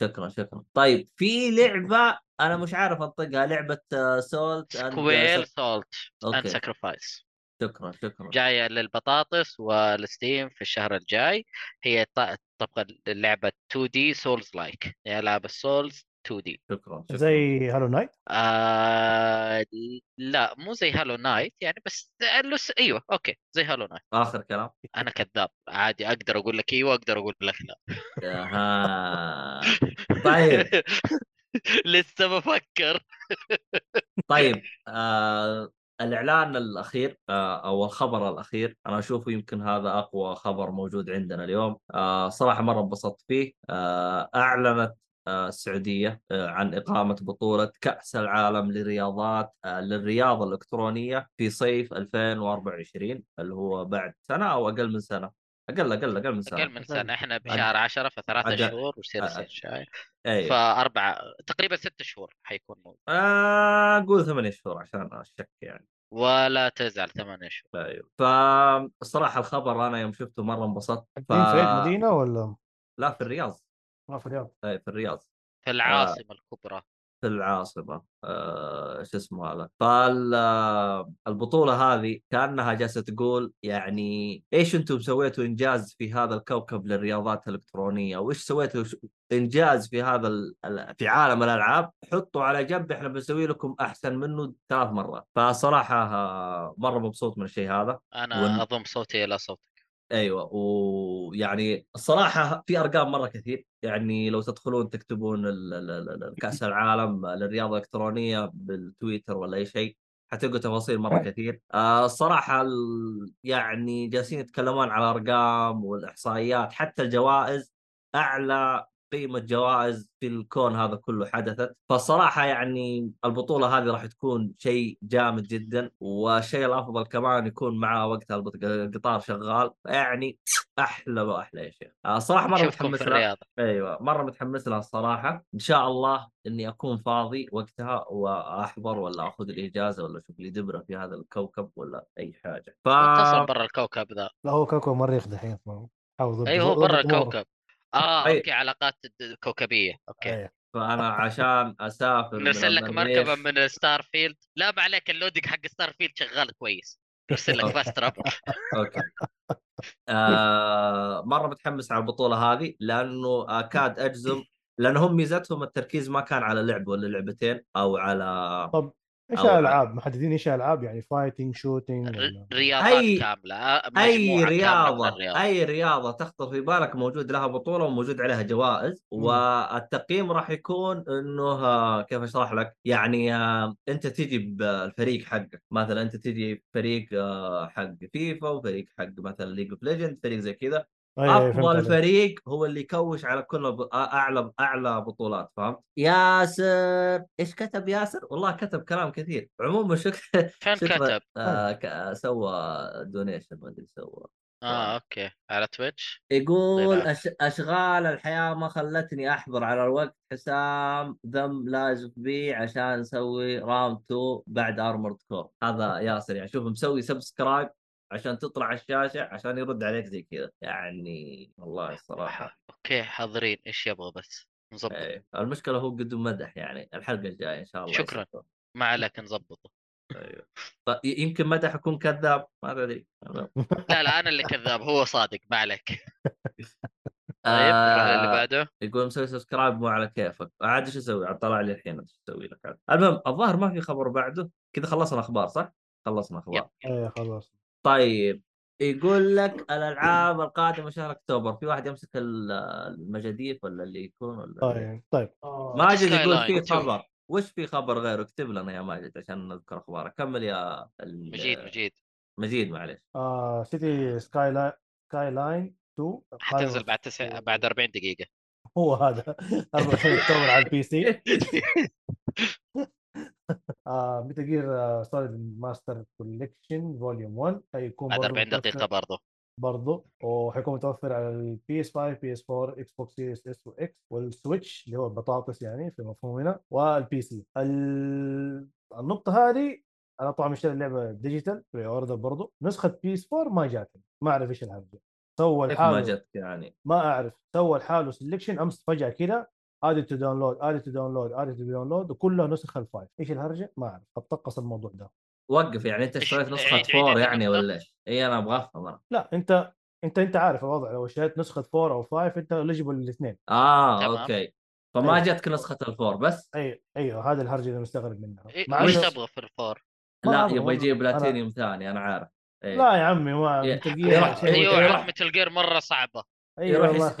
شكرا شكرا. طيب في لعبة أنا مش عارف انطقها لعبة Salt square Salt and Sacrifice شكرا شكرا. جاية للبطاطس والستيم في الشهر الجاي. هي ط- طبقا لعبه 2D souls-like هي لعبة souls 2D شكرا شكرا. زي هالو نايت آه لا مو زي هالو نايت يعني بس. أيوه أوكي زي هالو نايت آخر كلام. أنا كذاب. عادي أقدر أقول لك أيوه أقدر أقول لك لا. أها. طيب. لسه بفكر. طيب آه الإعلان الأخير آه أو الخبر الأخير أنا اشوفه يمكن هذا أقوى خبر موجود عندنا اليوم. آه صراحة مرة انبسطت فيه. آه أعلنت آه السعودية آه عن إقامة بطولة كأس العالم للرياضات آه للرياضة الإلكترونية في صيف 2024 اللي هو بعد سنة أو أقل من سنة. أقل أقل أقل من سنه أقل من سنه إحنا بشهر 10 فثلاثة أقل- شهور ويصير أ- يصير شاي أيوه. فاربع تقريبا ست شهور حيكون موجود آه أقول ثمانية شهور عشان أشك يعني. ولا تزعل ثمانية شهور. أيوه. فالصراحه الخبر أنا يوم شفته مرة انبسطت. ف... في مدينة ولا؟ لا في الرياض. ما في الرياض. أي في الرياض. في العاصمة الكبرى. في العاصمة آه شو اسمه هذا؟ فالبطوله هذه كأنها جالسة تقول يعني إيش أنتم سويتوا إنجاز في هذا الكوكب للرياضات الإلكترونية؟ وإيش سويتوا إنجاز في هذا ال... في عالم الألعاب؟ حطوا على جنب إحنا بنسوي لكم أحسن منه ثلاث مرات. فصراحة آه، مرة مبسوط من الشيء هذا. أنا ون- أضم صوتي إلى صوتك. أيوه ويعني الصراحة في أرقام مرة كثير يعني لو تدخلون تكتبون ال- ال- ال- ال- كأس العالم للرياضة الإلكترونية بالتويتر ولا أي شيء حتلقوا تفاصيل مرة كثير. آه الصراحة ال- يعني جالسين يتكلمون على ارقام والإحصائيات حتى الجوائز أعلى قيمة جوائز في الكون هذا كله حدثت. فالصراحه يعني البطولة هذه راح تكون شيء جامد جدا والشيء الأفضل كمان يكون مع وقتها البط- القطار شغال. يعني أحلى وأحلى يا شيخ. آه، صراحة مرة متحمس في لها. أيوه مرة متحمس لها الصراحة. إن شاء الله إني أكون فاضي وقتها وأحضر ولا أخذ الإجازة ولا أشوف لي دبرة في هذا الكوكب ولا أي حاجة. ف وانت أصلا برا الكوكب ذا. لا هو كوكب مريخ دحين حاول أيوه هو برا. الكوكب. آه أي. أوكي علاقات كوكبية أوكي. أيه. فأنا عشان أسافر نرسل لك مركبة من ستار فيلد لا ما عليك ال loading حق ستار فيلد شغال كويس. نرسل لك fast trav أوكي. آه مرة متحمس على البطولة هذه لأنه أكاد أجزم لانهم ميزتهم التركيز ما كان على لعبه ولا لعبتين أو على طب إيش الالعاب محددين إيش الالعاب يعني fighting shooting ولا؟ رياضات أي- كاملة آه، أي كاملة رياضة الرياضة أي رياضة تخطر في بالك موجود لها بطولة وموجود عليها جوائز مم. والتقييم راح يكون إنه آه، كيف أشرح لك؟ يعني آه، أنت تجي بالفريق حقك مثلا أنت تجي فريق حق فيفا وفريق حق مثلا ليج اوف ليجند فريق زي كذا أفضل. فريق هو اللي يكوش على كل ب- أعلى أعلى بطولات فهمت؟ ياسر إيش كتب ياسر؟ والله كتب كلام كثير عموما شكرا فين شكرا كتب؟ آه ك- سوى donation ما أدري سوى آه أوكي على تويتش يقول طيب. أش... أشغال الحياة ما خلتني أحضر على الوقت حسام ذم لازم بي عشان نسوي round 2 بعد ارمورد كور هذا ياسر يعني شوف مسوي subscribe عشان تطلع الشاشة عشان يرد عليك زي كذا. يعني والله الصراحة. أوكي حاضرين. إيش يبغى بس؟ نظبط إيه المشكلة هو قدم مدح يعني. الحلقة الجاية إن شاء الله شكراً. ما عليك نظبطه. أيوه. طيب يمكن مدح يكون كذاب؟ ما أدري. لا لا أنا اللي كذاب. هو صادق. ما عليك. طيب آه، نروح للي بعده. يقول مسوي سبسكرايب مو على كيفك. عاد إيش أسوي؟ عاد طلع لي الحين إيش أسوي لك؟ عاد المهم الظاهر ما في خبر بعده. كذا خلصنا أخبار صح؟ خلصنا أخبار. إيه خلاص. طيب يقول لك الألعاب القادمة شهر أكتوبر في واحد يمسك ال- المجاديف ولا اللي يكون ولا طيب طيب. ماجد Skyline يقول في. خبر. وش في خبر غيره؟ اكتب لنا يا ماجد عشان نذكر أخبارك. كمل يا ال- مجيد مجيد. مجيد معلش آه سيتي سكايلاين سكايلاين 2 حتنزل بعد تسع... بعد 40 دقيقة. هو هذا 24 اكتوبر على ال PC آه متل جير سوليد ماستر كوليكشن فوليوم 1 حيكون بعد برضو 40 متوفر- دقيقة برضو. برضو وحيكون متوفر على البي اس 5 بي اس 4 إكس بوكس سيريس اس واكس والسويتش اللي هو البطاطس يعني في مفهومنا وال PC ال- النقطة هذه أنا طبعا مشتري اللعبة digital pre-order برضو. نسخة بي اس 4 ما جاتني ما أعرف إيش الهرجة سوى كيف ما الحال جتك يعني؟ ما أعرف. سوى لحاله selection أمس فجأة كذا ready to download ready to download ready to download وكلها نسخ ال file إيش الهرجة ما أعرف اتطقص الموضوع ده وقف يعني أنت اشتريت نسخة four أنت يعني. ولا إيش؟ اي أنا أبغى أفهم أنا لا أنت أنت أنت عارف الوضع لو اشتريت نسخة 4 أو 5 أنت eligible الاثنين آه تمام. أوكي فما أيوة. جاتك نسخة الفور بس اي أيوه هذا الهرجة اللي مستغرب منها إيه، مع وش تبغى في الفور؟ لا يبغى يجيب. بلاتينيوم ثاني أنا عارف إيه. لا يا عمي ما يروح- يروح- أيوه يروح- مثل جير مرة صعبة أيوه يروح يس...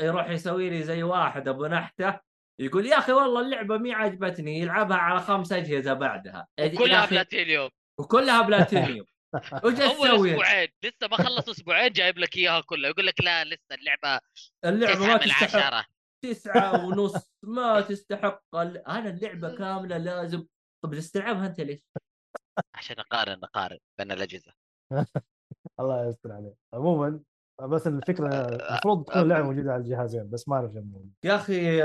يروح يسوي لي زي واحد أبو نحتة يقول يا أخي والله اللعبة مي عجبتني يلعبها على خمس أجهزة بعدها. كلها أخي- بلاتينيوم. وكلها بلاتينيوم. وش أول؟ أسبوعين لسه ما خلص أسبوعين جايب لك إياها كلها. يقول لك لا لسه اللعبة اللعبة تسعة ما تستحق. عشرة. تسعة ونص ما تستحق. أنا اللعبة كاملة لازم. طب تستلعبها أنت ليش؟ عشان نقارن نقارن بين الأجهزة. الله يستر عليك. عموما بس الفكرة المفروض تكون اللعبة موجودة على الجهازين بس ما أعرف يا أخي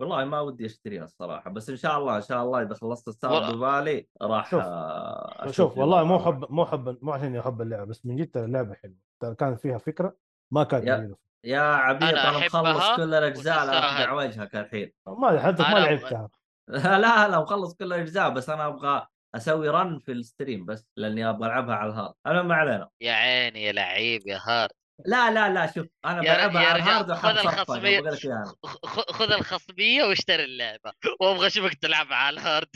والله ما ودي أشتريها الصراحة بس إن شاء الله إن شاء الله إذا خلصت السبب والله. ببالي راح شوف. أشوف شوف والله مو. حب مو حب مو عشان احب اللعبة بس من جد اللعبة حلوة ترى كانت فيها فكرة ما كانت يا- موجوده يا عبيط أنا أنا مخلص أحبها كل الأجزاء. اخدع وجهك الحين ما حتى ما أنا- لعبتها لا لا مخلص كل الأجزاء بس أنا أبغى أسوي رن في الستريم بس لأني أبغى ألعبها على الهارد أنا ما علينا يا عيني يا لعيب يا هارد لا لا لا شوف أنا بلعبها يا على رجال، الهارد خذ خ- خ- خذ الخصمية واشتري اللعبة. وأبغى اشوفك تلعبها على الهارد.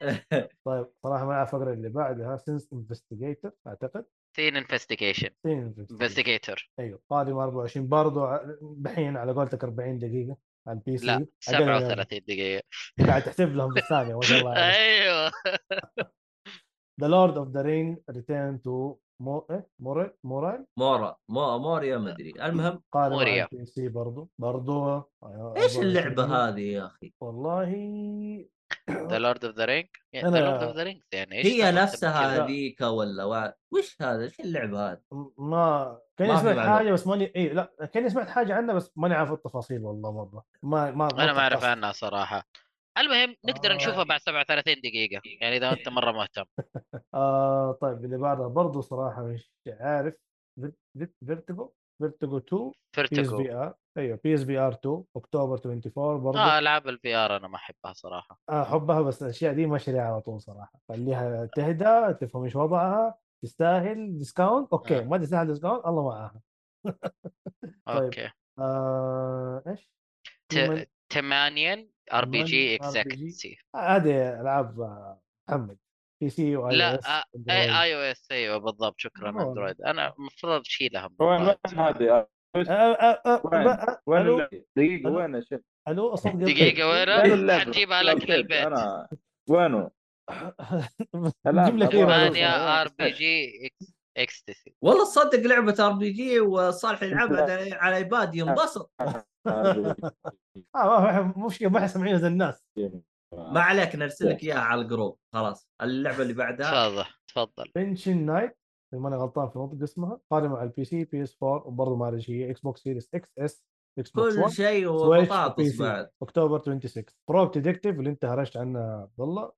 طيب صراحة مع الفقره اللي بعدها. سينس انفستيجيتور أعتقد. Scene Investigation Scene Investigator أيوه قادم 24 برضه دحين على قولتك 40 دقيقة على ال PC. لا أقل من- 37 دقيقة. قاعد تحسب لهم بالثانية ما شاء الله عليك. أيوه. The Lord of the Rings Return to مو إيه مورال مورال مورا مو موريا مدري المهم قادم على موريا. ال PC برضه برضه إيش اللعبة هذه يا أخي؟ والله The Lord of the Rings The Lord of the Rings يعني إيش هي نفسها؟ هذيك ولا وا... وش هذا؟ إيش اللعبة هذه؟ ما كاني ما سمعت. حاجة بس ماني اي لا كاني سمعت حاجة عنها بس ماني عارف التفاصيل والله مره ما ما أنا ما أعرف. عنها صراحة المهم نقدر آه. نشوفها بعد 37 دقيقة. يعني إذا أنت مرة مهتم. آه طيب اللي بعدها برضه صراحة مش عارف. Vertigo Vertigo 2 PS Vertigo VR أيوه PS VR 2 اكتوبر 24 برضه آه ألعاب ال VR أنا ما أحبها صراحة. أحبها بس الأشياء دي ما أشتريها على طول صراحة. خليها تهدى تفهم إيش وضعها تستاهل discount أوكي آه. ما تستاهل discount الله معاها. طيب. okay. آه إيش؟ ت- تمانين RPG. اكزاكتسي هذه ألعاب آه، محمد PC و i لا OS آه، اي آي أو إس أيوه بالضبط شكرا. Android أنا المفروض اشيلها وين وين. هذه وين؟ وين ألو اللعبة؟ دقيقة؟ وين يا شيخ؟ ألو قطع. دقيقة وين وين؟ حنجيبها لك؟ للبيت أنا وينه؟ نجيب لك إيه ار بي جي اكستسي والله تصدق لعبة RPG وصالح يلعبها على على iPad ينبسط. آه. مشكله ما حيسمعين زي الناس. ما عليك نرسل لك إياها على ال group. خلاص اللعبة اللي بعدها. تفضل تفضل. Pension Knight إذا ماني غلطان في نطق اسمها قادمة على ال PC PS 4 وبرضه ما أدري هي Xbox Series X S Xbox كل 1 شيء وبطاطس. بعد. اكتوبر 26 Pro Detective اللي أنت هرجت عنها عبد الله.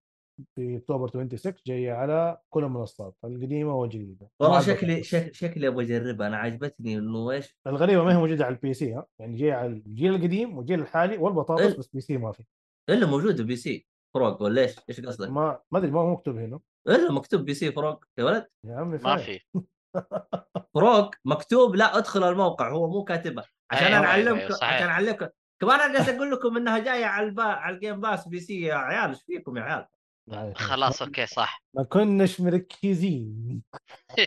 في أكتوبر 26 جاية على كل المنصات القديمة والجديدة والله شكلي. شك شكلي أبغى أجربها أنا عجبتني إنه إيش الغريبة ما هي موجودة على ال PC ها يعني جاية على الجيل القديم والجيل الحالي والبطاطس إيه. بس PC ما في إلا موجودة PC فروق ولا إيش؟ إيش قصدك؟ ما ما أدري ما هو مكتوب هنا إلا مكتوب PC فروق يا ولد يا عمي ما. في فروق مكتوب لا ادخل الموقع هو مو كاتبها عشان أيوة، اعلمكم أيوة،. عشان اعلمكم كمان أنا جالس أقول لكم إنها جاية على البا... على ال Game Pass PC يا عيال إيش فيكم يا عيال؟ خلاص okay صح. ما كناش مركزين.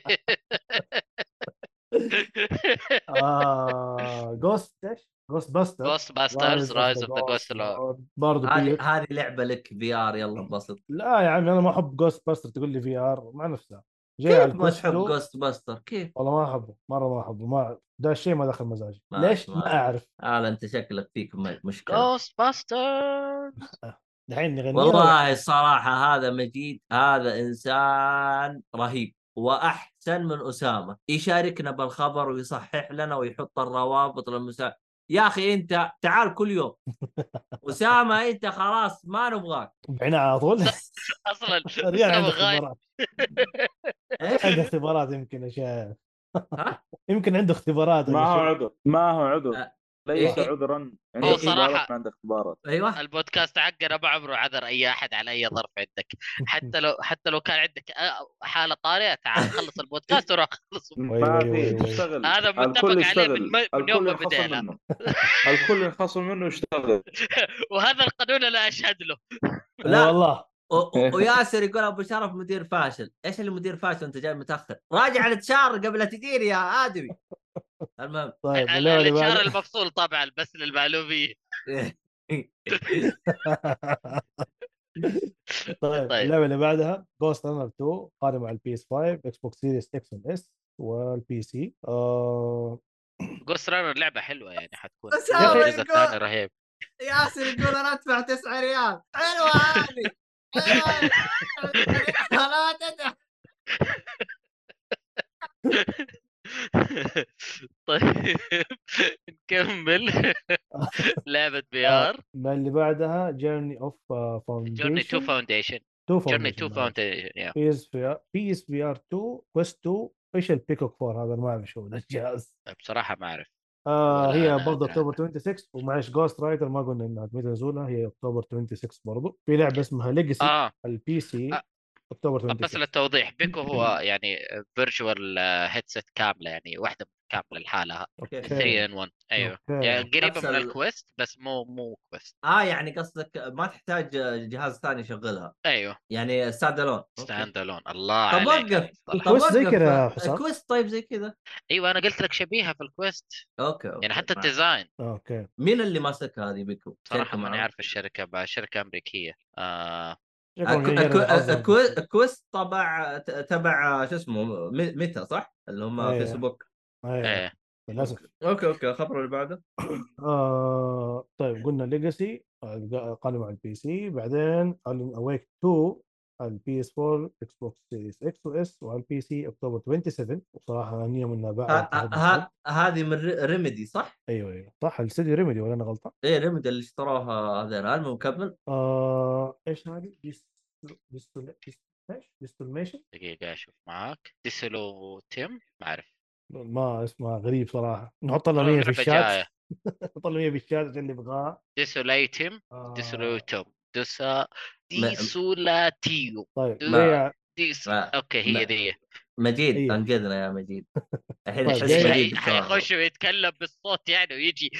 آه Ghost إيش؟ Ghostbuster Ghostbusters Rise of the Ghost برضه هذه هذه لعبة لك VR يلا انبسط. لا يا عمي أنا ما أحب Ghostbuster تقول لي VR مع نفسها. جاي على كيف ما تحب جوست باستر كيف؟ والله ما أحبه مرة ما أحبه. ما ده الشيء ما دخل مزاجي. ما- ليش؟ ما- ما أعرف. آه أنت شكلك فيك مشكلة. Ghostbusters دحين نغني والله الصراحه هذا مجيد هذا إنسان رهيب وأحسن من أسامة. يشاركنا بالخبر ويصحح لنا ويحط الروابط للمسا يا أخي أنت تعال كل يوم. أسامة أنت خلاص ما نبغاك. بعنا على طول أصلا ريال عنده؟ عنده اختبارات. يمكن اشياء؟ يمكن عنده اختبارات ما هو. عذر ما هو عذر. ليس إيه. عذرا. عندك هو اختبارات صراحة- ما عندك اختبارات. أيوه. البودكاست حقنا ما عمره عذر أي أحد على أي ظرف عندك. حتى لو حتى لو كان عندك أ- حالة طارئة تعال خلص البودكاست وروح خلص. ما في. تشتغل هذا متفق عليه من, من يوم ما بدينا الكل ينخصم منه يشتغل. وهذا القانون أنا أشهد له. لا لا. والله وياسر يقول أبو شرف مدير فاشل، إيش اللي مدير فاشل انت جاي متأخر؟ راجع ال HR قبل لا تجيني يا آدمي. المهم. طيب ال- اللعبة اللي الإشارة بعدها المفصول طبعا بس للمعلومية. طيب طيب. اللعبة اللي بعدها Ghostrunner 2 قادمة على ال PS 5 Xbox Series X S وال PC. آه. Ghostrunner لعبة حلوة يعني حتكون الجزء يقول- الثاني رهيب. ياسر يقول أنا أدفع 9 ريال، حلوة هذه. حلوة لا تدفع طيب نكمل. لعبة VR ما اللي بعدها Journey of Foundation Journey to Foundation to Journey to Foundation PS PS R 2 Quest 2 إيش ال Pico 4 هذا ما أعرف شو ذا الجهاز بصراحة ما أعرف. آه هي برضه اكتوبر 26 ومعلش Ghost Rider ما قلنا إنها متى نزولها هي اكتوبر 26 برضه. في لعبة اسمها Legacy آه. ال PC آه. أكتوبر طب بس 26 للتوضيح Pico هو يعني virtual headset كاملة يعني واحدة كاملة لحالها okay 3 in 1 أيوه okay. يعني قريبة من ال- ال Quest بس مو مو Quest آه يعني قصدك ما تحتاج جهاز ثاني يشغلها، أيوه يعني stand alone. stand alone الله طب وقف. الصراحة. ال Quest زي كذا يا حسام. Quest طيب زي كذا. أيوه أنا قلت لك شبيهة في ال Quest okay, okay. يعني حتى. الديزاين أوكي مين اللي ماسك هذه Pico؟ صراحة ماني؟ عارف الشركة بقى شركة أمريكية آه Quest طبع ت- تبع شو اسمه؟ م- متى صح؟ اللي هم أيوة. فيسبوك. إيه. للأسف. okay okay الخبر اللي بعده. آه طيب قلنا Legacy قادم على ال PC بعدين Awake 2 على ال PS 4 Xbox Series X و S وعلى ال PC اكتوبر 27 وصراحة هنيهم انها ه- بعد ه- ه- هذه من Re- Remedy صح؟ أيوه أيوه صح الاستديو Remedy ولا أنا غلطان؟ إيه Remedy اللي اشتروها هذين المهم كمل آه إيش هذه؟ ديس ديستول ديس- إيش؟ ديستولميشن؟ دقيقة أشوف معاك Desolatium ما أعرف ما اسمها غريب صراحة نحط لها والله 100 في الشات. نحط لها 100 في الشات اللي يبغاها Desolatium آه Desolatium دوسا ديسولاتيو طيب جاية ديس ما- أوكي هي ما- ذي مجيد إيه. انقذنا يا مجيد الحين جاي- مجيد. حيخش ويتكلم بالصوت يعني ويجي.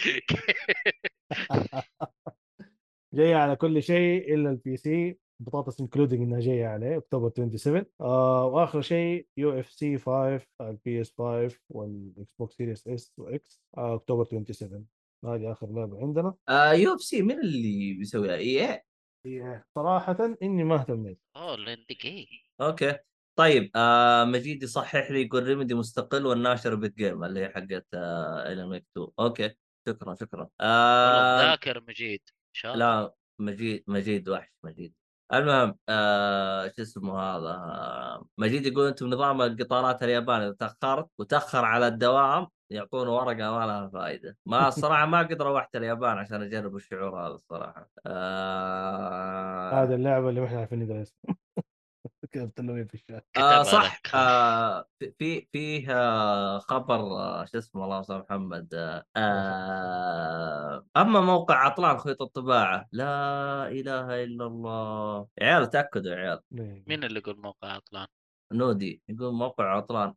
جاية على كل شيء إلا ال PC بطاطس including إنها جاية عليه اكتوبر 27 آه وآخر شيء UFC 5 ال PS 5 وال Xbox Series S و X آه اكتوبر 27 هذه آخر لعبة عندنا. آه UFC مين اللي بيسويها؟ EA هي صراحة إني ما اهتميت. اوه لندقي أوكي. طيب آه مجيد يصحح لي يقول Remedy مستقل والناشر بيت جيم اللي هي حقت آه Wake 2 أوكي. شكرا شكرا. والله آه ذاكر مجيد شاطر لا مجيد مجيد وحش مجيد. المهم آه شو اسمه هذا؟ آه مجيد يقول أنتم نظام القطارات اليابان اذا تأخرت وتأخر على الدوام يعطونه ورقة ما لها فائده ما الصراحة ما قد روحت اليابان عشان أجرب الشعور هذا الصراحة. آه. هذه اللعبة اللي ما إحنا عارفين ندري اسمها كتبت له في الشات آه صح. آه في- في فيه آه خبر آه شو اسمه الله يسامح محمد آه آه أما موقع عطلان خيط الطباعة لا إله إلا الله. يا عيال تأكدوا يا عيال. مين اللي يقول موقع عطلان؟ نودي يقول موقع عطلان.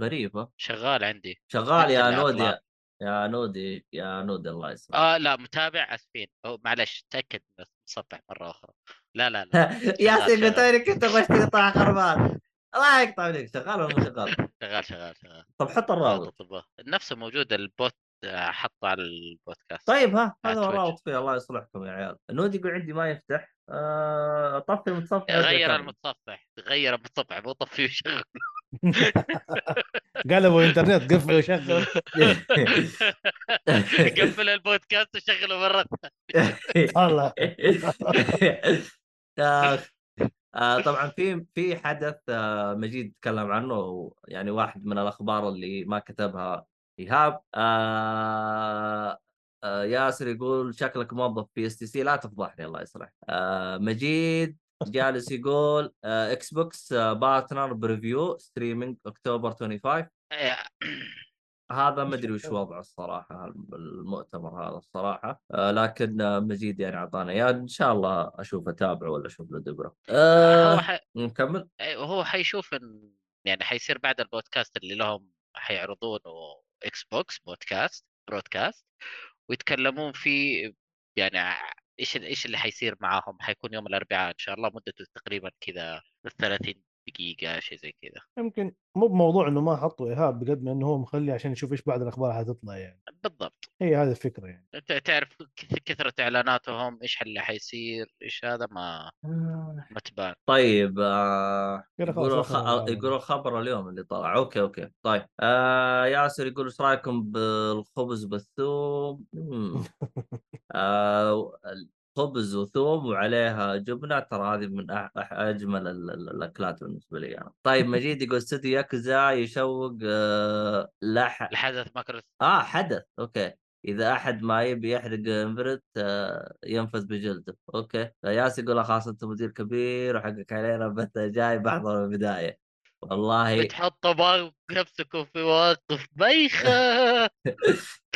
غريبة. شغال عندي. شغال يا نودي. يا نودي يا نودي الله يسلمك آه لا متابع اسفين أو معلش تأكد بس متصفح مرة أخرى. لا لا لا. قلت لي كنت اشتري طاعه خربان. الله يقطع عليك شغال ولا مو شغال؟ شغال شغال شغال. طب حط الرابط نفسه موجود ال bot حطه على البودكاست. طيب ها هذا. الرابط فيه الله يصلحكم يا عيال. نود يقول عندي ما يفتح. آه، طفي المتصفح غير المتصفح غير المتصفح مو طفي وشغل قلبوا انترنت قفل وشغل قفل البودكاست وشغله مرة الله. آخ. آه، طبعا في في حدث آه، مجيد تكلم عنه يعني واحد من الأخبار اللي ما كتبها إيهاب آه، آه، ياسر يقول شكلك موظف ب STC لا تفضحني الله يصلح آه، مجيد جالس يقول آه، Xbox آه، Partner Preview streaming أكتوبر 25 هذا ما أدري وش وضعه الصراحة المؤتمر هذا الصراحة. آه لكن آه، مجيد يعني أعطانا إياه. إن شاء الله أشوف أتابعه ولا أشوف له دبرة. هو آه ح... نكمل. هو حيشوف إن يعني حيصير بعد البودكاست اللي لهم حيعرضونه Xbox podcast broadcast ويتكلمون فيه يعني إيش إيش اللي حيصير معاهم؟ حيكون يوم الأربعاء إن شاء الله مدته تقريبا كذا 30 دقيقة شيء زي كذا. يمكن مو بموضوع إنه ما حطوا ايهاب بقد ما إنه هو مخلي عشان يشوف إيش بعد الأخبار حتطلع يعني. بالضبط. هي هذه الفكرة يعني. أنت تعرف كث- كثرة إعلاناتهم إيش اللي حيصير إيش هذا ما ما تبان. طيب آه يقولوا خ... يقولوا خبر اليوم اللي طلع. أوكي أوكي. طيب آه ياسر يقول إيش رأيكم بالخبز بالثوم. آه خبز وثوم وعليها جبنة ترى هذه من أح... أح... أجمل ال... ال... الأكلات بالنسبة لي أنا طيب مجيد يقول استوديو ياكوزا يشوق آه لح الحدث ماكروس آه حدث. أوكي. إذا أحد ما يبي يحرق انفرت آه ينفذ بجلده. أوكي. ياس يقول خلاص أنت مدير كبير وحقك علينا. بث جاي بحضر من البداية. والله بتحطوا بعض نفسكم في مواقف بايخة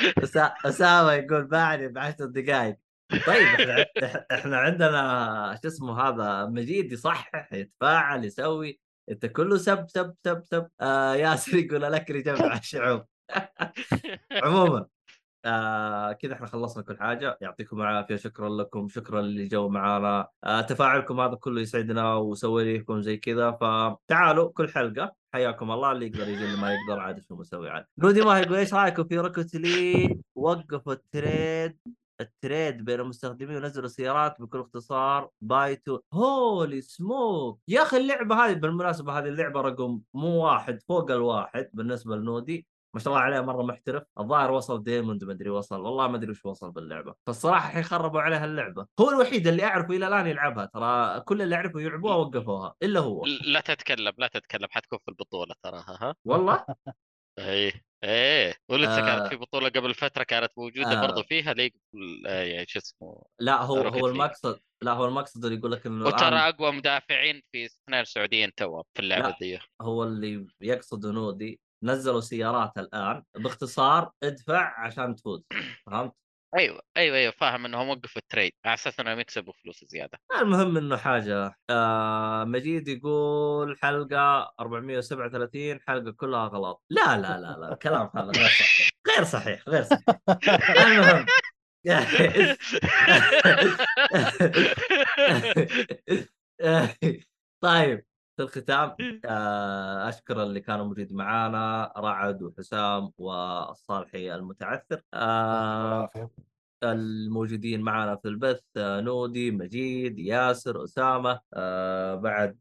أسا- أسامة يقول باعني بعشر دقائق طيب إحنا عندنا شو اسمه هذا مجيد يصحح يتفاعل يسوي. أنت كله سب سب سب سب. آه ياسر يقول لك جمع الشعوب. عموما آه كذا إحنا خلصنا كل حاجة. يعطيكم العافية شكرا لكم شكرا اللي جو معانا. آه تفاعلكم هذا كله يسعدنا وسوي لكم زي كذا. فتعالوا كل حلقة. حياكم الله. اللي يقدر يجي اللي ما يقدر عاد شو مسوي عاد. نودي ما يقول إيش رأيكم في Rocket League وقفوا ال trade ال trade بين المستخدمين ونزلوا سيارات بكل اختصار pay to holy smoke! يا أخي اللعبة هذه بالمناسبة هذه اللعبة رقم مو واحد فوق الواحد بالنسبة لنودي. ما شاء الله عليه مرة محترف. الظاهر وصل diamond ما أدري وصل والله ما أدري وش وصل باللعبة. فالصراحة الحين خربوا عليها اللعبة. هو الوحيد اللي أعرفه إلى الآن يلعبها ترى كل اللي أعرفه يلعبوها وقفوها إلا هو. لا تتكلم لا تتكلم حتكون في البطولة تراها ها؟ والله؟ إيه إيه ولسه آه. كانت في بطولة قبل فترة كانت موجودة آه. برضو فيها league آه يعني شو اسمه لا هو هو. المقصد لا هو المقصد اللي يقول لك إنه وترى أقوى مدافعين في اثنين سعوديين top في اللعبة لا. ذي هو اللي يقصد نودي نزلوا سيارات الآن باختصار ادفع عشان تفوز فهمت؟ أيوه أيوه أيوه فاهم إنهم وقفوا ال trade على أساس إنهم يكسبوا فلوس زيادة. المهم إنه حاجة آه مجيد يقول حلقة 437 حلقة كلها غلط. لا لا لا لا الكلام هذا غير صحيح غير صحيح غير صحيح. المهم طيب في الختام. آه، أشكر اللي كانوا موجودين معانا رعد وحسام والصالحي المتعثر. آه،. الموجودين معنا في البث آه، نودي مجيد ياسر أسامة بعد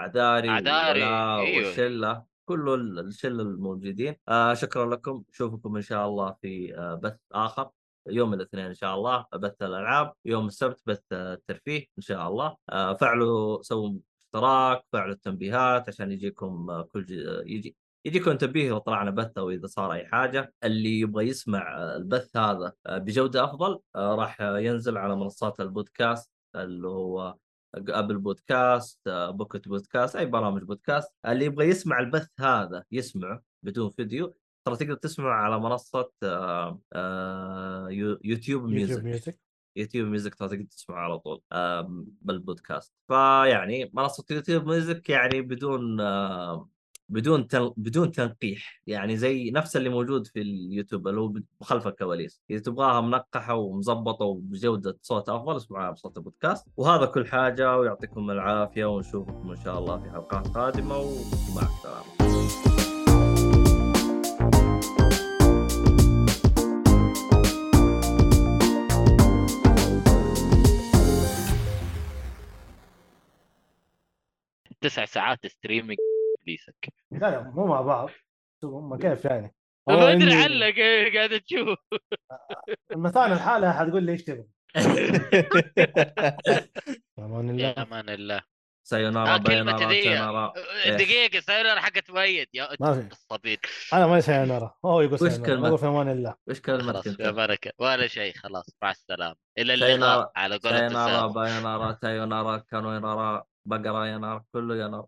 عذاري عذاري، أيوه. والشله كل ال- الشلة الموجودين. شكرا لكم. نشوفكم إن شاء الله في بث آخر. يوم الاثنين إن شاء الله بث الألعاب. يوم السبت بث الترفيه إن شاء الله. فعلوا سووا اشتراك فعلوا التنبيهات عشان يجيكم كل ج... آه، يجي يجيكم تنبيه إذا طلعنا بث أو إذا صار أي حاجة. اللي يبغى يسمع البث هذا بجودة أفضل راح ينزل على منصات البودكاست اللي هو Apple Podcast Pocket Podcast أي برامج بودكاست. اللي يبغى يسمع البث هذا يسمعه بدون فيديو. ترى تقدر تسمعه على منصة آه، آه، يو- YouTube Music. YouTube Music تقدر تسمعه على طول بالبودكاست. فيعني منصة YouTube Music يعني بدون بدون تن... بدون تنقيح. يعني زي نفس اللي موجود في اليوتيوب اللي هو خلف الكواليس. إذا تبغاها منقحة ومظبطه وبجودة صوت أفضل اسمعوها بصوت البودكاست. وهذا كل حاجة ويعطيكم العافية ونشوفكم إن شاء الله في حلقات قادمة ومع السلامة. تسع ساعات ستريمينج ابليسك لا لا مو مع بعض. هم كيف يعني؟ ما أدري إيه قاعد تشوف. مثلا الحالة حتقول لي إيش تبغى أمان الله. يا أمان الله. سايونارا آه، كلمة ذي. سايونارا إيه. دقيقة سايلر حقت مؤيد. يا ما في. الصبيد. أنا ما سينارة. هو يقول كلمة؟ أقول في أمان الله. وش كلمتك؟ يا بركة ولا شيء خلاص مع السلامة. إلى اللقاء. على قولة سايونارا السلام بايونارا تايونارا كانوينارا بقرا ينار كله ينار